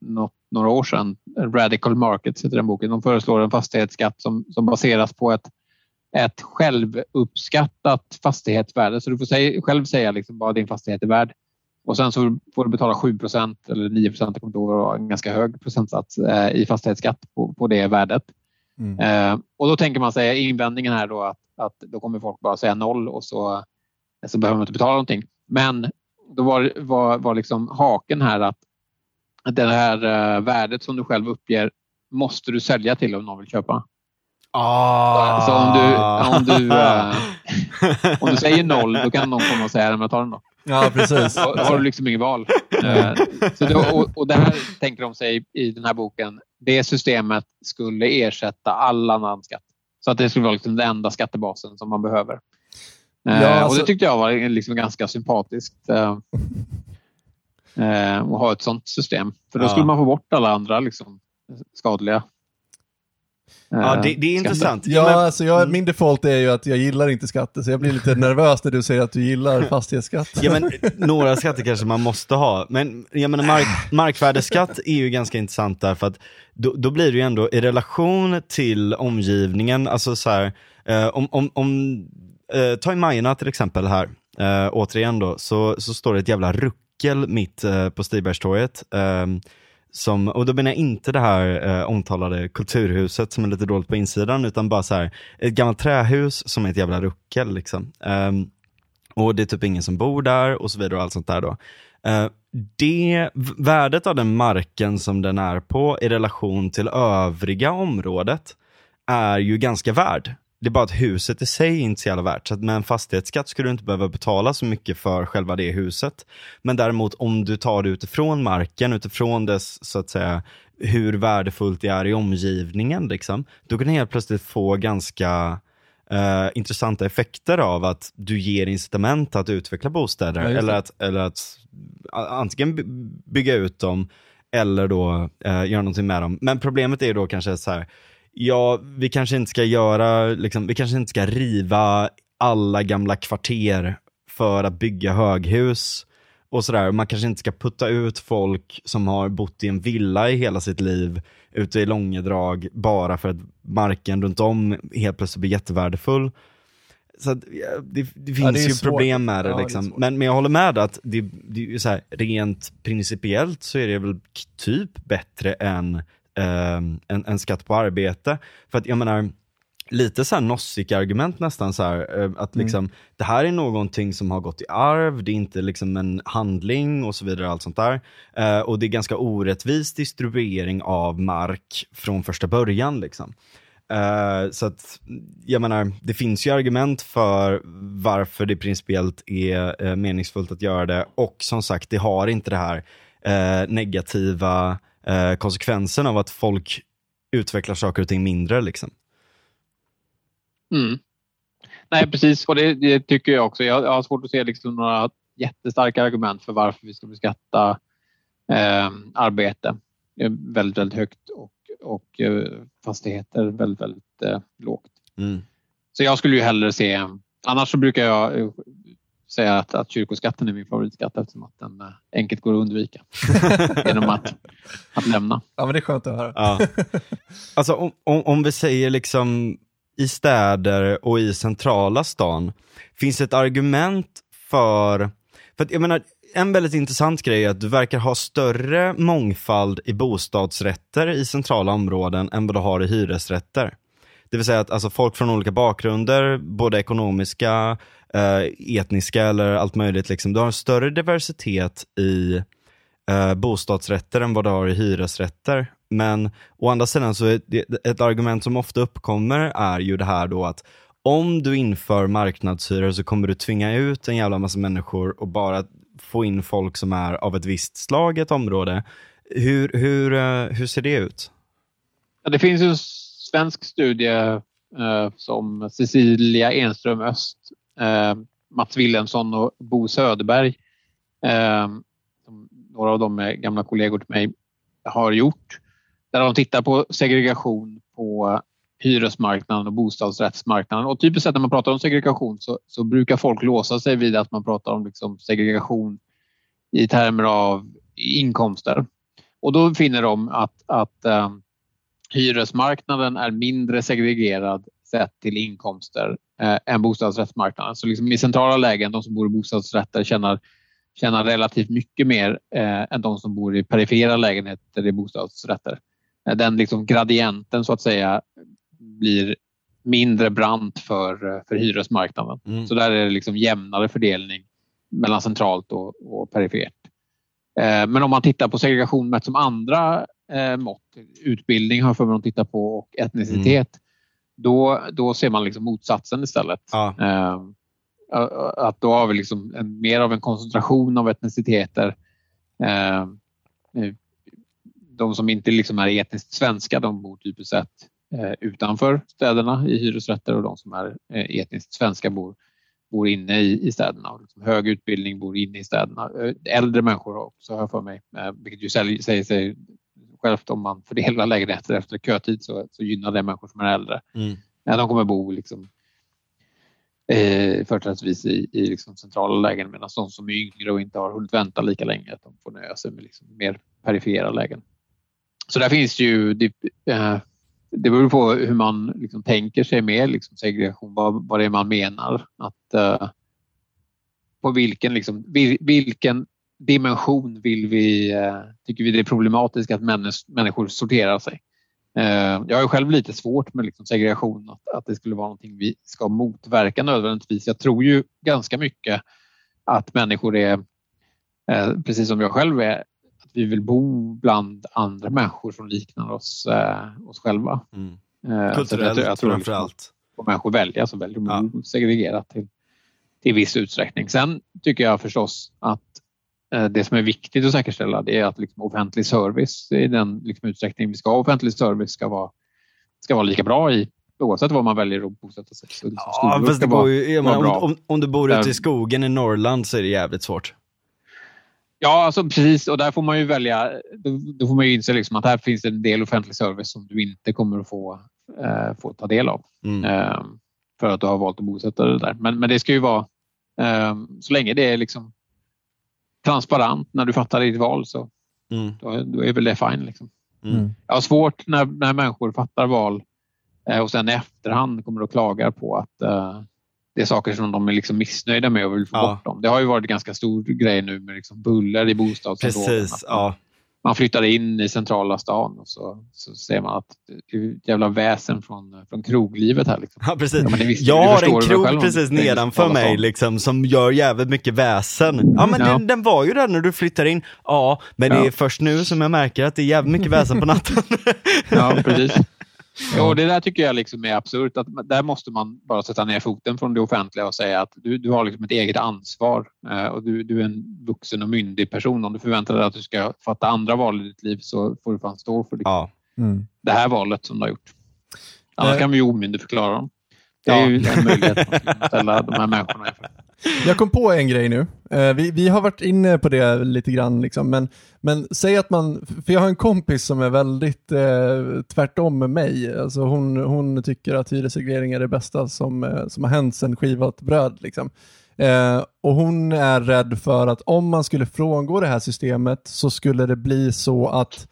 något, några år sedan. Radical Markets heter den boken. De föreslår en fastighetsskatt som, som baseras på ett, ett självuppskattat fastighetsvärde. Så du får säga, själv säga liksom vad din fastighet är värd. Och sen så får du betala 7% eller 9% jag kommer inte ihåg, en ganska hög procentsats eh, i fastighetsskatt på, på det värdet. Mm. Eh, och då tänker man sig invändningen här då att, att då kommer folk bara säga noll och så, så behöver man inte betala någonting. Men då var, var, var liksom haken här att det här eh, värdet som du själv uppger måste du sälja till om någon vill köpa. Ah. Så om du, om du, eh, om du säger noll då kan någon komma och säga att jag tar den då. ja, precis. Då har du liksom inget val. Eh, så då, och, och det här tänker de sig i den här boken. Det systemet skulle ersätta all annan skatt. Så att det skulle vara liksom den enda skattebasen som man behöver. Eh, Ja, Och alltså- det tyckte jag var liksom ganska sympatiskt. eh, eh, att ha ett sånt system. För då Ja. skulle man få bort alla andra liksom, skadliga eh, ja, det, det är skatter. intressant. Ja, men- alltså jag, min default är ju att jag gillar inte skatter, så jag blir lite nervös när du säger att du gillar fastighetsskatt. Ja men några skatter kanske man måste ha, men jag menar mark, markvärdeskatt är ju ganska intressant där för att då, då blir det ju ändå i relation till omgivningen, alltså så här, eh, om, om, om eh, ta i Majorna till exempel här, eh, återigen då, så, så står det ett jävla ruckel mitt eh, på Stibergstorget. Eh, som, och då menar jag inte det här eh, omtalade kulturhuset som är lite dåligt på insidan, utan bara så här, ett gammalt trähus som är ett jävla ruckel. Liksom. Ehm, och det är typ ingen som bor där och så vidare och allt sånt där då. Eh, det värdet av den marken som den är på i relation till övriga området är ju ganska värd. Det är bara att huset i sig är inte så jävla värt. Så att med en fastighetsskatt skulle du inte behöva betala så mycket för själva det huset. Men däremot om du tar det utifrån marken, utifrån dess, så att säga, hur värdefullt det är i omgivningen, liksom, då kan du helt plötsligt få ganska eh, intressanta effekter av att du ger incitament att utveckla bostäder. Ja, eller, att, eller att antingen by- bygga ut dem eller då eh, göra någonting med dem. Men problemet är då kanske så här, ja, vi kanske inte ska göra, liksom, vi kanske inte ska riva alla gamla kvarter för att bygga höghus och sådär. Man kanske inte ska putta ut folk som har bott i en villa i hela sitt liv ute i Långedrag bara för att marken runt om helt plötsligt blir jättevärdefull. Så det, det finns Ja, det ju svårt. problem med det. Ja, det liksom. men, men jag håller med att det, det är så här, rent principiellt så är det väl typ bättre än ehm, en, en skatt på arbete. För att jag menar, lite så här nossika-argument nästan så här, eh, att Mm. liksom, det här är någonting som har gått i arv, det är inte liksom en handling och så vidare, allt sånt där. Eh, och det är ganska orättvis distribuering av mark från första början liksom. Eh, så att, jag menar, det finns ju argument för varför det principiellt är eh, meningsfullt att göra det och som sagt, det har inte det här eh, negativa eh, konsekvensen av att folk utvecklar saker och ting mindre liksom. Mm. Nej, precis. Och det, det tycker jag också. Jag, har svårt att se liksom några jättestarka argument för varför vi ska beskatta eh, arbete väldigt, väldigt högt och, och eh, fastigheter väldigt, väldigt eh, lågt. Mm. Så jag skulle ju hellre se... Annars så brukar jag eh, säga att, att kyrkoskatten är min favoritskatt eftersom att den eh, enkelt går att undvika genom att, att lämna. Ja, men det är skönt att höra. Ja. Alltså om, om, om vi säger liksom i städer och i centrala stan, finns det ett argument för, för att jag menar, en väldigt intressant grej är att du verkar ha större mångfald i bostadsrätter i centrala områden än vad du har i hyresrätter. Det vill säga att alltså, folk från olika bakgrunder, både ekonomiska, eh, etniska eller allt möjligt, liksom, du har en större diversitet i eh, bostadsrätter än vad du har i hyresrätter. Men å andra sidan så är det, ett argument som ofta uppkommer är ju det här då att om du inför marknadshyror så kommer du tvinga ut en jävla massa människor och bara få in folk som är av ett visst slag i ett område. Hur, hur, eh, hur ser det ut? Ja, det finns ju en svensk studie eh, som Cecilia Enström Öst, Ehm, Mats Wilhelmsson och Bo Söderberg, eh, som några av dem är gamla kollegor till mig, har gjort. Där de tittar på segregation på hyresmarknaden och bostadsrättsmarknaden. Och typiskt sett när man pratar om segregation så, så brukar folk låsa sig vid att man pratar om liksom segregation i termer av inkomster. Och då finner de att, att eh, hyresmarknaden är mindre segregerad sett till inkomster eh, än bostadsrättsmarknaden. Så liksom i centrala lägen, de som bor i bostadsrätter tjänar, tjänar relativt mycket mer eh, än de som bor i perifera lägenheter i bostadsrätter. Eh, den liksom gradienten så att säga blir mindre brant för, eh, för hyresmarknaden. Mm. Så där är det liksom jämnare fördelning mellan centralt och, och perifert. Eh, Men om man tittar på segregation mätt som andra eh, mått, utbildning har jag för mig att titta på och etnicitet, då, då ser man liksom motsatsen istället. Ja. Eh, Att då har vi liksom en, mer av en koncentration av etniciteter. Eh, De som inte liksom är etniskt svenska, de bor typiskt sett eh, utanför städerna i hyresrätter och de som är eh, etniskt svenska bor, bor inne i, i städerna. Och liksom hög utbildning bor inne i städerna. Äldre människor också har jag för mig, eh, vilket ju säger sig självt om man fördelar lägenheter efter kötid så, så gynnar det människor som är äldre. Mm. Ja, de kommer bo liksom, eh, företrädesvis i, i liksom centrala lägen medan de som är yngre och inte har hunnit vänta lika länge att de får nöja sig med liksom mer perifera lägen. Så där finns ju, det, eh, det beror på hur man liksom tänker sig med liksom segregation, vad, vad det är man menar. Att, eh, på vilken, liksom, vil, vilken dimension vill vi, eh, tycker vi det är problematiskt att männis, människor sorterar sig. Eh, Jag har själv lite svårt med liksom segregation, att, att det skulle vara någonting vi ska motverka nödvändigtvis. Jag tror ju ganska mycket att människor är, eh, precis som jag själv är, att vi vill bo bland andra människor som liknar oss, oss själva. Mm. Jag, Kulturellt jag tror framför allt. får människor välja så väljer de Ja. segregerat till, till viss utsträckning. Sen tycker jag förstås att det som är viktigt att säkerställa det är att liksom offentlig service i den liksom utsträckning vi ska ha offentlig service ska vara, ska vara lika bra i oavsett var man väljer att bosätta sig. Så liksom Ja, fast det går ju, menar, om, om, om du bor ute i Ehm. skogen i Norrland så är det jävligt svårt. Ja, alltså precis. Och där får man ju välja. Då, då får man ju inse liksom att här finns en del offentlig service som du inte kommer att få, eh, få ta del av. Mm. eh, för att du har valt att bosätta dig där. Men, men det ska ju vara eh, så länge det är liksom transparent när du fattar ditt val så Mm. då, då är väl det fine. Liksom. Mm. Jag har svårt när, när människor fattar val eh, och sen i efterhand kommer och klagar på att eh, det är saker som de är liksom missnöjda med och vill få Ja. bort dem. Det har ju varit en ganska stor grej nu med liksom buller i bostadsområden. Precis, ja. Man flyttar in i centrala stan och så, så ser man att det är jävla väsen från, från kroglivet här. Liksom. Ja, precis. Ja, visste- jag har en krog precis nedanför mig liksom, som gör jävligt mycket väsen. Ja men Ja. Den, den var ju där när du flyttar in. Ja, men det är först nu som jag märker att det är jävligt mycket väsen på natten. Ja, precis. Jo, det där tycker jag liksom är absurt. Att där måste man bara sätta ner foten från det offentliga och säga att du, du har liksom ett eget ansvar eh, och du, du är en vuxen och myndig person. Om du förväntar dig att du ska fatta andra val i ditt liv så får du fan stå för liksom ja. Mm. det här valet som du har gjort. Annars Eh. kan vi ju omyndigförklara dem. Det är Ja. ju en möjlighet att ställa de här människorna inför. Jag kom på en grej nu. Eh, vi, vi har varit inne på det lite grann, liksom, men, men säg att man, för jag har en kompis som är väldigt eh, tvärtom med mig. Alltså hon, hon tycker att hyresreglering är det bästa som, eh, som har hänt sedan skivat bröd. Liksom. Eh, och hon är rädd för att om man skulle frångå det här systemet så skulle det bli så att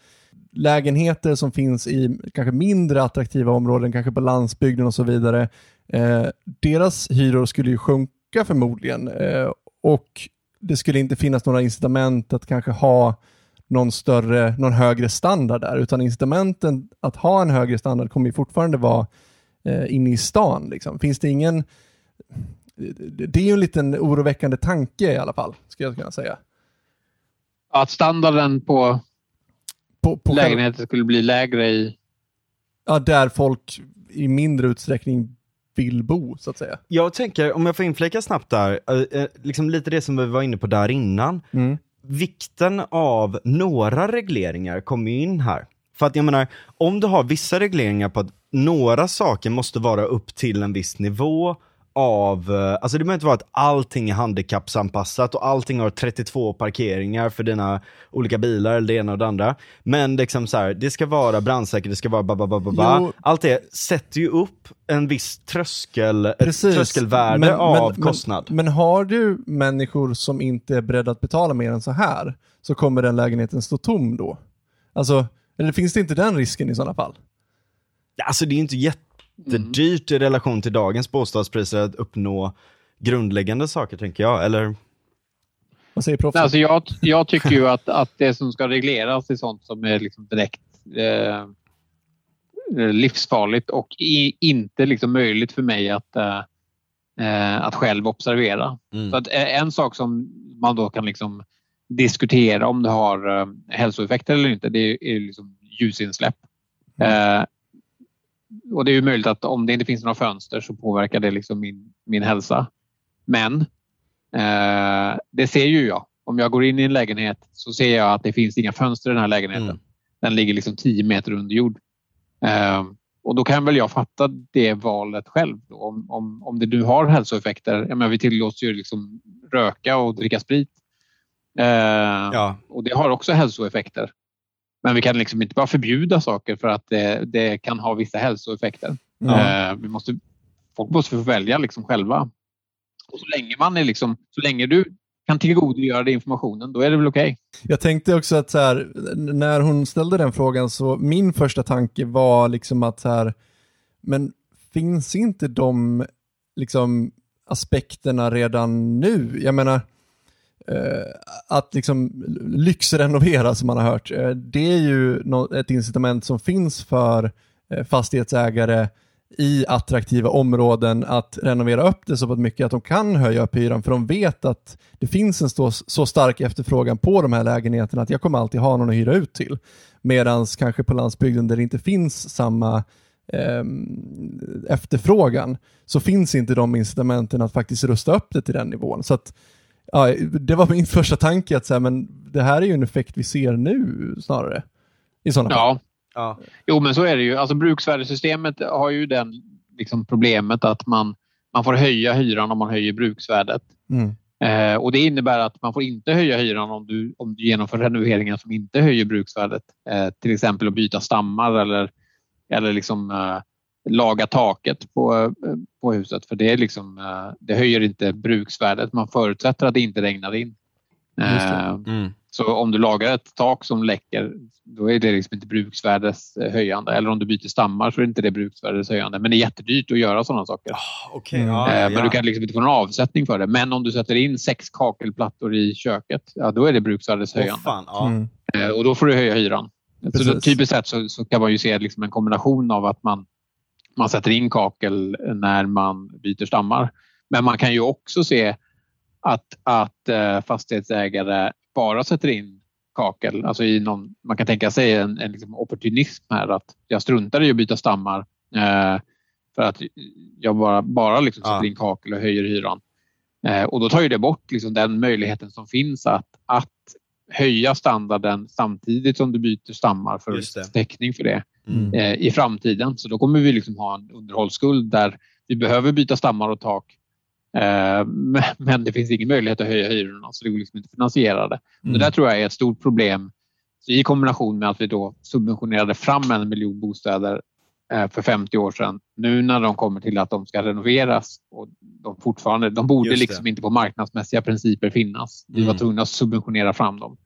lägenheter som finns i kanske mindre attraktiva områden, kanske på landsbygden och så vidare, eh, deras hyror skulle ju sjunka förmodligen eh, och det skulle inte finnas några incitament att kanske ha någon större, någon högre standard där, utan incitamenten att ha en högre standard kommer ju fortfarande vara eh, inne i stan. Liksom. Finns det ingen... Det är ju en liten oroväckande tanke i alla fall, skulle jag kunna säga. Att standarden på På, på lägenheter skulle bli lägre i... ja, där folk i mindre utsträckning vill bo, så att säga. Jag tänker, om jag får inflika snabbt där, eh, eh, liksom lite det som vi var inne på där innan. Mm. Vikten av några regleringar kommer ju in här. För att jag menar, om du har vissa regleringar på att några saker måste vara upp till en viss nivå av, eh, alltså det behöver inte vara att allting är handikappsanpassat och allting har 32 parkeringar för dina olika bilar eller det ena och det andra. Men liksom så här, det ska vara brandsäkert, det ska vara ba, ba, ba, ba, ba. Allt det sätter ju upp en viss tröskel, Precis. tröskelvärde Men- av men- kostnad. Men, men har du människor som inte är beredda att betala mer än så här, så kommer den lägenheten stå tom då? Alltså, eller finns det inte den risken i sådana fall? Alltså det är inte jättedyrt i relation till dagens bostadspriser att uppnå grundläggande saker tänker jag, eller? Vad säger proffset? Nej, Alltså jag, jag tycker ju att, att det som ska regleras är sånt som är liksom direkt eh, livsfarligt och i, inte liksom möjligt för mig att, eh, eh, att själv observera. Mm. Så att eh, en sak som man då kan liksom diskutera om det har eh, hälsoeffekter eller inte, det är, är liksom ljusinsläpp. Eh, och det är ju möjligt att om det inte finns några fönster så påverkar det liksom min, min hälsa. Men eh, det ser ju jag. Om jag går in i en lägenhet så ser jag att det finns inga fönster i den här lägenheten. Mm. Den ligger liksom 10 meter under jord. Eh, och då kan väl jag fatta det valet själv. Då. Om, om, om det nu har hälsoeffekter. Jag menar, vi tillåts ju liksom röka och dricka sprit. Eh, Ja, och det har också hälsoeffekter. Men vi kan liksom inte bara förbjuda saker för att det, det kan ha vissa hälsoeffekter. Eh, vi måste, folk måste få välja liksom själva. Och så länge man är liksom, så länge du kan tillgodogöra dig informationen, då är det väl okej. Jag tänkte också att så här, när hon ställde den frågan så min första tanke var liksom att så här, men finns inte de liksom aspekterna redan nu? Jag menar, Eh, att liksom lyxrenovera som man har hört, eh, det är ju ett incitament som finns för eh, fastighetsägare i attraktiva områden att renovera upp det så pass mycket att de kan höja upp hyran för de vet att det finns en så, så stark efterfrågan på de här lägenheterna att jag kommer alltid ha någon att hyra ut till. Medan kanske på landsbygden där det inte finns samma eh, efterfrågan så finns inte de incitamenten att faktiskt rusta upp det till den nivån. Så att, ja, det var min första tanke att så här, men det här är ju en effekt vi ser nu snarare. I sådana fall. Ja, ja. jo men så är det ju. Alltså bruksvärdessystemet har ju den liksom problemet att man, man får höja hyran om man höjer bruksvärdet. Mm. Eh, och Det innebär att man får inte höja hyran om du, om du genomför renoveringar som inte höjer bruksvärdet. Eh, till exempel att byta stammar eller, eller liksom, eh, laga taket på, eh, på huset. För det, är liksom, eh, det höjer inte bruksvärdet. Man förutsätter att det inte regnar in. Det. Eh, Mm. så om du lagar ett tak som läcker, då är det liksom inte bruksvärdeshöjande. Eller om du byter stammar så är inte det bruksvärdeshöjande. Men det är jättedyrt att göra sådana saker. Okej, Mm. ja, Eh, ja. Men du kan liksom inte få någon avsättning för det. Men om du sätter in sex kakelplattor i köket, ja, då är det bruksvärdeshöjande. fan, ja. Mm. Eh, Och då får du höja hyran. Så Precis. typiskt sett så, så kan man ju se liksom en kombination av att man, man sätter in kakel när man byter stammar. Men man kan ju också se att, att eh, fastighetsägare bara sätter in kakel. Alltså i någon, man kan tänka sig en, en liksom opportunism här. Att jag struntar i att byta stammar eh, för att jag bara, bara liksom sätter in kakel och höjer hyran. Eh, och då tar ju det bort liksom den möjligheten som finns att, att höja standarden samtidigt som du byter stammar för att täckning för det Mm. eh, i framtiden. Så då kommer vi liksom ha en underhållsskuld där vi behöver byta stammar och tak. Eh, men- det finns ingen möjlighet att höja hyrorna så det går liksom inte att finansiera det. Mm. Det där tror jag är ett stort problem. Så I kombination med att vi då subventionerade fram en miljon bostäder eh, för 50 år sedan. Nu när de kommer till att de ska renoveras och de fortfarande, de borde liksom inte på marknadsmässiga principer finnas. Vi var Mm. tvungna att subventionera fram dem.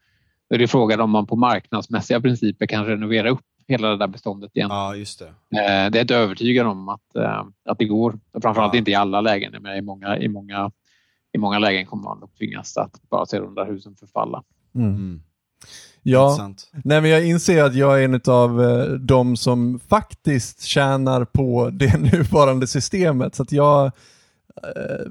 Då är det frågan om man på marknadsmässiga principer kan renovera upp hela det där beståndet igen. ja, just det. Eh, Det är inte övertygad om att, eh, att det går. Och Framförallt Ja. inte i alla lägen. Men i, många, i, många, I många lägen kommer man att tvingas att bara se de där husen förfalla. Mm. Mm. Ja, nej men jag inser att jag är en av eh, de som faktiskt tjänar på det nuvarande systemet. Så att jag eh,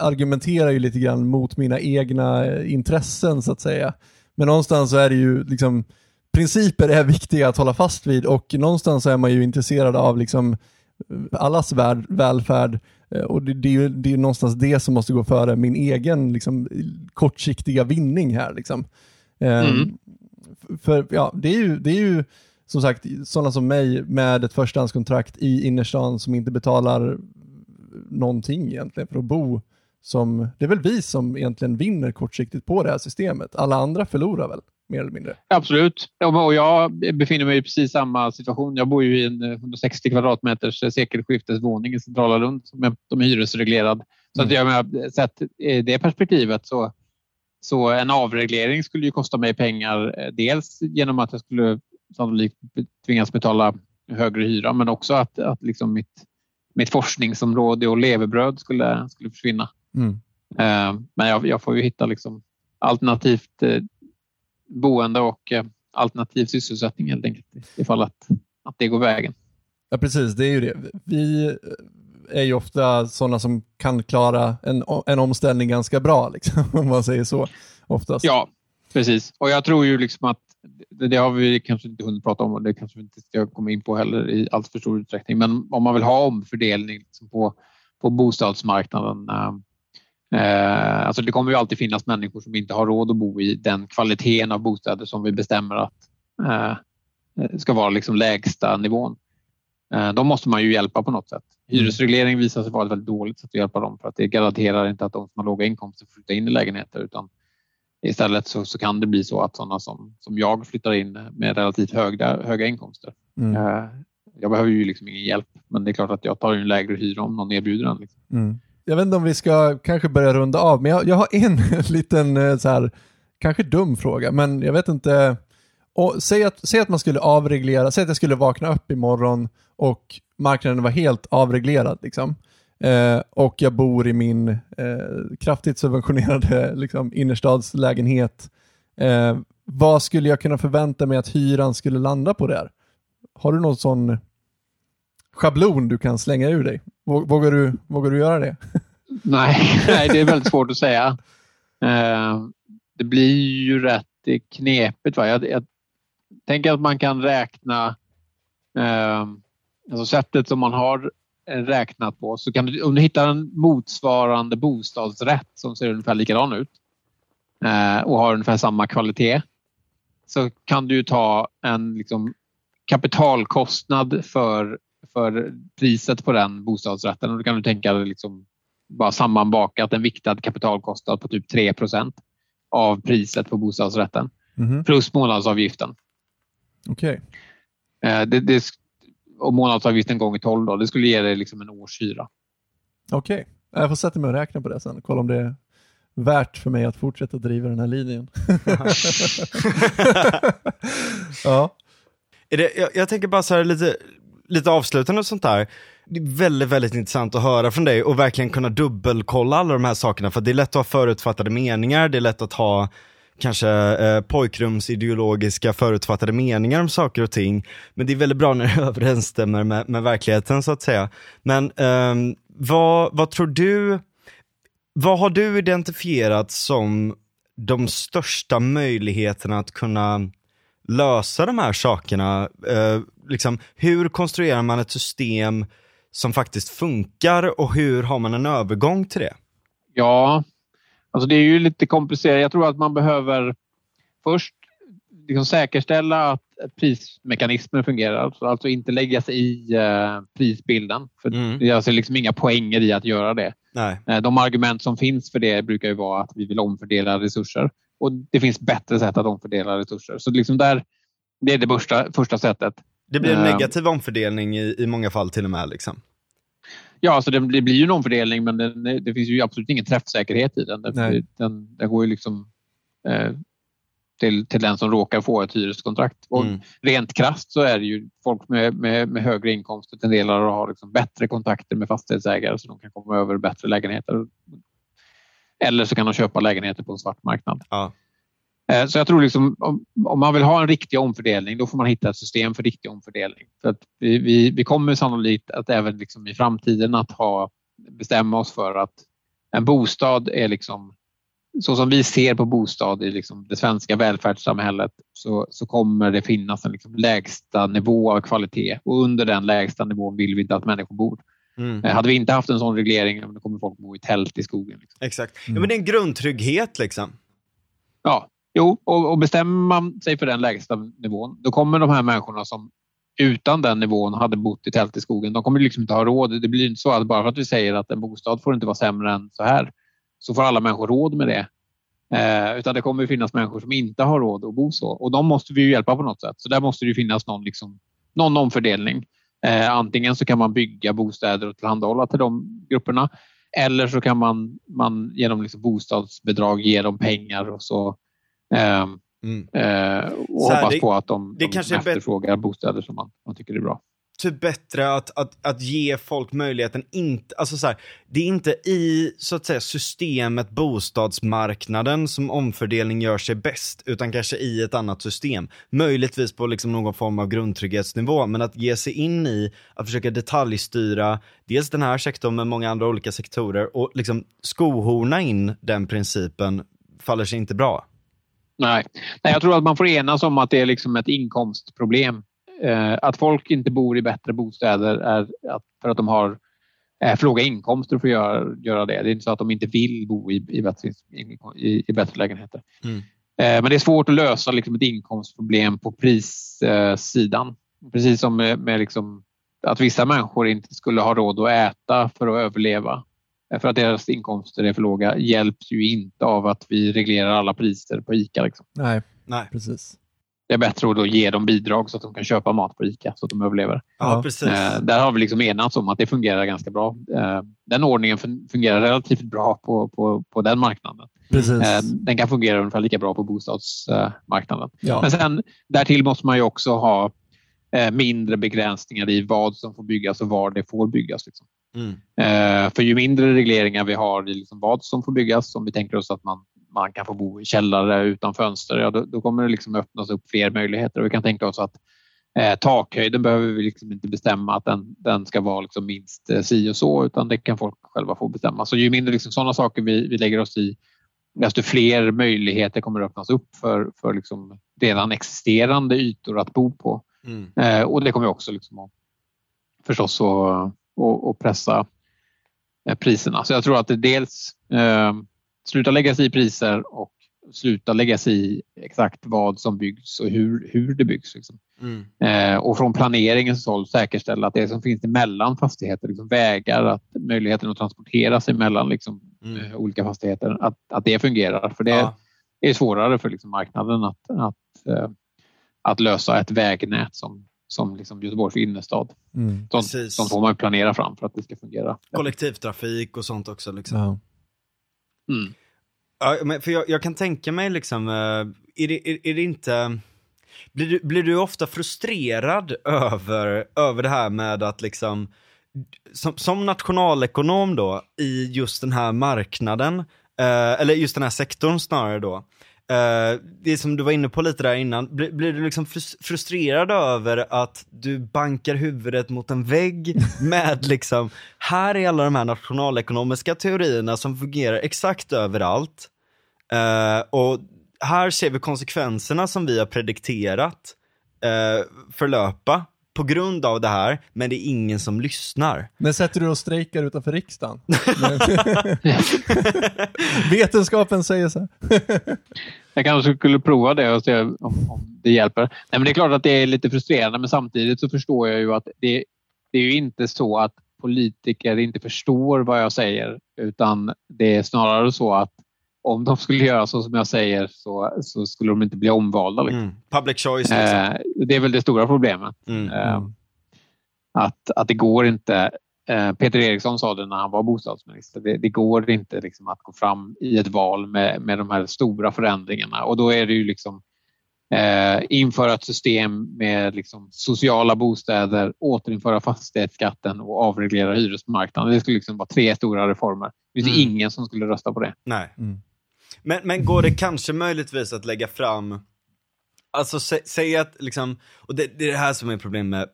argumenterar ju lite grann mot mina egna intressen så att säga. Men någonstans så är det ju liksom, principer är viktiga att hålla fast vid och någonstans är man ju intresserad av liksom eh, allas värld, välfärd Eh, och det, det, är ju, det är ju någonstans det som måste gå före min egen liksom, kortsiktiga vinning här. Liksom. Eh, Mm. För ja, det är ju, det är ju som sagt sådana som mig med ett förstahandskontrakt i innerstan som inte betalar någonting egentligen för att bo. Som, det är väl vi som egentligen vinner kortsiktigt på det här systemet. Alla andra förlorar väl, mer eller mindre. Absolut. Och jag befinner mig i precis samma situation. Jag bor ju i en eh, 160 kvadratmeters eh, sekelskiftesvåning i centrala Lund som är, hyresreglerad. Så att jag sett i det perspektivet så, så en avreglering skulle ju kosta mig pengar. eh, Dels genom att jag skulle sannolikt tvingas betala högre hyra men också att, att liksom mitt, mitt forskningsområde och levebröd skulle, skulle försvinna. Mm. Eh, Men jag, jag får ju hitta liksom alternativt eh, boende och eh, alternativ sysselsättning helt enkelt ifall att, att det går vägen. Ja, precis. Det är ju det. Vi eh, är ju ofta sådana som kan klara en, en omställning ganska bra, liksom, om man säger så. Oftast. Ja, precis. Och jag tror ju liksom att det, det har vi kanske inte hunnit prata om och det kanske vi inte ska komma in på heller i allt för stor utsträckning. Men om man vill ha omfördelning liksom på, på bostadsmarknaden. Eh, alltså det kommer ju alltid finnas människor som inte har råd att bo i den kvaliteten av bostäder som vi bestämmer att eh, ska vara liksom lägsta nivån. Eh, de måste man ju hjälpa på något sätt. Hyresreglering visar sig vara ett väldigt dåligt sätt att hjälpa dem för att det garanterar inte att de som har låga inkomster får flytta in i lägenheter utan istället så, så kan det bli så att sådana som, som jag flyttar in med relativt höga, höga inkomster. Mm. Eh, jag behöver ju liksom ingen hjälp men det är klart att jag tar en lägre hyra om någon erbjuder den. Liksom. Mm. Jag vet inte om vi ska kanske börja runda av, men jag, jag har en liten eh, så här, kanske dum fråga, men jag vet inte. Och, säg, att, säg att man skulle avreglera, säg att jag skulle vakna upp imorgon och marknaden var helt avreglerad. Liksom. Eh, och jag bor i min eh, kraftigt subventionerade liksom, innerstadslägenhet. Eh, vad skulle jag kunna förvänta mig att hyran skulle landa på där? Har du någon sån schablon du kan slänga ur dig? Vågar du, vågar du göra det? Nej, nej, det är väldigt svårt att säga. Eh, det blir ju rätt knepigt. Va? Jag, jag tänker att man kan räkna eh, alltså sättet som man har eh, räknat på. Så kan du, om du hittar en motsvarande bostadsrätt som ser ungefär likadan ut eh, och har ungefär samma kvalitet så kan du ju ta en liksom, kapitalkostnad för för priset på den bostadsrätten. Och då kan du tänka dig liksom bara sammanbakat en viktad kapitalkostnad på typ 3% av priset på bostadsrätten. Mhm. Plus månadsavgiften. Okej. Eh, det, det, och månadsavgiften gånger 12 då, det skulle ge dig liksom en årshyra. Okej. Jag får sätta mig och räkna på det sen. Kolla om det är värt för mig att fortsätta driva den här linjen. ja. Är det, jag, jag tänker bara så här lite, lite avslutande och sånt där. Det är väldigt, väldigt intressant att höra från dig och verkligen kunna dubbelkolla alla de här sakerna. För det är lätt att ha förutfattade meningar, det är lätt att ha kanske eh, pojkrumsideologiska förutfattade meningar om saker och ting. Men det är väldigt bra när det överensstämmer med, med verkligheten så att säga. Men eh, vad, vad tror du, vad har du identifierat som de största möjligheterna att kunna lösa de här sakerna? Eh, liksom, hur konstruerar man ett system som faktiskt funkar och hur har man en övergång till det? Ja, alltså det är ju lite komplicerat. Jag tror att man behöver först liksom säkerställa att prismekanismen fungerar. Alltså inte lägga sig i eh, prisbilden. För Mm. Jag ser liksom inga poänger i att göra det. Nej. Eh, De argument som finns för det brukar ju vara att vi vill omfördela resurser. Och det finns bättre sätt att omfördela resurser. Så liksom där, det är det första, första sättet. Det blir en Ehm. negativ omfördelning i, i många fall till och med. Liksom. Ja, alltså det, det blir ju en omfördelning men det, det finns ju absolut ingen träffsäkerhet i den. Nej. Den, den, den går ju liksom eh, till, till den som råkar få ett hyreskontrakt. Och Mm. Rent krasst så är det ju folk med, med, med högre inkomster tenderar att ha liksom bättre kontakter med fastighetsägare så de kan komma över bättre lägenheter. Eller så kan de köpa lägenheter på en svart marknad. Ja. Eh, Så jag tror liksom, om, om man vill ha en riktig omfördelning då får man hitta ett system för riktig omfördelning. För att vi, vi, vi kommer sannolikt att även liksom i framtiden att ha, bestämma oss för att en bostad är liksom så som vi ser på bostad i liksom det svenska välfärdssamhället så, så kommer det finnas en liksom lägsta nivå av kvalitet och under den lägsta nivån vill vi inte att människor bor. Mm. Eh, Hade vi inte haft en sån reglering då kommer folk bo i tält i skogen. Liksom. Exakt. Ja, Mm. men det är en grundtrygghet liksom. Ja, jo, och, och bestämmer man sig för den lägsta nivån, då kommer de här människorna som utan den nivån hade bott i tält i skogen, de kommer liksom inte ha råd. Det blir inte så att bara för att vi säger att en bostad får inte vara sämre än så här, så får alla människor råd med det. Eh, utan det kommer finnas människor som inte har råd att bo så och de måste vi ju hjälpa på något sätt. Så där måste det finnas någon, liksom, någon omfördelning. Eh, antingen så kan man bygga bostäder och tillhandahålla till de grupperna eller så kan man, man genom liksom bostadsbidrag ge dem pengar och så ehm, Mm. eh, och Så här, hoppas det- på att de, de kanske efterfrågar bostäder som man, man tycker är bra. Typ bättre att, att, att ge folk möjligheten, inte, alltså så här, det är inte i så att säga systemet bostadsmarknaden som omfördelning gör sig bäst, utan kanske i ett annat system. Möjligtvis på liksom någon form av grundtrygghetsnivå, men att ge sig in i att försöka detaljstyra dels den här sektorn med många andra olika sektorer och liksom skohorna in den principen faller sig inte bra. Nej. Nej, jag tror att man får enas om att det är liksom ett inkomstproblem. Eh, att folk inte bor i bättre bostäder är att, för att de har eh, för låga inkomster för att göra, göra det. Det är inte så att de inte vill bo i, i, bättre, i, i bättre lägenheter. Mm. Eh, men det är svårt att lösa liksom, ett inkomstproblem på prissidan. Precis som med, med liksom, att vissa människor inte skulle ha råd att äta för att överleva eh, för att deras inkomster är för låga hjälps ju inte av att vi reglerar alla priser på ICA. Liksom. Nej, Nej. precis. Det är bättre att då ge dem bidrag så att de kan köpa mat på ICA så att de överlever. Ja. Eh, där har vi liksom enats om att det fungerar ganska bra. Eh, den ordningen fun- fungerar relativt bra på, på, på den marknaden. Precis. Eh, den kan fungera ungefär lika bra på bostadsmarknaden. ja. Men sen därtill måste man ju också ha eh, mindre begränsningar i vad som får byggas och var det får byggas. Liksom. Mm. Eh, för ju mindre regleringar vi har i liksom vad som får byggas, om vi tänker oss att man, man kan få bo i källare utan fönster, ja, då, då kommer det liksom öppnas upp fler möjligheter. Och vi kan tänka oss att eh, takhöjden behöver vi liksom inte bestämma att den, den ska vara liksom minst eh, si och så, utan det kan folk själva få bestämma. Så ju mindre liksom sådana saker vi, vi lägger oss i, desto fler möjligheter kommer att öppnas upp för, för liksom redan existerande ytor att bo på. Mm. Eh, och det kommer också liksom att, förstås att, att, att pressa eh, priserna. Så jag tror att det dels eh, sluta lägga sig i priser och sluta lägga sig i exakt vad som byggs och hur, hur det byggs. Liksom. Mm. Eh, och från planeringens håll säkerställa att det som finns emellan fastigheter, liksom vägar, att möjligheten att transportera sig mellan liksom, Mm. eh, olika fastigheter, att, att det fungerar. För det Ja. är svårare för liksom, marknaden att, att, eh, att lösa ett vägnät som, som liksom Göteborgs innerstad. Mm. Sånt, Precis. sånt får man planera fram för att det ska fungera. Kollektivtrafik och sånt också liksom. Ja. Mm. Ja, men för jag, jag kan tänka mig liksom, eh, är det, är, är det inte, blir du, blir du ofta frustrerad över, över det här med att liksom, som, som nationalekonom då, i just den här marknaden, eh, eller just den här sektorn snarare då, eh, det som du var inne på lite där innan, blir, blir du liksom frus- frustrerad över att du bankar huvudet mot en vägg med liksom, här är alla de här nationalekonomiska teorierna som fungerar exakt överallt. Eh, och här ser vi konsekvenserna som vi har predikterat eh, förlöpa på grund av det här, men det är ingen som lyssnar. Men sätter du och strejkar utanför riksdagen? Vetenskapen säger så här. Jag kanske skulle prova det och se om, om det hjälper. Nej, men det är klart att det är lite frustrerande men samtidigt så förstår jag ju att det, det är ju inte så att politiker inte förstår vad jag säger utan det är snarare så att om de skulle göra så som jag säger så, så skulle de inte bli omvalda. Liksom. Mm. Public choice liksom. Eh, det är väl det stora problemet. Mm. Eh, att, att det går inte. Eh, Peter Eriksson sa det när han var bostadsminister. Det, det går inte liksom att gå fram i ett val med, med de här stora förändringarna och då är det ju liksom eh, införa ett system med liksom sociala bostäder, återinföra fastighetsskatten och avreglera hyresmarknaden. Det skulle liksom vara tre stora reformer. Det finns Mm. ingen som skulle rösta på det. Nej. Mm. Men, men går det kanske möjligtvis att lägga fram, alltså sä, säg att liksom, och det, det är det här som är problemet med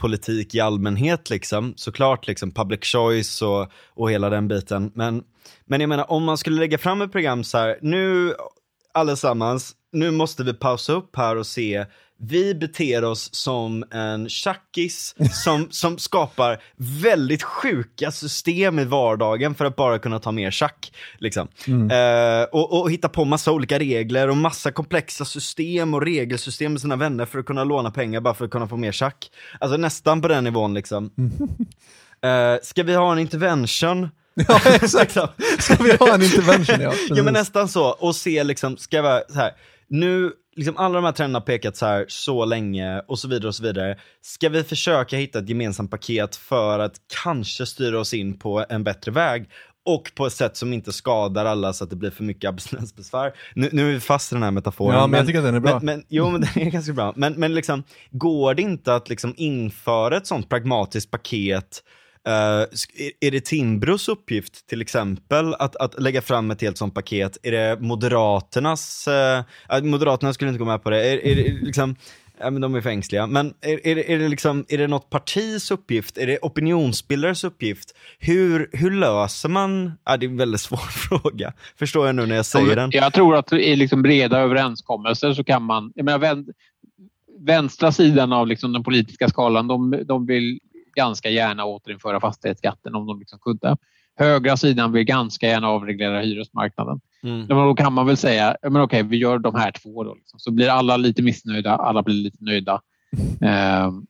politik i allmänhet liksom, såklart liksom public choice och, och hela den biten. Men, men jag menar om man skulle lägga fram ett program så här, nu allesammans, nu måste vi pausa upp här och se vi beter oss som en tjackis som, som skapar väldigt sjuka system i vardagen för att bara kunna ta mer tjack. Liksom. Eh, och, och hitta på massa olika regler och massa komplexa system och regelsystem med sina vänner för att kunna låna pengar bara för att kunna få mer tjack. Alltså nästan på den nivån liksom. Eh, ska vi ha en intervention? Ja, exakt. Ska vi ha en intervention? Ja, Ja men nästan så, och se liksom, ska jag vara så här. nu, liksom alla de här trenderna har pekat så här så länge och så vidare och så vidare. Ska vi försöka hitta ett gemensamt paket för att kanske styra oss in på en bättre väg? Och på ett sätt som inte skadar alla så att det blir för mycket abstinensbesvär. Nu, nu är vi fast i den här metaforen. Ja, men jag tycker att den är bra. Men, men, jo, men den är ganska bra. Men, men liksom, går det inte att liksom införa ett sånt pragmatiskt paket är- är det Timbros uppgift till exempel att, att lägga fram ett helt sånt paket? Är det Moderaternas, uh, Moderaterna skulle inte gå med på det, är, är det liksom, ja men de är för ängsliga, men är, är, det, är det liksom, är det något partis uppgift? Är det opinionsbildares uppgift? Hur, hur löser man, ja det är en väldigt svår fråga, förstår jag nu när jag säger den. Jag tror att i liksom breda överenskommelser så kan man... Jag menar, vän, vänstra sidan av liksom den politiska skalan de, de vill ganska gärna återinföra fastighetsskatten om de liksom kunde. Högra sidan vill ganska gärna avreglera hyresmarknaden. Mm. Men Då kan man väl säga men okej, vi gör de här två. Då, liksom. Så blir alla lite missnöjda, alla blir lite nöjda. Ehm,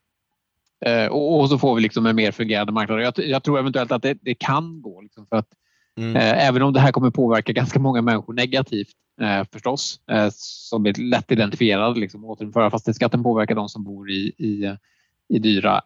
eh, och, och så får vi liksom en mer fungerande marknad. Jag, jag tror eventuellt att det, det kan gå. Liksom, för att Mm. Eh, även om det här kommer påverka ganska många människor negativt eh, förstås, eh, som är lätt identifierade. Liksom. Återinföra fastighetsskatten påverkar de som bor i, i, i dyra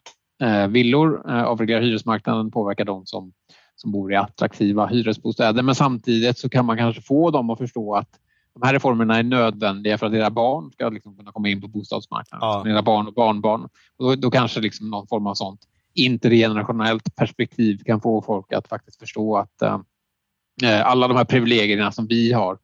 villor. Eh, avreglera hyresmarknaden påverkar de som, som bor i attraktiva hyresbostäder. Men samtidigt så kan man kanske få dem att förstå att de här reformerna är nödvändiga för att era barn ska liksom kunna komma in på bostadsmarknaden. Ja. Era barn och barnbarn. Och då, då kanske liksom någon form av sånt intergenerationellt perspektiv kan få folk att faktiskt förstå att eh, eh, alla de här privilegierna som vi har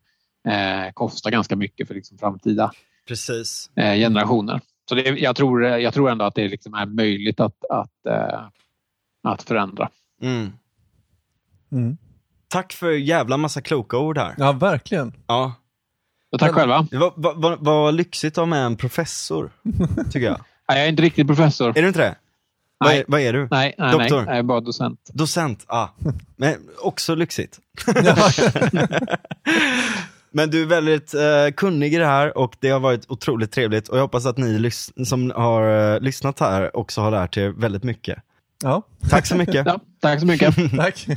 eh, kostar ganska mycket för liksom framtida Precis. eh, generationer. Så det, jag, tror, jag tror ändå att det liksom är möjligt att, att, eh, att förändra. Mm. Mm. Tack för jävla massa kloka ord här. Ja, verkligen. Ja. Så tack Men- själva. Det var, var, var, var lyxigt att ha med en professor, tycker jag. Nej, Jag är inte riktigt professor. Är du inte det? Vad är, Nej. vad är du? Nej, nej, nej, Doktor? jag är bara docent. Docent, ah. Men också lyxigt. Men du är väldigt eh, kunnig i det här och det har varit otroligt trevligt och jag hoppas att ni lys- som har eh, lyssnat här också har lärt er väldigt mycket. Ja, Tack så mycket. Ja, tack så mycket. tack.